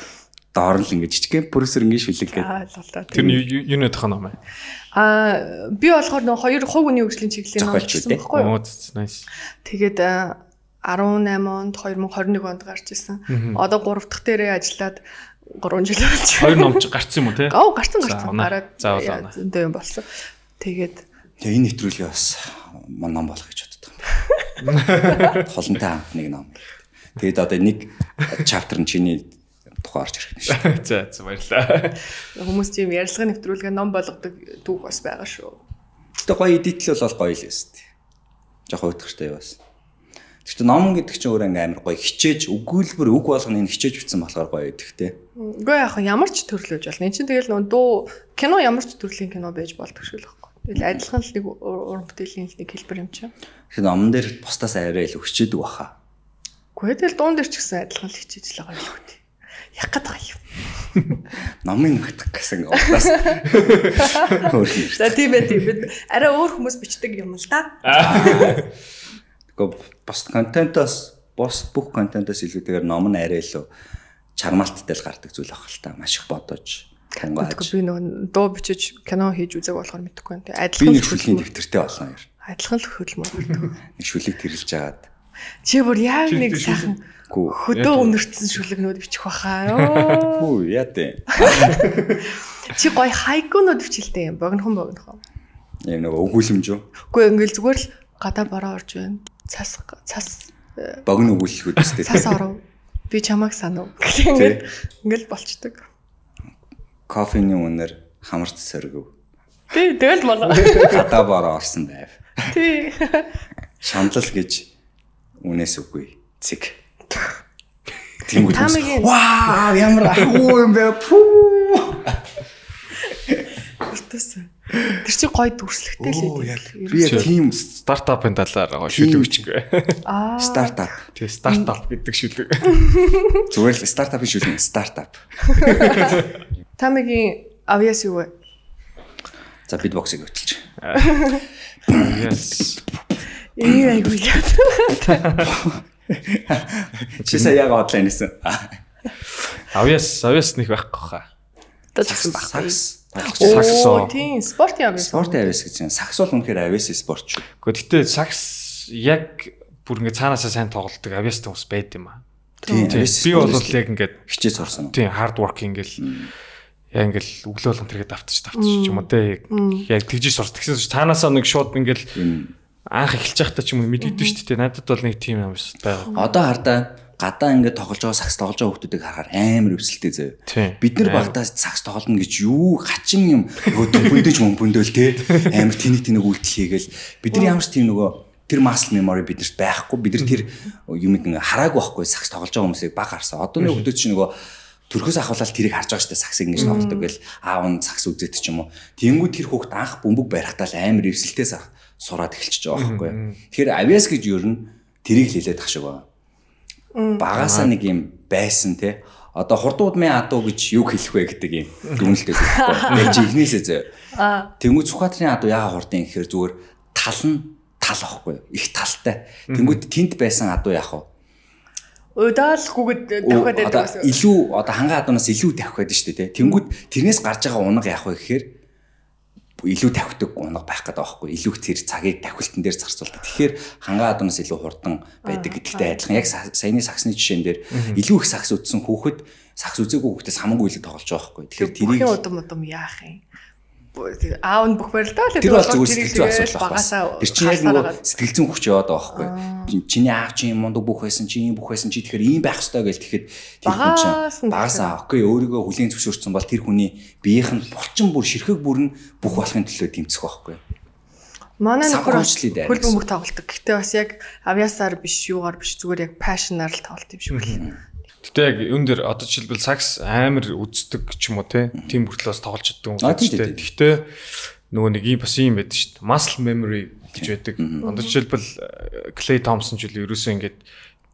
доор л ингээд жижигхэн бүрсэр ингээд шүлэг. Аа л. Тэр нь юу- юу нэ тохоо ном ээ. Аа би болохоор нөө хоёр хувь хүний хөгжлийн чиглэлийн ном үү, байхгүй юу? Тэгээд а, 18 онд 2021 онд гарч ирсэн. Одоо 3 дахь дээрээ ажиллаад 3 жил болж Хоёр ном ч гарцсан юм уу те? Оо гарцсан гарцсан. Гараад зөндөө юм болсон. Тэгээд Тэгээ энэ нэвтрүүлгээ бас ном болох гэж боддог юм. Холонтой хамт нэг ном. Тэгээд одоо нэг чаптер нь чиний тухай орж ирэх нь шүү. За за баярлаа. хүмүүс тийм ярилцлага нэвтрүүлгээ ном болгодог түүх бас байгаа шүү. Гэтэ гоё эдитл бол гоё л өст. Жохоо утгахтай юу бас. Гэхдээ ном гэдэг чинь өөр ингээм амар гоё хичээж өгүүлбэр үг болгоныг хичээж бичсэн болохоор гоё байдаг те. Үгүй хаа ямар ч төрлөж болно. Энд чинь тэгэл нөө дуу кино ямар ч төрлийн кино байж болдог шүү л байхгүй. Тэгэл адилхан л нэг ур- уран бүтээлийн нэг хэлбэр юм чинь. Тэгэхээр номон дээр бусдаас арай л өччээдэг баха. Үгүй тэгэл дуун дээр ч гэсэн адилхан л хичээж л байгаа юм үү. Яг гэдэг юм. Номын нутг гэсэн удаас өөр юм. За тийм ээ тийм бид арай өөр хүмүүс бичдэг юм л да. Гэхдээ бус контентоос бус бүх контентоос илүүтэйгээр ном нь арай илүү чармаалттай л гардаг зүйл ах л та. Маш их бодож тангаж. би нөгөө дуу бичиж кино хийж үзэг болохоор мэдэхгүй юм. Би адилхан нэг л шүлгийн хөдөлмөр. дэвтэртэй болно яар. Адилхан л хөдөлмөр. Нэг шүлэг тэрэлж жагаад. Чи бүр яг нэг сайхан хөдөө өнөрцөн шүлэгнүүд бичих баха. Хүү яа дээ. Чи гоё хайкунууд бичилтэй юм. Богинохон богинохон. Ийм нэг өгүүлэмж үү? Үгүй ингээл зүгээр л гадаа бороо орж байна. Цас цас Богино өгүүлэлгүүд өстэй. цас оров. Би чамайг санав. Ингээд ингээл болчдөг. Кофений үнээр хамарт сөргөв. Тий, тэгэл болоо. Гадаа бороо орсон байв. Тий. Шаналл гэж үнээс үгүй. Цэг. Тэнгүүд. Тамигийн- Вау, ямар агуу юм бэ? Пүү. Өртөөсөн. Тэр чи гоё дүрслэгтэй л байдаг. би тийм стартапын талаар шүлэг бичихгүй. Аа. стартап. Тий стартап гэдэг шүлэг. Зүгээр л стартапын шүлэг стартап. Тамигийн авьяас юу вэ? За битбоксыг хөтөлж. Yes. Ийм айгуу яа. Чи сая яг одлаа нэсэн. Авьяас авьяас нэг байхгүй хаа. Одоо ч гэсэн баггүй. Сакс. Сакс Оо, оо. тийм, спортын авьяас. Спорт авиас гэж юм. Сакс бол үнэхээр авиас спорт шүү. Гэхдээ сакс яг бүр ингээ цаанаасаа сайн тоглолдог авьяастай хүмүүс байд юм аа. Тийм. Би бол яг ингээд хичээж сурсан. тийм хард ворк ингээл яг ингээл өглөө болгон тэргээ давтаж давтаж ч юм уу те яг тэгжиж сурс. Тэгсэн чинь цаанаасаа нэг шууд ингээл анх эхэлж байхдаа ч юм уу мэддэгдэн шүү дээ. Надад бол нэг тийм юм байгаа. Одоо хардаа гадаа ингээд тоглож байгаа сакс тоглож байгаа хүмүүсийг харахаар амар өвсөлтэй. Тийм. Бид нар багтаа сакс тоглоно гэж юу хачин юм өөдөө бүндэж мөнгөндөл те амар тэнэг тэнэг үйлдэл хийгээл бид нар ямар ч тийм нөгөө тэр muscle memory бидэрт байхгүй бид нар тэр юм ингээ хараагүй байхгүй сакс тоглож байгаа хүмүүсийг баг харсан. Одоо нэг хүмүүс чинь нөгөө төрхөөс ахуулаад тэрийг харж байгаа дээ саксыг ингэж тоглодог гэл аав нь сакс үзээд ч юм уу. Тэнгүү тэр хүүхд анх бөмбөг барихтаа л амар өвсөлтөө сураад эхэлчихэж байгаа байхгүй. Тэгэхээр авиас гэж юу н тэрийг л хэлээд ах шиг байна. Багасаа нэг юм байсан те. Одоо хурдууд мэ адуу гэж юу хэлэх вэ гэдэг юм дүнэлтэй байхгүй яг чи ихнээсээ зөө. Тэнгуү Сүхбаатарын адуу яага хурдын гэхээр зүгээр тал нь тал ахгүй их талтай. Тэнгуү тэнд байсан адуу яах вэ? Удаалгүйгээд давхад байдаг гэсэн. илүү одоо хангаа адуунаас илүү байдаг шүү дээ те. Тэнгуү тэрнээс гарч байгаа унаг яах вэ гэхээр илүү тавхдаг унаг байх гэдэг байхгүй илүү тэр цагийг тавхилтан дээр зарцуулдаг. Тэгэхээр хангаа адуунаас илүү хурдан байдаг гэдэгтэй адилхан яг са- саяны саксны жишээн дээр илүү их сакс үтсэн хүүхэд сакс үзээгүй хүүхдээс хамаагүй илүү тоглож байгаа байхгүй. Тэгэхээр тэрийг удам удам яах юм? Аав нь бүх барилдаа л тэр бол зүгээр сэтгэл зүйн асуудал багасаа Тэр чинь яг нөгөө сэтгэл зүйн хүч яваад байгаа байхгүй. Чиний аав чинь мундаг бүх байсан, чи ийм бүх байсан, чи тэгэхээр ийм байх ёстой гэж тэгэхэд тэр хүн чинь нь багасаа окей өөрийгөө хүлийн зөвшөөрсөн бол тэр хүний биеийнх нь булчин бүр ширхэг бүр нь бүх болохын төлөө дэмцэх байхгүй. Манай нөхөр хөл бөмбөг тоглолдог. Гэхдээ бас яг авьяасаар биш, юугаар биш зүгээр яг пашнаар л тоглолт юм шиг л. Гэтэ яг юун дээр одоо жишээлбэл сакс амар үздэг ч юм уу те. Тим хүртлээс тоглож чаддаг юм тийм. Гэхдээ нөгөө нэг юм бас юм байдаг шүү дээ. Muscle memory гэж байдаг. Одоо жишээлбэл Clay Thompson ч үл ерөөсөө ингээд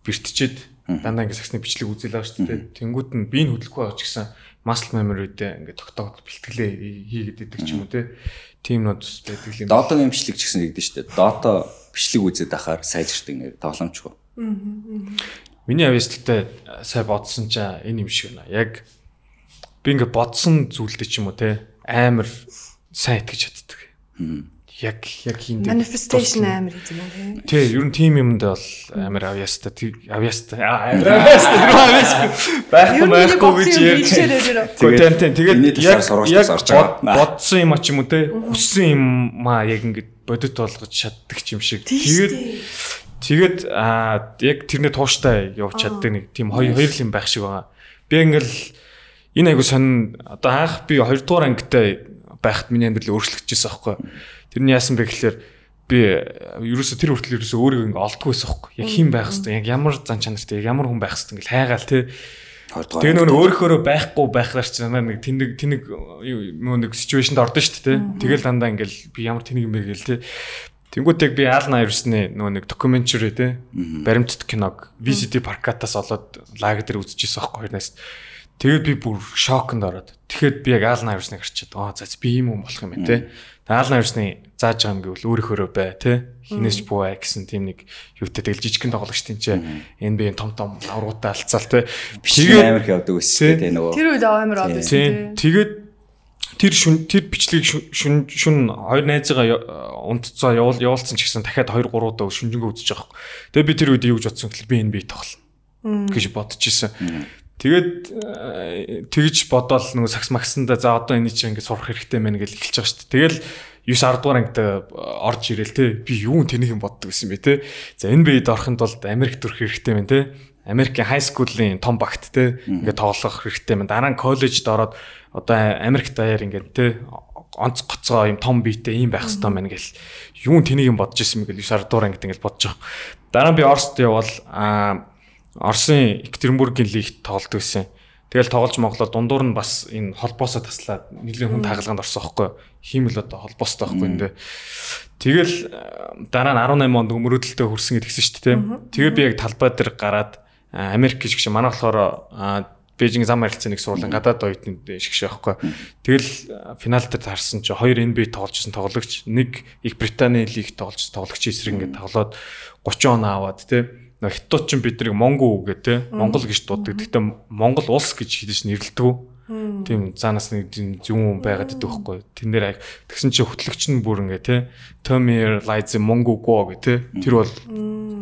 бэртчихэд дандаа ингээд саксны бичлэг үзэл байгаа шүү дээ. Тэнгүүд нь биеийн хөдөлгөхгүй байгаа ч гэсэн muscle memory-тэй ингээд тогтоогд бэлтгэлээ хийгээд идэг ч юм уу те. Тим нод байдаг юм. Дотогийн бичлэг ч гэсэн нэгдэж штэ. Дото бичлэг үзээд ахаар сайжирдаг нэр тоглоомчгүй. Миний авьяас гэхдээ сай бодсон чаа энэ юм шиг байна. Яг би ингээ бодсон зүйлдээ ч юм уу те амар сайн итгэж чаддаг. Яг яг хин дээр Manifestation амар гэдэг юм тий. Тий, ер нь тим юмд бол амар авьяастай. Авьяастай. Амар авьяастай. Байхгүй байхгүй гэж ярьж. Тэгээд тэн тэгээд яг яг бодсон юм а ч юм уу те. Хүссэн юм аа яг ингээд бодит болгож чаддаг ч юм шиг. Тэгээд тэгээд аа яг тэрний тууштай явж чаддаг нэг тийм хоёр хоёр л юм байх шиг байгаа. Би ингээл энэ айгу сонь одоо анх би 2 дугаар ангитай байхад миний амьдрал өөрчлөгдөжсэн аахгүй. Тэрний яасан бэ гэхээр би ерөөсө тэр хүртэл ерөөсө өөрийгөө ингээ олдгүй байсан аахгүй. Яг хэн байх хэвээр яг ямар зан чанартай яг ямар хүн байх хэвээр ингээл хайгаал те. Тэгээ нөгөө нэг өөрөөхөө байхгүй байхлаар ч намайг нэг тэнэг тэнэг нөгөө нэг ситүэйшнд ордон шүү дээ. Тэгэл дандаа ингээл би ямар тэнэг юм бэ гээл те. Тэнгүүт яг би Алан Айрсны нөгөө нэг докюментари те. Баримтат киног VCD паркатаас олоод лагер дээр үзчихсэн аахгүй хоёрнаас. Тэгээд би бүр шоконд ороод. Тэгэхэд би яг Алан Айрсныг харчаад аа за би ийм хүн болох юм байна те. Алан Айрсны зааж байгаа юм гэвэл өөрөөхөө бай те. Хинээс ч буу ай гэсэн тийм нэг юутай тэгэл жижигхэн тоглогч тийм ч NBA том том аврагуудаа алцаал те. бичлэг амар явдаг өссөн тэ нөгөө. Тэр үед амар од байсан тий. Тэгээд тэр шүн тэр бичлэгийг шүн- шүн хоёр найзгаа унтцаа явуул явуулсан ч гэсэн дахиад 2 3 удаа шүнжэнгөө үзэж байгаа хөөх. Тэгээд би тэр үед юу гэж бодсон гэхэл би энэ би тоглоно гэж бодож исэн. Тэгээд э, тэгж бодоол нөгөө сакс максанда за одоо энэ чинь ингэ сурах хэрэгтэй мэн гэж эхэлж байгаа шүү дээ. Тэгэл 9 10 дугаар ангид орж ирээл те би юу тэнийг юм боддог гэсэн бэ те. За NBA-д орохын тулд Америк төрөх хэрэгтэй мэн те. Америкийн high school-ийн том багт те ингээд тоглох хэрэгтэй мэн. Дараа нь коллежид ороод одоо Америк даяар ингээд те онц гоцгоо юм том биетэй юм байх хэрэгтэй мэн гэл юун тэнийг юм бодож исэн мэгэл 9 10 дугаар ангид ингээд бодож байгаа. Дараа нь би Оросд явбал аа Оросын Екатеринбургийн лигт тоглолт байсан. Тэгэл тоглож моглоо дундуур нь бас энэ холбоосоо таслаад нэлийн хүн таагалгаанд орсон байхгүй. Хиймэл одоо холбоостой байхгүй энэ. Тэгэл э, дараа нь 18 онд өмөрөдөлтөй хүрсэн гэдгийгсэн шүү дээ. Тэгээ би яг талбай дээр гараад э, Америк гэж шиг манай болохоор э, Бээжин зам харилцааны нэг сургуулийн гадаад оюутны шиг шиг байхгүй. Тэгэл финал дээр таарсан чи хоёр NBA тогложсэн тоглогч, нэг их Британий лиг тоглож тоглогч эсрэг ингээд тоглоод 30 он аваад тий хятад ч бидний Монгол үгээ те Монгол гэж дууддаг. Гэхдээ Монгол улс гэж хэлж нэрлэдэг. Тийм заанаас нэг зүүн байгаад идэх байхгүй. Тэн дээр тэгсэн чи хөтлөгч нь бүр ингээ те Tomir Lies Mongo Go гэх те тэр бол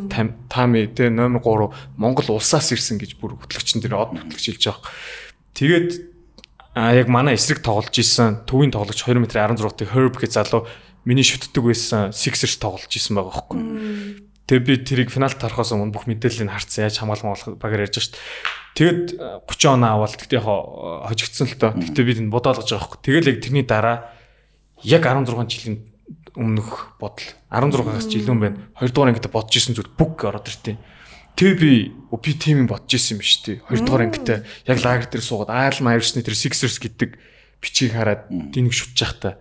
Тами те номер 3 Монгол улсаас ирсэн гэж бүр хөтлөгчн дээр од хөтлөгч хэлж байгаа. Тэгээд а яг манай эсрэг тоглож исэн төвийн тоглогч 2 м 16-т Herb гэх залуу миний шүтдэг байсан Sixers тоглож исэн байгаа байхгүй. Тэгээ би тэрийг финалд тарахаас өмнө бүх мэдээллийг харцсан яаж хамгаалах болох багаар ярьж шít. Тэгэд 30 он аваад тэгтээ яг хожигдсон л тоо. Тэгтээ би энэ бодоолгож байгаа хөөх. Тэгэл яг тэрний дараа яг 16 жилийн өмнөх бодол 16-аас ч илүү юм байна. 2 дугаар ангид бодож исэн зүйл бүх ороод иртээ. Тэгээ би би тим юм бодож исэн юм шүү дээ. 2 дугаар ангидаа яг лагер дээр суугаад Айл Майерсны тэр Sixers гэдэг бичиг хараад динэг шүтж явахта.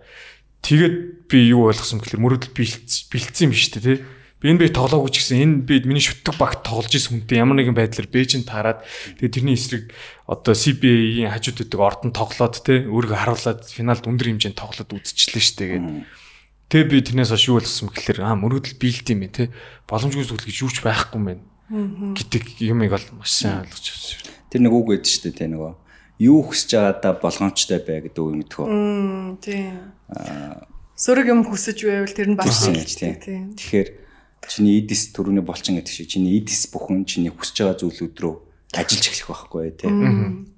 Тэгээд би юу ойлгосон гэхээр мөрөдөл бэлдсэн юм шүү дээ тий Би энэ би тоглоогүй ч гэсэн энэ би миний шүтдэг багт тоглож исэн хүнтэй ямар нэгэн байдлаар Бээжин таарад тэгээ тэрний эсрэг одоо CBA-ийн хажууд өгдөг ордон тоглоод те өөрийгөө харуулад финалд өндөр хэмжээнд тоглоод үзчихлээ шүү дээ гээд. Тэгээ би тэрнээс хойш юу болсон гэхээр аа мөрөдөл биелд юм бэ те боломжгүй зүйл гэж юуч байхгүй мэн гэдэг юмыг бол маш сайн ойлгож байна. Тэр нэг үг гэдэг шүү дээ те нөгөө юу хүсэж байгаадаа болгоомжтой бай гэдэг үг мэдхүү. Тийм. Сөрөг юм хүсэж байвал тэр нь бас хэлждэг тийм. Тэгэхээр чиний эдис төрөний болчин гэдэг шиг чиний эдис бүхэн чиний хүсэж байгаа зүйлүүд рүү ажиллаж эхлэх байхгүй тий.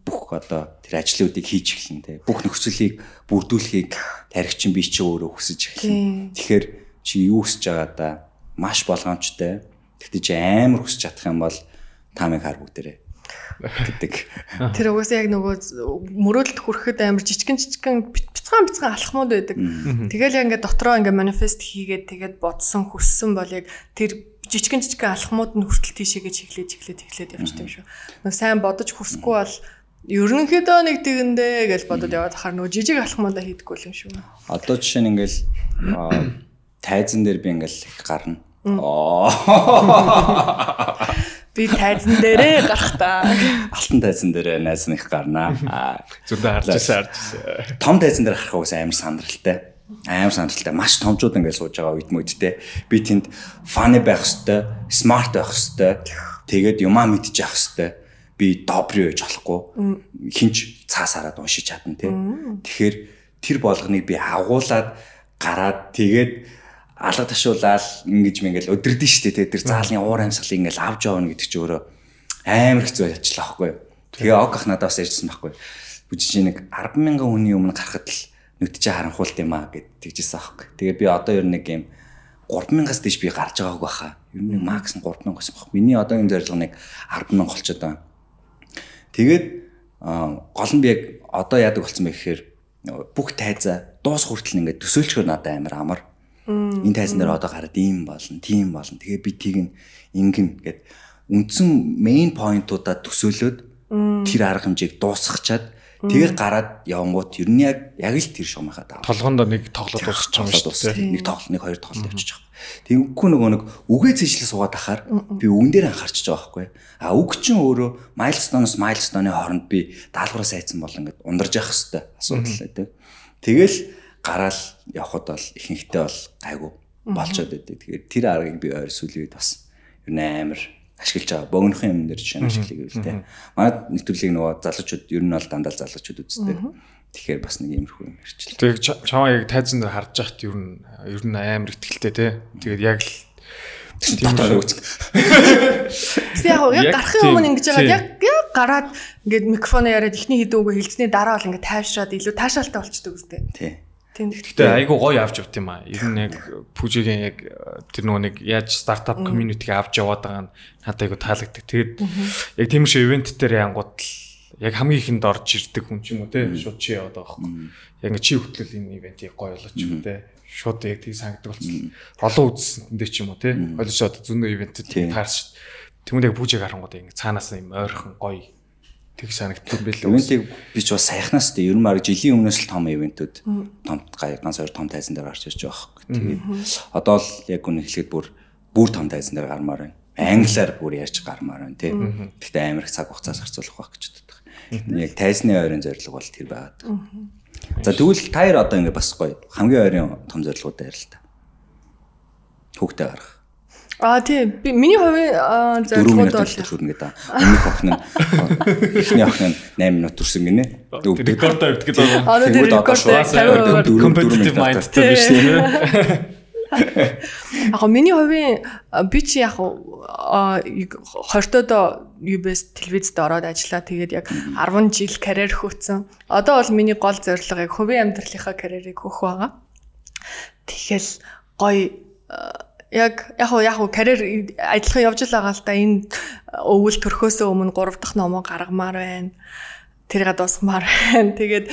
Бүх одоо тэр ажлуудыг хийж эхэлнэ тий. Бүх нөхцөлийг бүрдүүлэхийг тархичин би чи өөрөө хүсэж эхэлнэ. Тэгэхээр чи юу хүсэж байгаадаа маш болгоомжтой. Тэгтээ чи амар хүсэж чадах юм бол таамыг хар бүгдээрээ гэдэг. Тэр угаасаа яг нөгөө мөрөөдөлд хүрэхэд амар жижигэн жижигэн бяцхан бяцхан алхмууд байдаг. Тэгэл яг ингээд дотроо ингээд манифест хийгээд тэгээд бодсон хүссэн бол яг тэр жижигэн жижигэн алхмууд нь хүртэл тийшээгээ чиглээд чиглээд чиглээд явчихдаг юм шүү. Нэг сайн бодож хүсэхгүй бол ерөнхийдөө нэг тэгэндээ гэж бодоод яваад хахаар нөгөө жижиг алхмуудаа хийдэггүй юм шүү. Одоо жишээ нь ингээл тайзан дээр би ингээл гарна. Аа. Би тайзан дээрээ гарах та. Алтан тайзан дээр найз их гарнаа. Аа. Зөндөө харж ирсэн харж ирсэн. Том тайзан дээр гарах уус амар сандралтай. Амар сандралтай. Маш томчууд ингээд сууж байгаа үед мөдтэй. Би тэнд funny байх хэвээр, smart байх хэвээр. Тэгээд юмаа мэдчих хэвээр. Би добри байж болохгүй. Хинч цаасаараад уншиж чадна тий. Тэгэхээр тэр болгоныг би агуулад гараад тэгээд алга ташуулаад ингэж мингээл өдөрдөн штэ тий. Тэр заалны уур амьсгалыг ингээл авч явна гэдэг чи өөрөө амар хэцүү ажиллаа байхгүй. Тэгээ ог ах надад бас ярьжсэн байхгүй. Бүжиж нэг 100000 хүний өмнө гарахад л нүдчээ харанхуулт юм аа гэд тэгжсэн аахгүй. Тэгээ би одоо ер нэг юм 3000-аас дээш би гарч байгааг баха. Ер нь макс нь 3000 байсан баг. Миний одоогийн зорилго нэг 100000 болчиход байна. Тэгээд гол нь би яг одоо яадаг болсон бэ гэхээр бүх тайзаа дуус хүртэл ингээд төсөөлчгөр надад амар амар. Энэ тайзан дээр одоо гараад ийм болно, тийм болно. Тэгээ би тийг ингэн гэд үндсэн мейн поинтуудаа төсөөлөөд тэр арга хэмжээг дуусгачаад тэгээ гараад явангууд ер нь яг яг л тэр шуумынхаа даа. Толгоонд нэг тоглолт дуусчих юм шүү дээ. Нэг тоглолт, нэг хоёр тоглолт явчих. Тэгэхгүй нөгөө нэг үгээ цэжлэл суугаад ахаар би үгэн дээр анхаарч байгаа байхгүй. А үг чинь өөрөө milestone-с milestone-ы хооронд би даалгавраа сайцсан бол ингээд ундарж явах хэвээр асуудал байдаг. Тэгэл гараал явхад бол ихэнхдээ бол гайгүй болчоод байдаг. Тэгээд тэр аргыг би ойр үед бас ер нь амар ашиглаж байгаа. Богинохын юм дээр жишээ нь ашиглая гэвэл те. Манай нэвтрүүлгийг нөгөө залуучууд ер нь бол дандаа залуучууд үздэг. Тэгэхээр бас нэг иймэрхүү юм ярьчлаа. Тэгээ ча- чамаа яг тайзан дээр харж яхад ер нь ер нь амар ихтэлтэй те. Тэгээд яг л Дотор үзэх. Тэг яг яг гарахын өмнө ингэж байгаа яг яг гараад ингээд микрофоно яриад ихний хэдэн үгөө хэлцний дараа бол ингээд тайвшраад илүү таашаалтай болчдөг үстэй. Тий. Гэтэ айгу гоё авч явт юм аа. Ер нь яг пүжигийн яг э, тэр нөгөө нэг яаж стартап community-г авч яваад байгаа нь надад айгу таалагддаг. Тэгээд яг тийм шиг ивент дээр янгууд л яг хамгийн ихэнд орж ирдэг хүн ч юм уу те шууд чи яваад байгаа байхгүй. Яг чи хөтлөл энэ ивентийг гоё болооч юм те. Шууд яг тийг санагддаг болсон. Олон үзсэндээ ч юм уу те. Ойлгож одоо зөндөө ивентэд таарч. Тэмүүл яг пүжиг харангууд ингээ цаанаас юм ойрхон гоё тэг санагддаг юм билээ. Ивентийг би ч бас саяхнаас тээ ер нь баг жилийн өмнөөс л том ивентүүд том гай ганц хоёр том тайзан дээр гарч ирж байгаа хэрэг. Тэгээд одоо л яг үнэ хэлэхэд бүр бүр том тайзан дээр гармаар байна. Англиар бүр ярьж гармаар байна тий. Гэхдээ амар их цаг хугацаа зарцуулах байх гэж боддог. Яг тайзны ойрын зорилго бол тэр байгаад. За тэгвэл таяр одоо ингэ бас гоё хамгийн ойрын том зорилгоудаа ярил л та. Хүүхдээ гарах. Аа тийм. Би миний хувийн аа, 4 зорилгууд минут бол хүрнэ гэдэг. Өмнөх охин нь эхний охин нь 8 минут төрсөн гинэ. Рекорд авдаг гэдэг. Аа тэр Тэгвэл одоо рекорд шугаас 50 дөрөв- Competitive mindтэй биш тийм. Яг миний хувийн би чи яг аа, 20-од UBS телевизэд ороод ажиллаа. Тэгээд яг 10 жил карьер хөөцсөн. Одоо бол миний гол зорилго яг хувийн амьдралынхаа карьерийг хөөх байгаа. Тэгэл гоё яг яг уу яг уу карьер ажиллах явж л байгаа л да энэ өвөл төрхөөсөө өмнө 3 дахь номоо гаргамаар байна тэрийг дуусгамаар байна. Тэгээд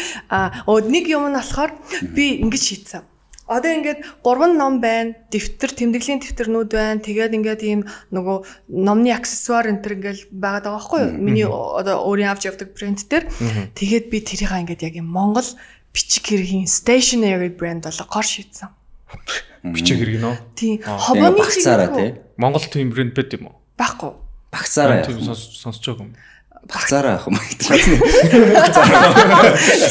өө нэг юм нь болохоор би ингэж шийдсэн. Одоо ингээд гурван ном байна. Дэвтэр, тэмдэглэлийн дэвтэрнүүд байна. Тэгээд ингээд ийм нөгөө номны аксессуар энэ төр ингээд байгаад байгаа байхгүй юу? Миний одоо өөрийн авч явдаг брэнд дээр. Тэгээд би тэрийг ингээд яг юм Монгол бичиг хэргийн stationery брэнд болго гор шийдсэн. Бичиг хэрэг нөө. Тийм. Хобоны багцаараа тий. Монгол тийм брэнд байд юм уу? Байхгүй. Багцаараа Тийм сонсож байгаа юм. Багцаараа яах юм.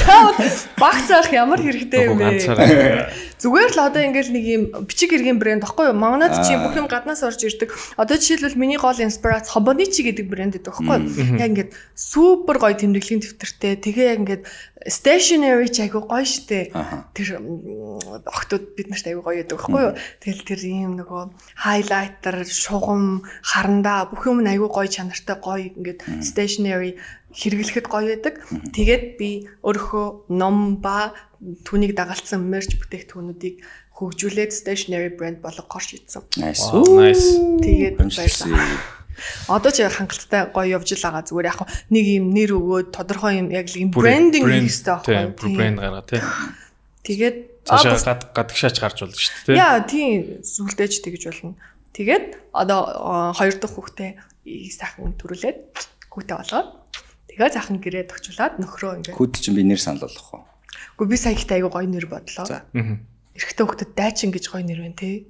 Цаавал багцаах ямар хэрэгтэй юм бэ? ганцаараа. Зүгээр л одоо ингээл нэг юм бичиг хэргийн брэнд баггүй юу? Манайд чи бүх юм гаднаас орж ирдэг. Одоо жишээлбэл миний гол инспирац Hobonichi гэдэг брэнд гэдэг баггүй юу? Яг ингээд супер гоё тэмдэглэлийн дэвтэртэй. Тэгээ яг ингээд stationery ч айгу гоё штэ. Тэр охтууд бид нарт айгу гоё байдаг баггүй юу? Тэгэл тэр ийм нөгөө хайлайтер, шугам, харандаа бүх юм айгу гоё чанартай гоё ингээд stationery хэрэглэхэд гоё байдаг. Тэгээд би өөрийнхөө ном ба түүнийг дагалцсан мерч бүтээгдэхүүнүүдийг хөгжүүлээд stationery brand болгохоор шийдсэн. Nice. Nice. Тэгээд баярлалаа. Одоо ч хангалттай гоё явж л байгаа зүгээр яг нэг юм нэр өгөөд тодорхой юм яг л юм брендинг хийх хэрэгтэй байхгүй юу? брэнд гаргаа тий. Тэгээд Цаашаа гад гадагшаач гарч болно шүү дээ тий. Яа тийм сүлдээж тэгж болно. Тэгээд одоо хоёр дахь хүүхдээ сайхан төрүүлээд хүүтэй болгоод тэгээд сайхан гэрээд очиулаад нөхрөө ингээд. Хүүд чинь би нэр санал болгох уу? Гэхдээ би сая ихтэй айгу гоё нэр бодлоо. За. Эрэгтэй хүүхдэд дайчин гэж гоё нэр байна те.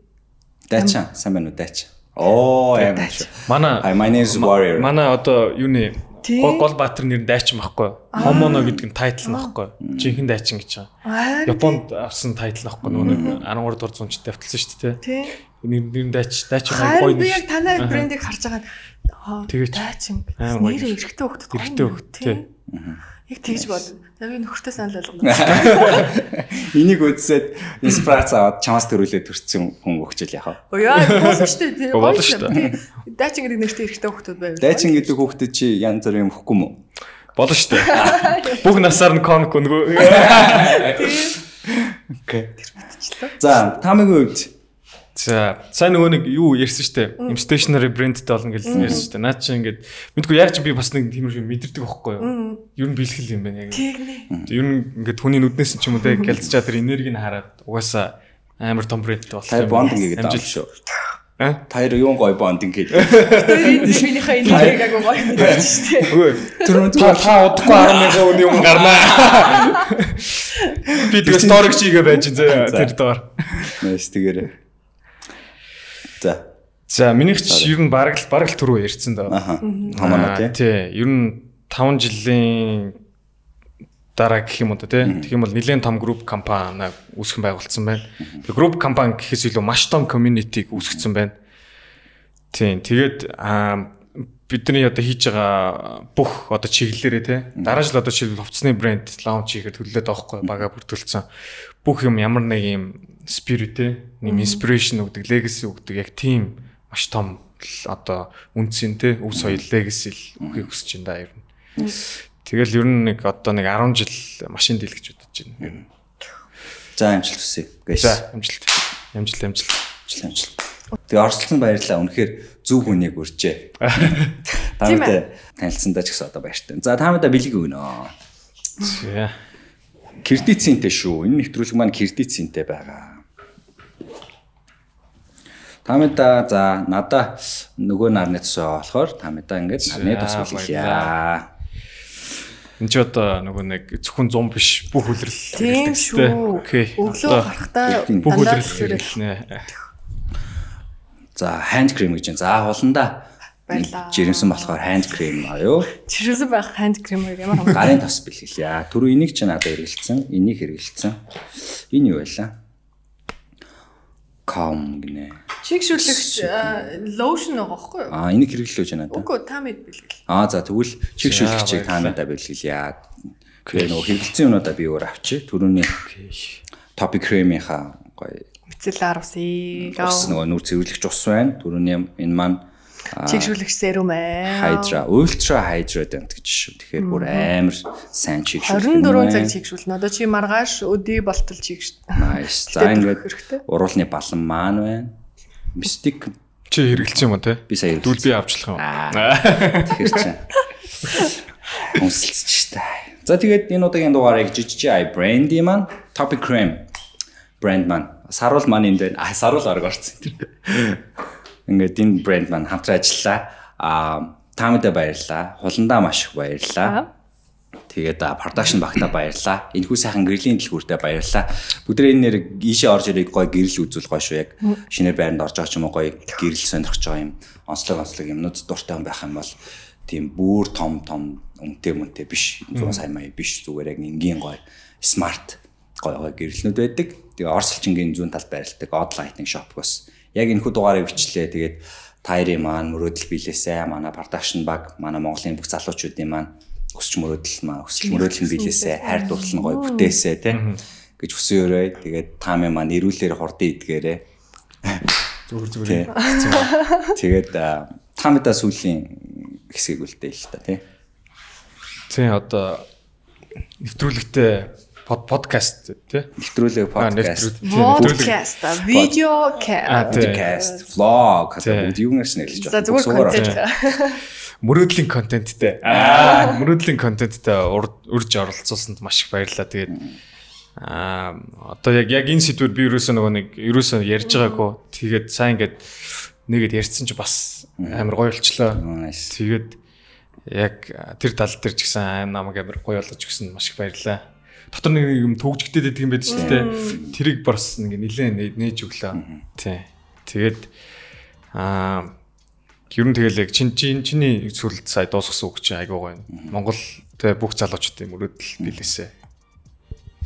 Дайчин, сайн байна уу дайчин? Оо, аим шүү. Манай my name is Warrior. манай одоо юуны гол баатар нэр дайчин байхгүй. Хомоно гэдэг нь тайтл нь байхгүй. Жинхэнэ дайчин гэж байгаа. Аа. Японд авсан тайтл байхгүй. Нөгөө 13 дугаар зуунчд тавьталсан шүү дээ. Тий. Нэр нэр нь дайч дайчин гоё Харин би яг танай брендийг харж байгаа Тэгээд ч дайчин. амар гоё Нэр эрэгтэй хүүхдэд гоё Эрэгтэй хүүхэд, тий. Яг тэгж бод. За би нөхөртөө санал болгоно. Энийг үзсээд инспирац аваад чамаас төрүүлээд төрсэн хүн өгчл яхаа. Оо яа, болсон шүү дээ. Болно шүү дээ. Дайчин гэдэг нэртэй эрэгтэй хүүхдүүд байв. Дайчин гэдэг хүүхдэд чи янз бүрийн юм хөхгүй мүү? Болно шүү дээ. Бүх насаар нь комик өнгөө. Окей. За, таамагийн хувьд За, сайн нөгөө нэг юу ярьсан штэ. Им stationary brandтэй болно гэж ярьсан штэ. Наа чи ингээд мэдгүй яг чи би бас нэг тийм юм мэдэрдэг байхгүй юу? Ер нь бэлхэл юм байна яг. Ер нь ингээд хүний нүднээс ч юм уу те гялцчаа тэр энергийг хараад угаасаа амар том брендтэй болох таяр бондинг гэдэг юм шүү. Аа? Таяр юун гой бондинг гэдэг. Тэр минийхээ энергийг агуу гоё мэдээж шүү дээ. Үгүй. Тэр Та та удахгүй 10 мянган үний юм гарнаа. Би тэгээ сторик чигээ байж зэ тэр доор. Нэс тэгэрэ. За. За минийх ч ер нь бараг л бараг л түрүү ярьсан даа. Аха. Хамаа тий. Тий. Ер нь 5 жилийн дараа гэх юм уу те. Тэгэх юм бол нэлээд том групп компани үүсгэн байгуулсан байна. Тэгээ групп компани гэхээс илүү маш том community-г үүсгэсэн байна. Тийм. Тэгээд бидний одоо хийж байгаа бүх одоо чиглэлээрээ те дараа жил одоо жишээл хувцсны брэнд лаунч хийхээр төлөлөөд байгаа хгүй бага бүртгүүлсэн бүх юм ямар нэг юм spirit те нэм inspiration өгдөг legacy өгдөг яг тийм маш том л одоо үнцэн те өв соёл legacy л өгөхийг хүсэж байна да ер нь тэгэл ер нь нэг одоо нэг 10 жил машин дийл гэж бодож байна ер нь За амжилт хүсье. Гэш. за амжилт амжилт амжилт Амжилт амжилт. Тэгээ оролцсон баярлалаа. Үнэхээр зөв хүнийг. Тийм Таамтай танилцсандаа ч гэсэн одоо баяртай. За таамтай бэлэг өгнө. за Кредитцинтэй шүү. Энэ нэвтрүүлэг маань кредитцинтэй байгаа. Таамтай за надаа нөгөө нарны тусаа болохоор таамтай ингээд нарны тус бэлгэлээ. Энд ч одоо нөгөө нэг зөвхөн 100 биш бүх үлрэл Тийм шүү. Окей. Өглөө гарахтаа бүх үлрэл хэрэглэнэ. За hand cream гэж байна. За хуландаа Баярлаа. жирэмсэн болохоор hand cream аюу. Чирсэн байх ханд кремээр ямар хамаагүй. Гарын тос бэлгэлээ. Түрүү энийг ч надад хэрэгэлсэн. Энийг хэрэгэлсэн. Энэ юу байлаа? Calm гинэ. Чигшүүлэгч лошн байгаа байхгүй юу? Аа энийг хэрэглүүлж байна надад. Үгүй та мэд бэлгэл. Аа за тэгвэл чиг За, шүлгчийг та надад бэлгэлье. Тэгээ нөгөө хэрэгэлсэн юмудаа би өөр авчи. Түрүүний topic cream-ийнхаа гоё Мицеллар уси. ус нөгөө нүр цэвэрлэгч ус байна. Түрүүний энэ маань Чигшүүлэгч серум ээ. Hydra, Ultra Hydrodent гэж шүү. Тэгэхээр бүр амар сайн чиг шүлэг. 24 цаг чигшүүлнэ. Одоо чи маргааш өдий болтол чигш. Nice. За ингээд уруулны балан маань байна. Mystic Чи хэрэгэлсэн юм уу те? би сая Дүүл би авчлах юм. Тэгэхээр чинь хүнсэлцэж штэ. За тэгээд энэ удаагийн дугаарыг GGI бренди маань Topic Cream брэнд маань саруул маань энд байна. А саруул арга орсон тэр. Ингээд энэ брэнд маань хамтран ажиллаа. А таамадаа баярлаа. Хуландаа маш их баярлаа. Тэгээд а, production багтаа баярлаа. Энэхүү сайхан гэрлийн дэлгүүртээ баярлаа. Бүгдээ энэ нэр ийшээ орж ирэх гоё гэрэл үзүүл гоё шүү яг. Шинээр байранд орж байгаа ч юм уу гоё гэрэл сонирхож байгаа юм. Онцлог онцлог юмнууд дуртай байх юм бол тийм бүр том том үнэтэй мөнтэй биш. 100 сая мая биш зүгээр яг энгийн гоё смарт гоё гоё гэрэлнүүд байдаг. Тэгээ Орсолчингийн зүүн талд байрладаг Odd Lighting Shop-гоос яг энэхүү дугаарыг бичлээ. Тэгээд тайрын маань мөрөөдөл билээсэ манай production баг манай Монголын бүх залуучуудын маань өсч мөрөөдөл маань өсч мөрөөдөл нь билээсэ хайр дурлал нь гоё бүтээсэ тий гэж хүсээрэй. Тэгээд таамын маань ирүүлэр хурдан идгээрээ. Зүгээр зүгээр. Тэгээд таамдаа сүүлийн хэсгийг үлдээх л та тий. Тий одоо нэвтрүүлэгтээ подкаст тий. Нэвтрүүлэг подкаст. Подкаст, видео каст. Тий. хата бүгд юунаас нэрлэж За зүгээр контент. Мөрөөдлийн контенттэй. Аа, мөрөөдлийн контенттэй урьж оролцуулсанд маш их баярлалаа. Тэгээд аа одоо яг яг энэ сэдвэр би ерөөсөө нөгөө нэг ерөөсөө ярьж байгаагүй. Тэгээд сайн ингээд нэгэд ярьсан чи бас амар гоё болчлоо. Тэгээд яг тэр тал дээр ч гэсэн намайг амар гоё болгож өгсөн маш их баярлалаа. Дотор нэг юм төгжгдөд байдаг юм байдаг шүү дээ. Тэрийг бас нэг нилээн нээж өглөө. Тий. Тэгээд аа ер нь тэгэл яг чин чин чиний сүлд сая дуусгасан үг чинь айгуу гоё. Монгол тэ бүх залуучуудын мөрөөдөл билээсэ.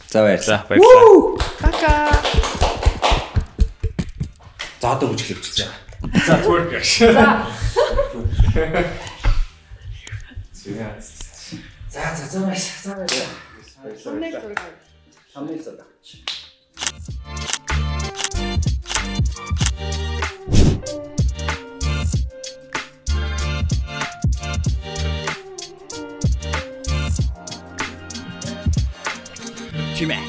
За баярлалаа. Баярлалаа. Пока. За одоо үжиглээ үзчихье. За twerk яаш. За за за маш за баярлалаа. Thumbnail зураг. Хамгийн зураг. Чимээ